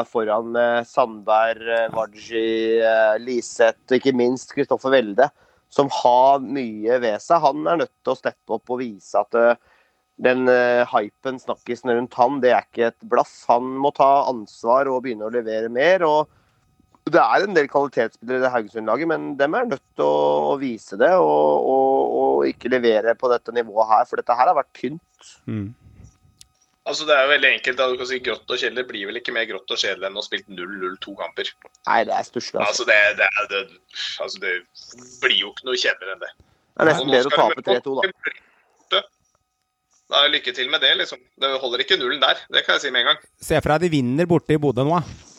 E: foran Sandberg, Waji, Liseth og ikke minst Kristoffer Welde, som har mye ved seg. Han er nødt til å steppe opp og vise at eh, den hypen, snakkisen rundt han, det er ikke et blaff. Han må ta ansvar og begynne å levere mer. og Det er en del kvalitetsspillere i Haugesund-laget, men dem er nødt til å vise det og, og, og, ikke levere på dette nivået her, for dette her har vært tynt. Mm.
D: Altså Det er jo veldig enkelt. da du kan si Grått og kjedelig blir vel ikke mer grått og kjedelig enn å ha spilt 0-0 to kamper.
E: Nei, det er stusslig.
D: Altså. Altså, det, det, det, altså, det blir jo ikke noe kjedeligere enn det.
E: Det er nesten bedre å tape 3-2, da.
D: Da Lykke til med det, liksom. Det holder ikke nullen der. Det kan jeg si med en gang.
A: Se for deg de vinner borte i Bodø nå, da.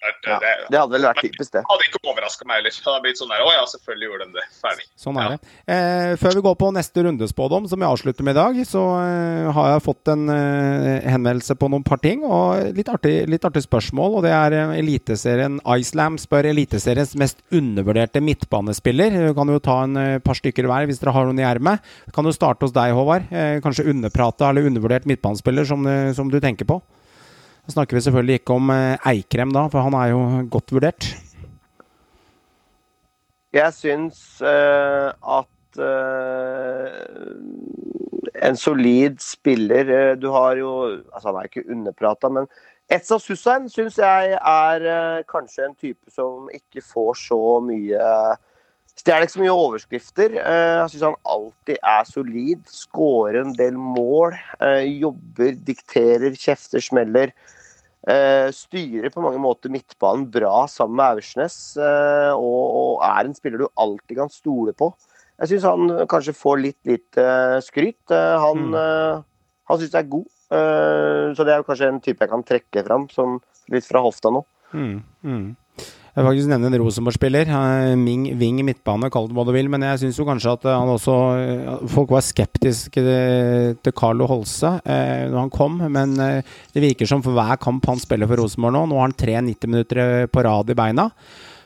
E: Ja, det hadde vel vært typisk, det.
D: Hadde ikke overraska meg heller. Det hadde blitt sånn der, Å ja, selvfølgelig gjorde de det. Ferdig.
A: Sånn er ja. det. Eh, før vi går på neste rundespådom, som jeg avslutter med i dag, så eh, har jeg fått en eh, henvendelse på noen par ting. Og litt artig, litt artig spørsmål. Og det er eh, Eliteserien Icelam spør Eliteseriens mest undervurderte midtbanespiller. Du kan jo ta en eh, par stykker hver hvis dere har noen i ermet. Kan du starte hos deg, Håvard? Eh, kanskje underprata eller undervurdert midtbanespiller som, som du tenker på? Snakker vi selvfølgelig ikke om eh, Eikrem da, for han er jo godt vurdert.
E: Jeg syns uh, at uh, en solid spiller uh, Du har jo Altså, han er ikke underprata, men Etsa Sussain syns jeg er kanskje en type som ikke får så mye Stjeler ikke så mye overskrifter. Jeg syns han alltid er solid. Skårer en del mål. Jobber, dikterer, kjefter, smeller. Uh, styrer på mange måter midtbanen bra sammen med Aursnes. Uh, og, er en spiller du alltid kan stole på. Jeg syns han kanskje får litt lite skryt. Eh, han, mm. han syns jeg er god. Så det er kanskje en type jeg kan trekke fram, sånn litt fra hofta nå.
A: Mm. Mm. Jeg vil faktisk nevne en Rosenborg-spiller. Ming Wing midtbane, kall det hva du vil. Men jeg syns jo kanskje at han også Folk var skeptiske til Carlo Holse eh, når han kom. Men eh, det virker som for hver kamp han spiller for Rosenborg nå Nå har han tre 90 minutter på rad i beina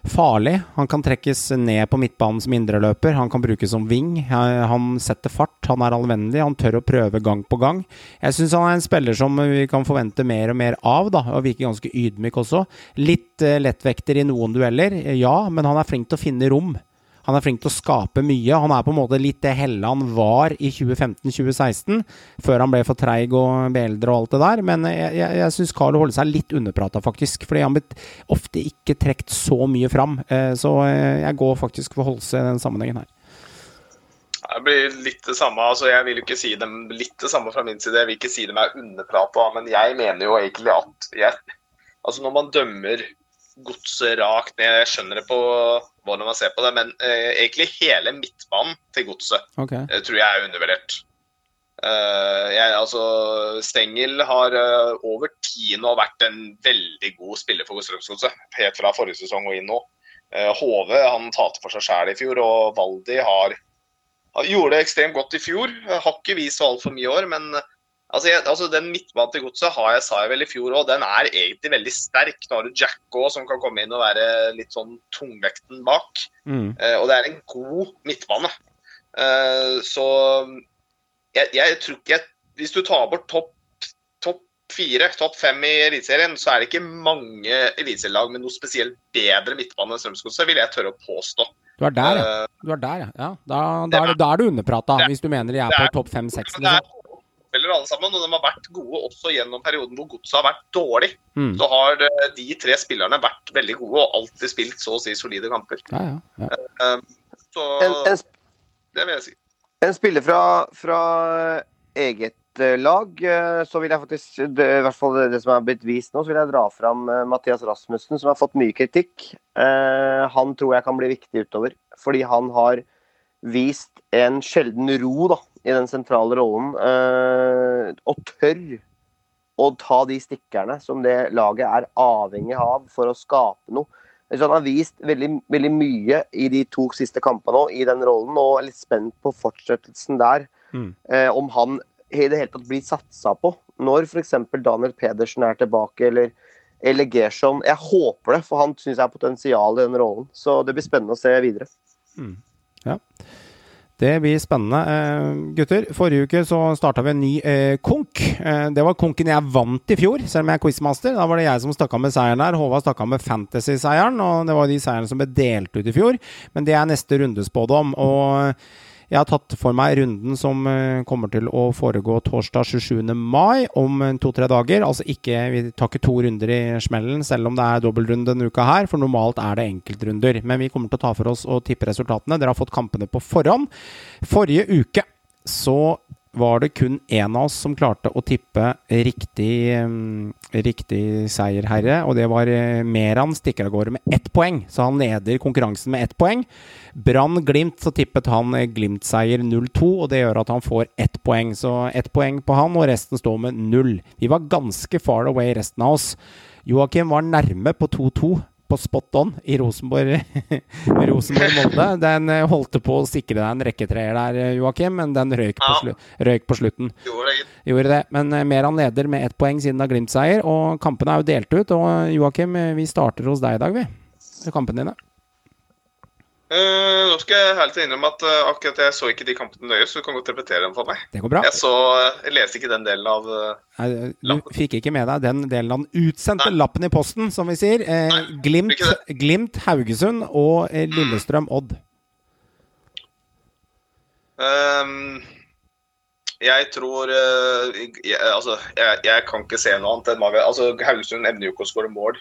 A: farlig. Han kan trekkes ned på midtbanen som indreløper. Han kan brukes som wing. Han setter fart, han er allvennlig, han tør å prøve gang på gang. Jeg syns han er en spiller som vi kan forvente mer og mer av, da, og virker ganske ydmyk også. Litt uh, lettvekter i noen dueller, ja, men han er flink til å finne rom. Han er flink til å skape mye. Han er på en måte litt det Helland var i 2015-2016, før han ble for treig og beeldre og alt det der. Men jeg, jeg, jeg syns Carlo holder seg litt underprata, faktisk. Fordi han blir ofte ikke trukket så mye fram. Eh, så eh, jeg går faktisk for Holse i den sammenhengen her.
D: Det blir litt det samme. altså Jeg vil ikke si dem litt det samme fra min side. Jeg vil ikke si dem er underprata, men jeg mener jo egentlig at jeg, altså når man dømmer godset rakt ned. Jeg skjønner det på hvordan man ser på det, men eh, egentlig hele midtbanen til godset
A: okay.
D: eh, tror jeg er undervurdert. Uh, jeg, altså, Stengel har uh, over tid nå vært en veldig god spiller for Strømsgodset. Helt fra forrige sesong og inn nå. Uh, Hove han talte for seg sjæl i fjor, og Valdi har, har, gjorde det ekstremt godt i fjor. Har ikke vist så altfor mye i år, men Altså, jeg, altså Den midtbanen til godset har jeg, sa jeg vel i fjor òg, den er egentlig veldig sterk. Nå har du Jack òg, som kan komme inn og være litt sånn tungvekten bak. Mm. Uh, og det er en god midtbane. Uh, så jeg, jeg, tror ikke Hvis du tar bort topp top fire, topp fem i Eliteserien, så er det ikke mange eliteserielag med noe spesielt bedre midtbane enn Strømsgodset, vil jeg tørre å påstå.
A: Du er der, ja. Eh, du er der, ja. da, da, da, er, du underprata, hvis du mener de er på topp fem-seks. Liksom
D: spillere alle sammen, og de har vært gode også gjennom perioden hvor godset har vært dårlig. Mm. Så har eh, de tre spillerne vært veldig gode og alltid spilt så å si solide kamper.
A: Ja, ja, ja.
D: Eh, så en, en, det vil jeg si.
E: En spiller fra, fra eget eh, lag, så vil jeg faktisk det, I hvert fall det som er blitt vist nå, så vil jeg dra fram Mathias Rasmussen, som har fått mye kritikk. Han tror jeg kan bli viktig utover, fordi han har vist en sjelden ro da, i den sentrale rollen. Eh, og tør å ta de stikkerne som det laget er avhengig av for å skape noe. Så han har vist veldig, veldig mye i de to siste kampene nå, i den rollen, og er litt spent på fortsettelsen der. Mm. Eh, om han i det hele tatt blir satsa på når f.eks. Daniel Pedersen er tilbake, eller, eller Gerson. Jeg håper det, for han syns jeg har potensial i den rollen. Så det blir spennende å se videre.
A: Mm. Ja. Det blir spennende. Eh, gutter, forrige uke så starta vi en ny eh, konk. Eh, det var konken jeg vant i fjor, selv om jeg er quizmaster. Da var det jeg som stakk av med seieren der. Håvard stakk av med Fantasy-seieren, og det var de seierne som ble delt ut i fjor. Men det er neste rundespådom. Og jeg har tatt for meg runden som eh, kommer til å foregå torsdag 27. mai, om to-tre dager. Altså ikke, Vi tar ikke to runder i smellen, selv om det er dobbeltrunde denne uka her. For normalt er det enkeltrunder. Men vi kommer til å ta for oss og tippe resultatene. Dere har fått kampene på forhånd. Forrige uke så var det kun én av oss som klarte å tippe riktig, um, riktig seierherre, og det var uh, Meran stikker av gårde med ett poeng, så han leder konkurransen med ett poeng. Brann Glimt, så tippet han eh, Glimt-seier 0-2, og det gjør at han får ett poeng. Så ett poeng på han, og resten står med null. Vi var ganske far away, resten av oss. Joakim var nærme på 2-2 på spot on i Rosenborg-Molde. Rosenborg [LAUGHS] den eh, holdt på å sikre deg en rekketreer der, eh, Joakim, men den røyk på, slu røyk på slutten.
D: Gjorde det.
A: Gjorde det. Men uh, Meran leder med ett poeng siden er Glimt-seier, og kampene er jo delt ut. Og Joakim, vi starter hos deg i dag, vi. Kampene dine.
D: Uh, nå skal jeg helt innrømme at uh, akkurat jeg så ikke de kampene nøye, så du kan godt repetere dem for meg.
A: Det går bra.
D: Jeg, så, jeg leste ikke den delen av uh,
A: Nei, Du fikk ikke med deg den delen av den utsendte Nei. lappen i posten, som vi sier. Eh, Nei, Glimt, Glimt, Haugesund og eh, Lillestrøm Odd.
D: Um, jeg tror jeg, Altså, jeg, jeg, kan ikke se noe annet enn altså, Haugesund evner jo ikke å skåre mål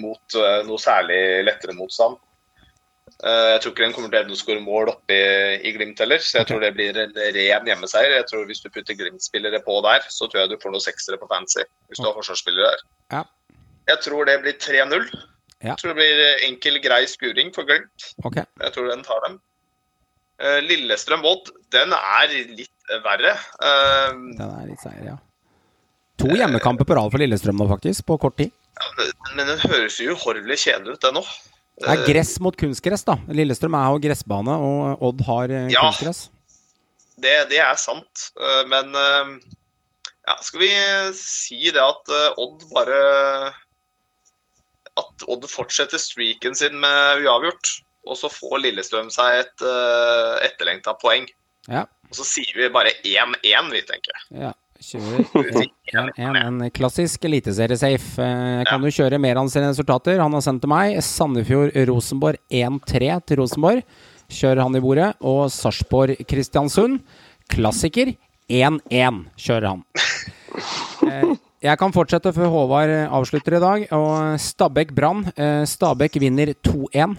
D: mot noe særlig lettere motstand. Eh, jeg tror ikke den kommer til å skåre mål oppe i, i, Glimt heller, så jeg tror det blir en ren hjemmeseier. Jeg tror Hvis du putter Glimt-spillere på der, så tror jeg du får noen seksere på fancy. Hvis du har forsvarsspillere der.
A: Ja.
D: Jeg tror det blir 3-0. Ja. Jeg tror det blir enkel, grei skuring for Glimt.
A: Okay.
D: Jeg tror den tar dem. Eh, Lillestrøm-Odd, den er litt verre. Eh,
A: Den er litt seier, ja. To hjemmekamper på rad for Lillestrøm nå, faktisk, på kort tid.
D: men den høres jo uhorvelig kjedelig ut, den òg.
A: Det er gress mot kunstgress, da. Lillestrøm er jo gressbane, og Odd har eh,
D: Ja.
A: kunstgress.
D: Det, det er sant. Eh, Men eh, ja, skal vi si det at Odd bare At Odd fortsetter streaken sin med uavgjort, og så får Lillestrøm seg et etterlengta poeng.
A: Ja.
D: Og så sier vi bare 1-1, vi, tenker jeg.
A: Ja, kjører [LAUGHS] 1-1. En klassisk eliteseriesafe. Eh, kan du kjøre mer av sine resultater. Han har sendt til meg. Sandefjord-Rosenborg 1-3 til Rosenborg. Kjører han i bordet. Og Sarpsborg-Kristiansund. Klassiker 1-1 kjører han. Eh, Jeg kan fortsette før Håvard avslutter i dag. Og Stabæk-Brann. Eh, Stabæk vinner 2-1.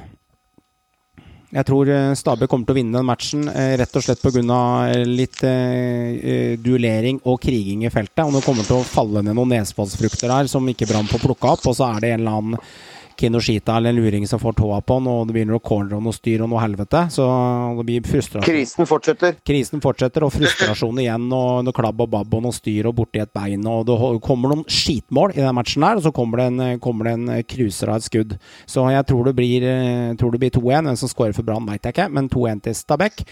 A: Jeg tror eh, Stabæk kommer til å vinne den matchen eh, rett og slett pga. litt eh, eh, duellering og kriging i feltet. Og det kommer til å falle ned noen nesfallsfrukter der som ikke Brann får plukka opp. Og så er det en eller annen Kinoshita eller en luring som får tåa på han, og det blir noe corner og noe styr og noe helvete. Så det blir frustrasjon.
E: Krisen fortsetter.
A: Krisen fortsetter, og frustrasjon igjen, og noe klabb og babb og noe styr og borti et bein. Og det kommer noen skitmål i den matchen her, og så kommer det en, kommer det en cruiser av et skudd. Så jeg tror det blir, eh, tror det blir 2-1. Hvem som scorer for Brann, veit jeg ikke, men 2-1 til Stabæk.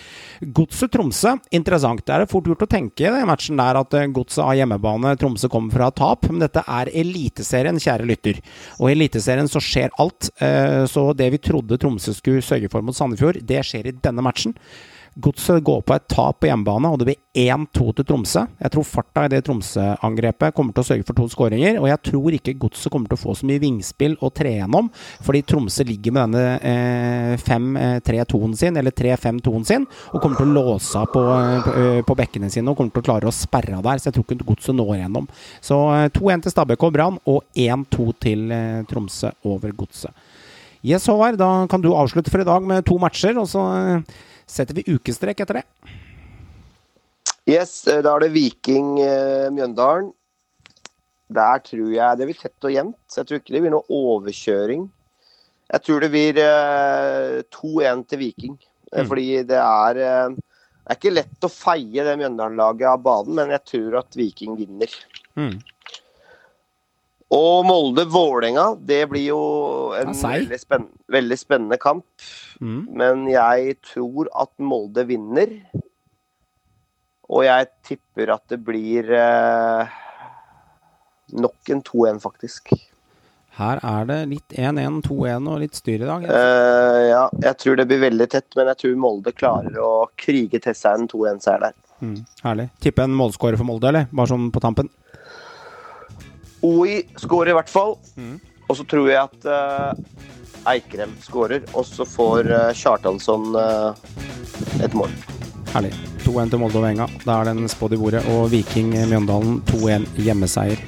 A: Godset Tromsø, interessant. Det er fort gjort å tenke i den matchen der at eh, Godset har hjemmebane, Tromsø kommer fra tap, men dette er Eliteserien, kjære lytter. Og i Eliteserien så skjer alt. eh, Så det vi trodde Tromsø skulle sørge for mot Sandefjord, det skjer i denne matchen. Godset går på et tap på hjemmebane, og det blir 1-2 til Tromsø. Jeg tror farta i det Tromsø-angrepet kommer til å sørge for to skåringer, og jeg tror ikke Godset kommer til å få så mye vingspill å tre gjennom, fordi Tromsø ligger med denne eh, 5-3-2-en sin, eller 3-5-2-en sin, og kommer til å låse av på, eh, på bekkene sine og kommer til å klare å sperre av der, så jeg tror ikke Godset når gjennom. Så eh, 2-1 til Stabæk og Brann, og 1-2 til eh, Tromsø over Godset. Yes, Håvard, da kan du avslutte for i dag med to matcher, og så eh, setter vi ukestrek etter det.
E: Yes, eh, da er det Viking eh, Mjøndalen. Der tror jeg det blir tett og jevnt. Jeg tror ikke det blir noe overkjøring. Jeg tror det blir eh, 2-1 til Viking. Eh,
A: Mm.
E: Fordi det er eh, Det er ikke lett å feie det Mjøndalen-laget av banen, men jeg tror at Viking vinner.
A: Mm.
E: Og Molde-Vålerenga, det blir jo en veldig, spenn veldig spennende kamp.
A: Mm.
E: Men jeg tror at Molde vinner. Og jeg tipper at det blir eh, nok en 2-1, faktisk.
A: Her er det litt 1-1, 2-1 og litt styr i dag.
E: Uh, ja, jeg tror det blir veldig tett, men jeg tror Molde klarer å krige til seg en 2-1-seier der.
A: Mm, herlig. Tippe en målskårer for Molde, eller? Bare sånn på tampen.
E: OI skårer i hvert fall.
A: Mm.
E: Og så tror jeg at eh, Eikrem skårer, og så får uh, Kjartansson eh, et mål.
A: Herlig. 2-1 til Molde og Venga. Da er den spådd i bordet. Og Viking Mjøndalen 2-1 hjemmeseier.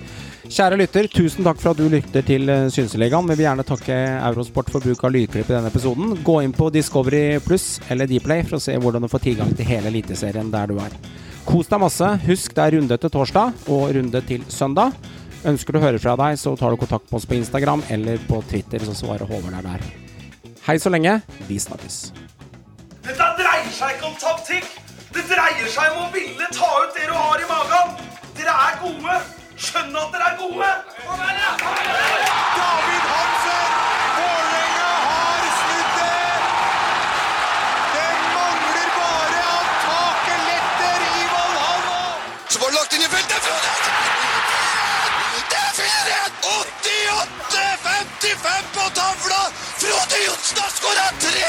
A: Kjære lytter, tusen takk for at du lytter til eh, Synseligaen. Vi vil gjerne takke Eurosport for bruk av lydklipp i denne episoden. Gå inn på Discovery Pluss eller Dplay for å se hvordan du får tilgang til hele Eliteserien der du er. Kos deg masse. Husk det er runde til torsdag og runde til søndag. Ønsker du å høre fra deg, så tar du kontakt med oss på Instagram eller på Twitter, så svarer Håvard deg der. Hei så lenge. Vi snakkes.
B: Dette dreier seg ikke om taktikk. Det dreier seg om å ville ta ut det du har i magen. Dere er gode. Skjønn at dere er gode.
C: David Hansen! 88-55 på tavla! Frode Johnsen har skåra tre!